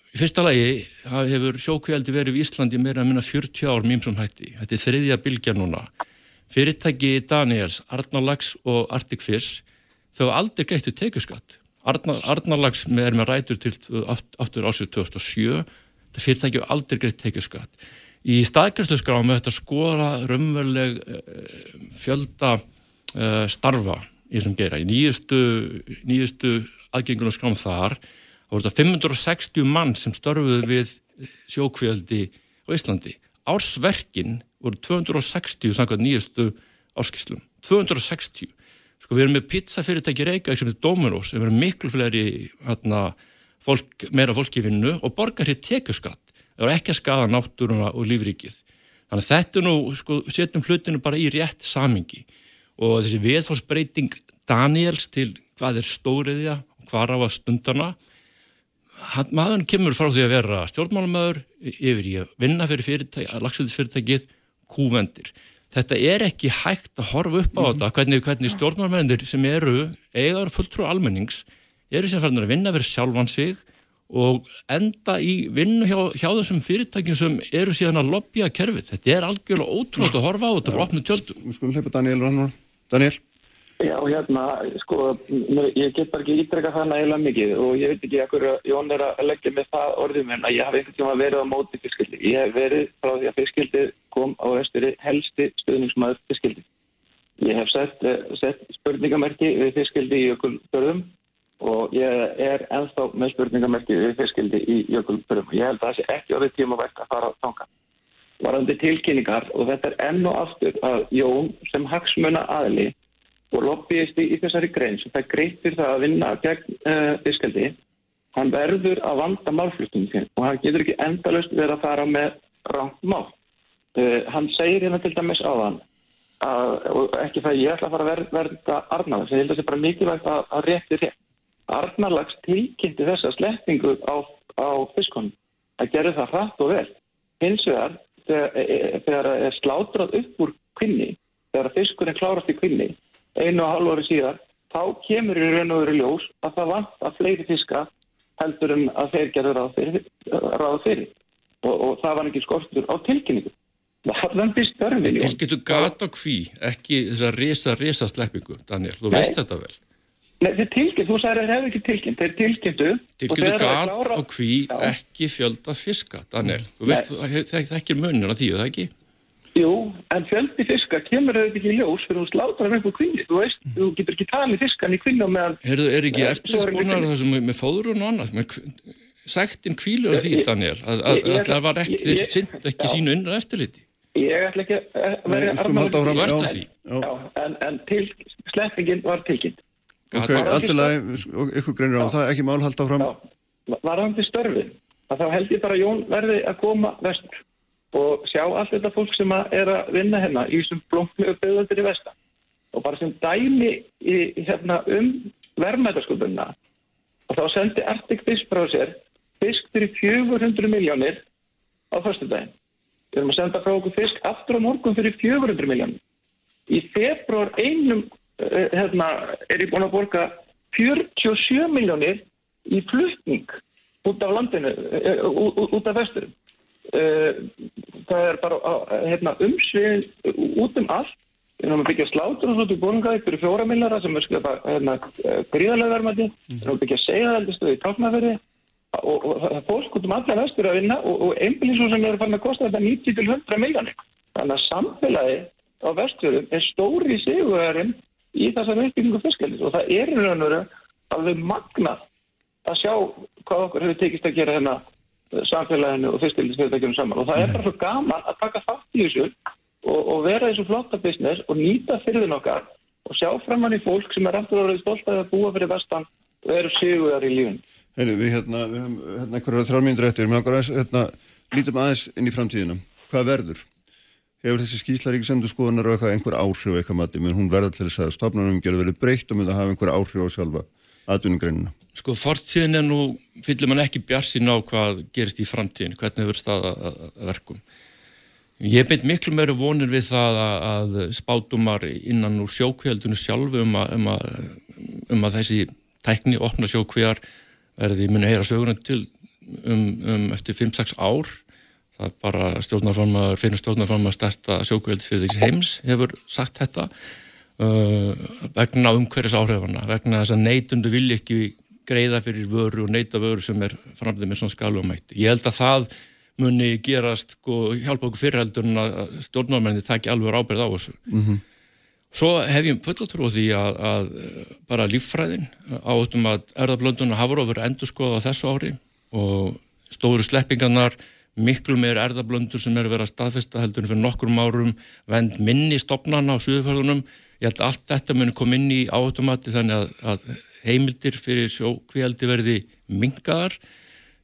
Í fyrsta lagi það hefur sjókveldi verið í Íslandi meira að minna 40 ár mýmsum hætti. Þetta er þriðja bylgja núna. Fyrirtæki Daniels, Arnarlags og Arctic Fish þau aldrei greitt við tekjuskatt. Arnar, Arnarlags er með rætur til aft- aftur ásið 2007. Þetta fyrirtæki hafa aldrei greitt tekjuskatt. Í er þetta skora raunveruleg eh, fjölda uh, starfa í þessum geira. Í nýjustu, nýjustu aðgengunum skrám þar Það voru þetta 560 mann sem störfuðu við sjókvíaldi á Íslandi. Ársverkin voru 260 samkvæmt nýjastu áskýslum. 260. Sko við erum með pizzafyrirtæki reyka sem er Dominos, sem er miklu fleiri hérna, fólk, meira fólk í vinnu og borgar hér tekjuskatt. Það er ekki að skada náttúruna og lífrikið. Þannig að þetta nú, sko, setjum hlutinu bara í rétt samingi og þessi viðfórsbreyting Daniels til hvað er stóriðja og hvað ráða stundana maður kemur frá því að vera stjórnmálumöður yfir í að vinna fyrir fyrirtæki, lagsveitsfyrirtækið kúvendir. Þetta er ekki hægt að horfa upp á -hmm. þetta, hvernig, hvernig stjórnmálumöðinir sem eru eigar fulltrú almennings eru sem færðin að vinna fyrir sjálfan sig og enda í vinnu hjá, hjá þessum fyrirtækjum sem eru síðan að lobbyja kerfið. Þetta er algjörlega ótrúlega að horfa á þetta frá opnu tjöldum. Við skulum hleypa Daniel Daniel? Já, hérna, sko, ég get bara ekki ítrekka það nægilega mikið og ég veit ekki ekkur að Jón er að leggja með það orðum en að ég hafi einhvern tíma verið á móti fiskildi. Ég hef verið frá því að fiskildi kom á vesturi helsti stuðningsmæður fiskildi. Ég hef sett, sett spurningamerki við fiskildi í jökulbörðum og ég er ennþá með spurningamerki við fiskildi í jökulbörðum. Ég held að það sé ekki orðið tíma verk að fara á tanga. Varandi tilkynningar og þetta er enn og aftur að Jón sem hagsmuna aðli og lobbyist í þessari grein sem það greitir það að vinna gegn uh, fiskaldi, hann verður að vanda málflutningin og hann getur ekki endalust verið að fara með rámt mál. Uh, hann segir hérna til dæmis á þann að, og ekki það ég ætla að fara að ver, verða Arnarlags, ég held að það sé bara mikilvægt að, að rétti rétt. Arnarlags tilkynnti þessa sleppingu á, á fiskunum að gera það hratt og vel. Hins vegar, þegar, þegar er slátrað upp úr kvinni, þegar fiskurinn klárast í kvinni, einu og hálf ári síðar, þá kemur í raun og veru ljós að það vant að fleiri fiska heldur um að þeir gerður ráð fyrir, ráð fyrir. Og, og það var ekki skortur á tilkynningu. Það hafðandi störfin. Til getur gata kví, ekki þess að resa, resa sleppingu, Daniel, þú Nei. veist þetta vel. Nei, þeir tilkynnt, þú sagði að það hefði ekki tilkynnt, þeir tilkynntu. Til getur gata klára... kví, ekki fjölda fiska, Daniel. Þú veist, það er ekki munir á því, það ekki? Jú, en fjöldi fiska kemur auðvitað ekki í ljós fyrir að slátra með kvinni, þú veist, mm. þú getur ekki talið fiskan í kvinni og meðan... Herðu, er ekki eh, eftirlitsbúnar þessum með fóðrun og annað, með sættin kvílur af því, Daniel, að, að, að það var ekki, þeir synd ekki sínu unnar eftirliti? Ég ætla ekki að vera armáður því. Já, en, en til, sleppingin var tilkynnt. Ok, alltilega, ykkur greinir á það, ekki mál halda áfram. Já, var hann til störfin, að þá held ég bara Jón verði að koma vestur og sjá allt þetta fólk sem er að vinna hérna í þessum blómknu uppbyggðandir í vestan og bara sem dæmi í, hérna, um verðmætasköpunna og þá sendi Arctic Fish frá sér fisk fyrir 400 miljónir á fyrstu daginn. Við erum að senda frá okkur fisk aftur á morgun fyrir 400 miljónir. Í februar einum uh, hérna, er ég búin að borga 47 miljónir í flutning út af landinu, uh, út af vesturum. Eh, það er bara hérna, umsvið út um allt. Við erum að byggja slátur og svo til bónungaði fyrir fjóra millara sem er skilja hérna, gríðarlega verðmætti við erum að byggja segjaðaldistöðu í tálknaferði og, og það er fólk út um alla vestur að vinna og, og einbilísum sem eru farin að kosta þetta 90-100 miljónir þannig að samfélagi á vesturðum er stóri sigurverðin í þessar uppbyggingu fiskaldis og það er í raun og veru alveg magna að sjá hvað okkur hefur tekist að gera hérna samfélaginu og fyrstildisfyrirtækjum saman og það er bara svo gaman að taka þátt í þessu og, og vera þessu flotta business og nýta fyrirðin okkar og sjá framann í fólk sem er aftur árið stolt að búa fyrir vestan og eru siguðar í lífun. Heyrðu, við hérna, við hefum hérna einhverja þrjálfmyndur eftir, við aðeins, hérna, lítum aðeins inn í framtíðina. Hvað verður? Hefur þessi skýslarík sendu skoðunar og eitthvað einhver áhrif eitthvað mati, menn hún verður til þess að stofnarnum gerður verið breytt og myndi að hafa einhver áhrif á sjálfa aðdunumgreinina. Sko fortíðin er nú, fyllir mann ekki bjarsin á hvað gerist í framtíðin, hvernig verður staða verkum. Ég beint miklu meira vonir við það að spátumar innan úr sjókveldunum sjálfu um að, um, að, um að þessi tækni opna sjókvejar verði muni að heyra söguna til um, um eftir 5-6 ár. Það er bara stjórnarfarmar, fyrir stjórnarfarmar stærsta sjókveldisfyrirtækis heims hefur sagt þetta uh, vegna umhverjus áhrifana, vegna þess að neitundu vilja ekki greiða fyrir vöru og neyta vöru sem er framlega með svona skalu og mætti. Ég held að það muni gerast og sko, hjálpa okkur fyrirheldur en að stjórnarmenni takki alveg ábyrð á þessu. Mm -hmm. Svo hef ég fullatrú því að, að bara líffræðin áttum að erðablöndun og hafrófur endur skoða þessu ári og stóru sleppingarnar, miklu meir erðablöndur sem eru verið að staðfesta heldur fyrir nokkrum árum, vend minni stopnana á suðuförðunum. Ég held að allt þetta muni koma inn í átumati þannig að, að heimildir fyrir sjókvíaldi verði mingaðar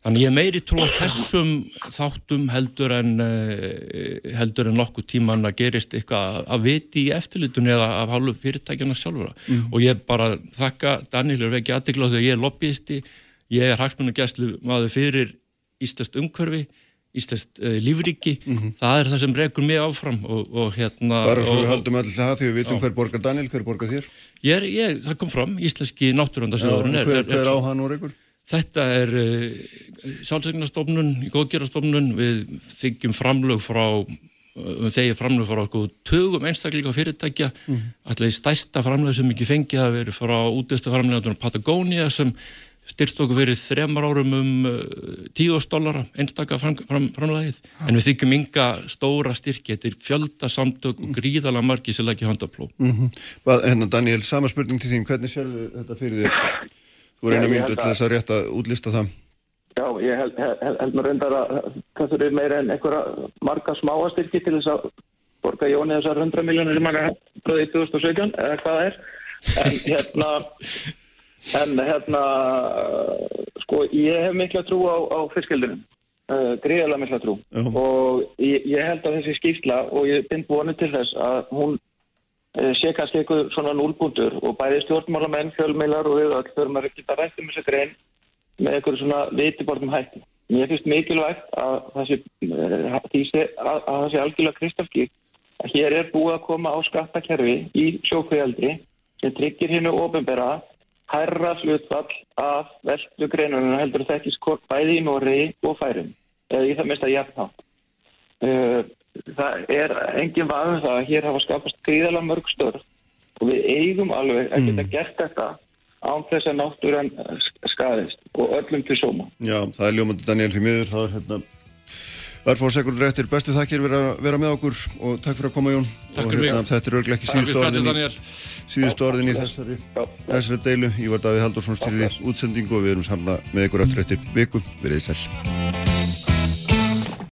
Þannig ég meiri trú að þessum þáttum heldur en, eh, heldur en nokkuð tíman að gerist eitthvað að viti í eftirlitunni eða af hálfu fyrirtækjana sjálfura. Mm. Og ég bara þakka Daniel er ekki aðdegla þegar ég er lobbyisti, ég er hagsmunagæslu maður fyrir Íslandst umhverfi, Íslandst uh, lífriki, mm -hmm. það er það sem regur mig áfram og, og hérna... Bara svo við höldum allir það því við vitum hver borgar Daniel, hver borgar þér? Ég er, ég, það kom fram, Íslandski náttúrundasjóðurinn. Hver, hver á hann og regur? Þetta er uh, eh, sálsegnastofnun, góðgerastofnun, við þykjum framlög frá, uh, þegar framlög frá sko, tögum einstakleika fyrirtækja, mm. alltaf í stæsta framlög sem ekki fengið að vera frá útesta framlögum Patagonia sem styrst okkur verið þremar árum um uh, tíðost dollara einstakka fram, fram, framlægið, ah. en við þykjum ynga stóra styrki, þetta er fjölda samtök og gríðala margi sem leggja handapló. Mm -hmm. Hérna Daniel, sama spurning til þín, hvernig sér þetta fyrir þér? Þú er eina myndu til þess að rétt að útlista það. Já, ég held, held, held mér reyndar að það þurfir meira en einhverja marga smáastyrki til þess að borga Jóni þessar 100 miljónir sem hann er bröðið í 2017 eða hvað það er. En hérna, <laughs> en hérna, sko, ég hef miklu að trú á, á fyrskildunum. Uh, greiðalega miklu að trú. Uh -huh. Og ég, ég held að þessi skýrsla og ég bind búinu til þess að hún Eh, sé kannski eitthvað svona núlbúndur og bæði stjórnmálamenn, fjölmeilar og við öll þurfum að geta rætt um þessu grein með eitthvað svona vitibortum hætti. Mér finnst mikilvægt að það sé, eh, að, að sé algjörlega kristalskýrt að hér er búið að koma á skattakerfi í sjókveðaldri sem tryggir hinnu ofinbera hærra slutfall af veldu greinunum heldur ekki skort bæði í Nóri og Færum eða í það mista jafnátt. Uh, það er engin vaðum það að hér hafa skapast gríðalega mörg störf og við eigum alveg að geta mm. gert þetta án þess að náttúran skadist og öllum til sóma. Já, það er ljómandi Daniel því miður, það er hérna Örfór sekundur eftir, bestu þakkir vera, vera með okkur og takk fyrir að koma Jón. Takk fyrir hérna, Þetta er örglega ekki síðust orðin í, síðust orðin í þessari, þessari deilu. Ég var Davíð Haldursson styrði útsendingu og við erum samla með ykkur aftur eftir viku, verið sæl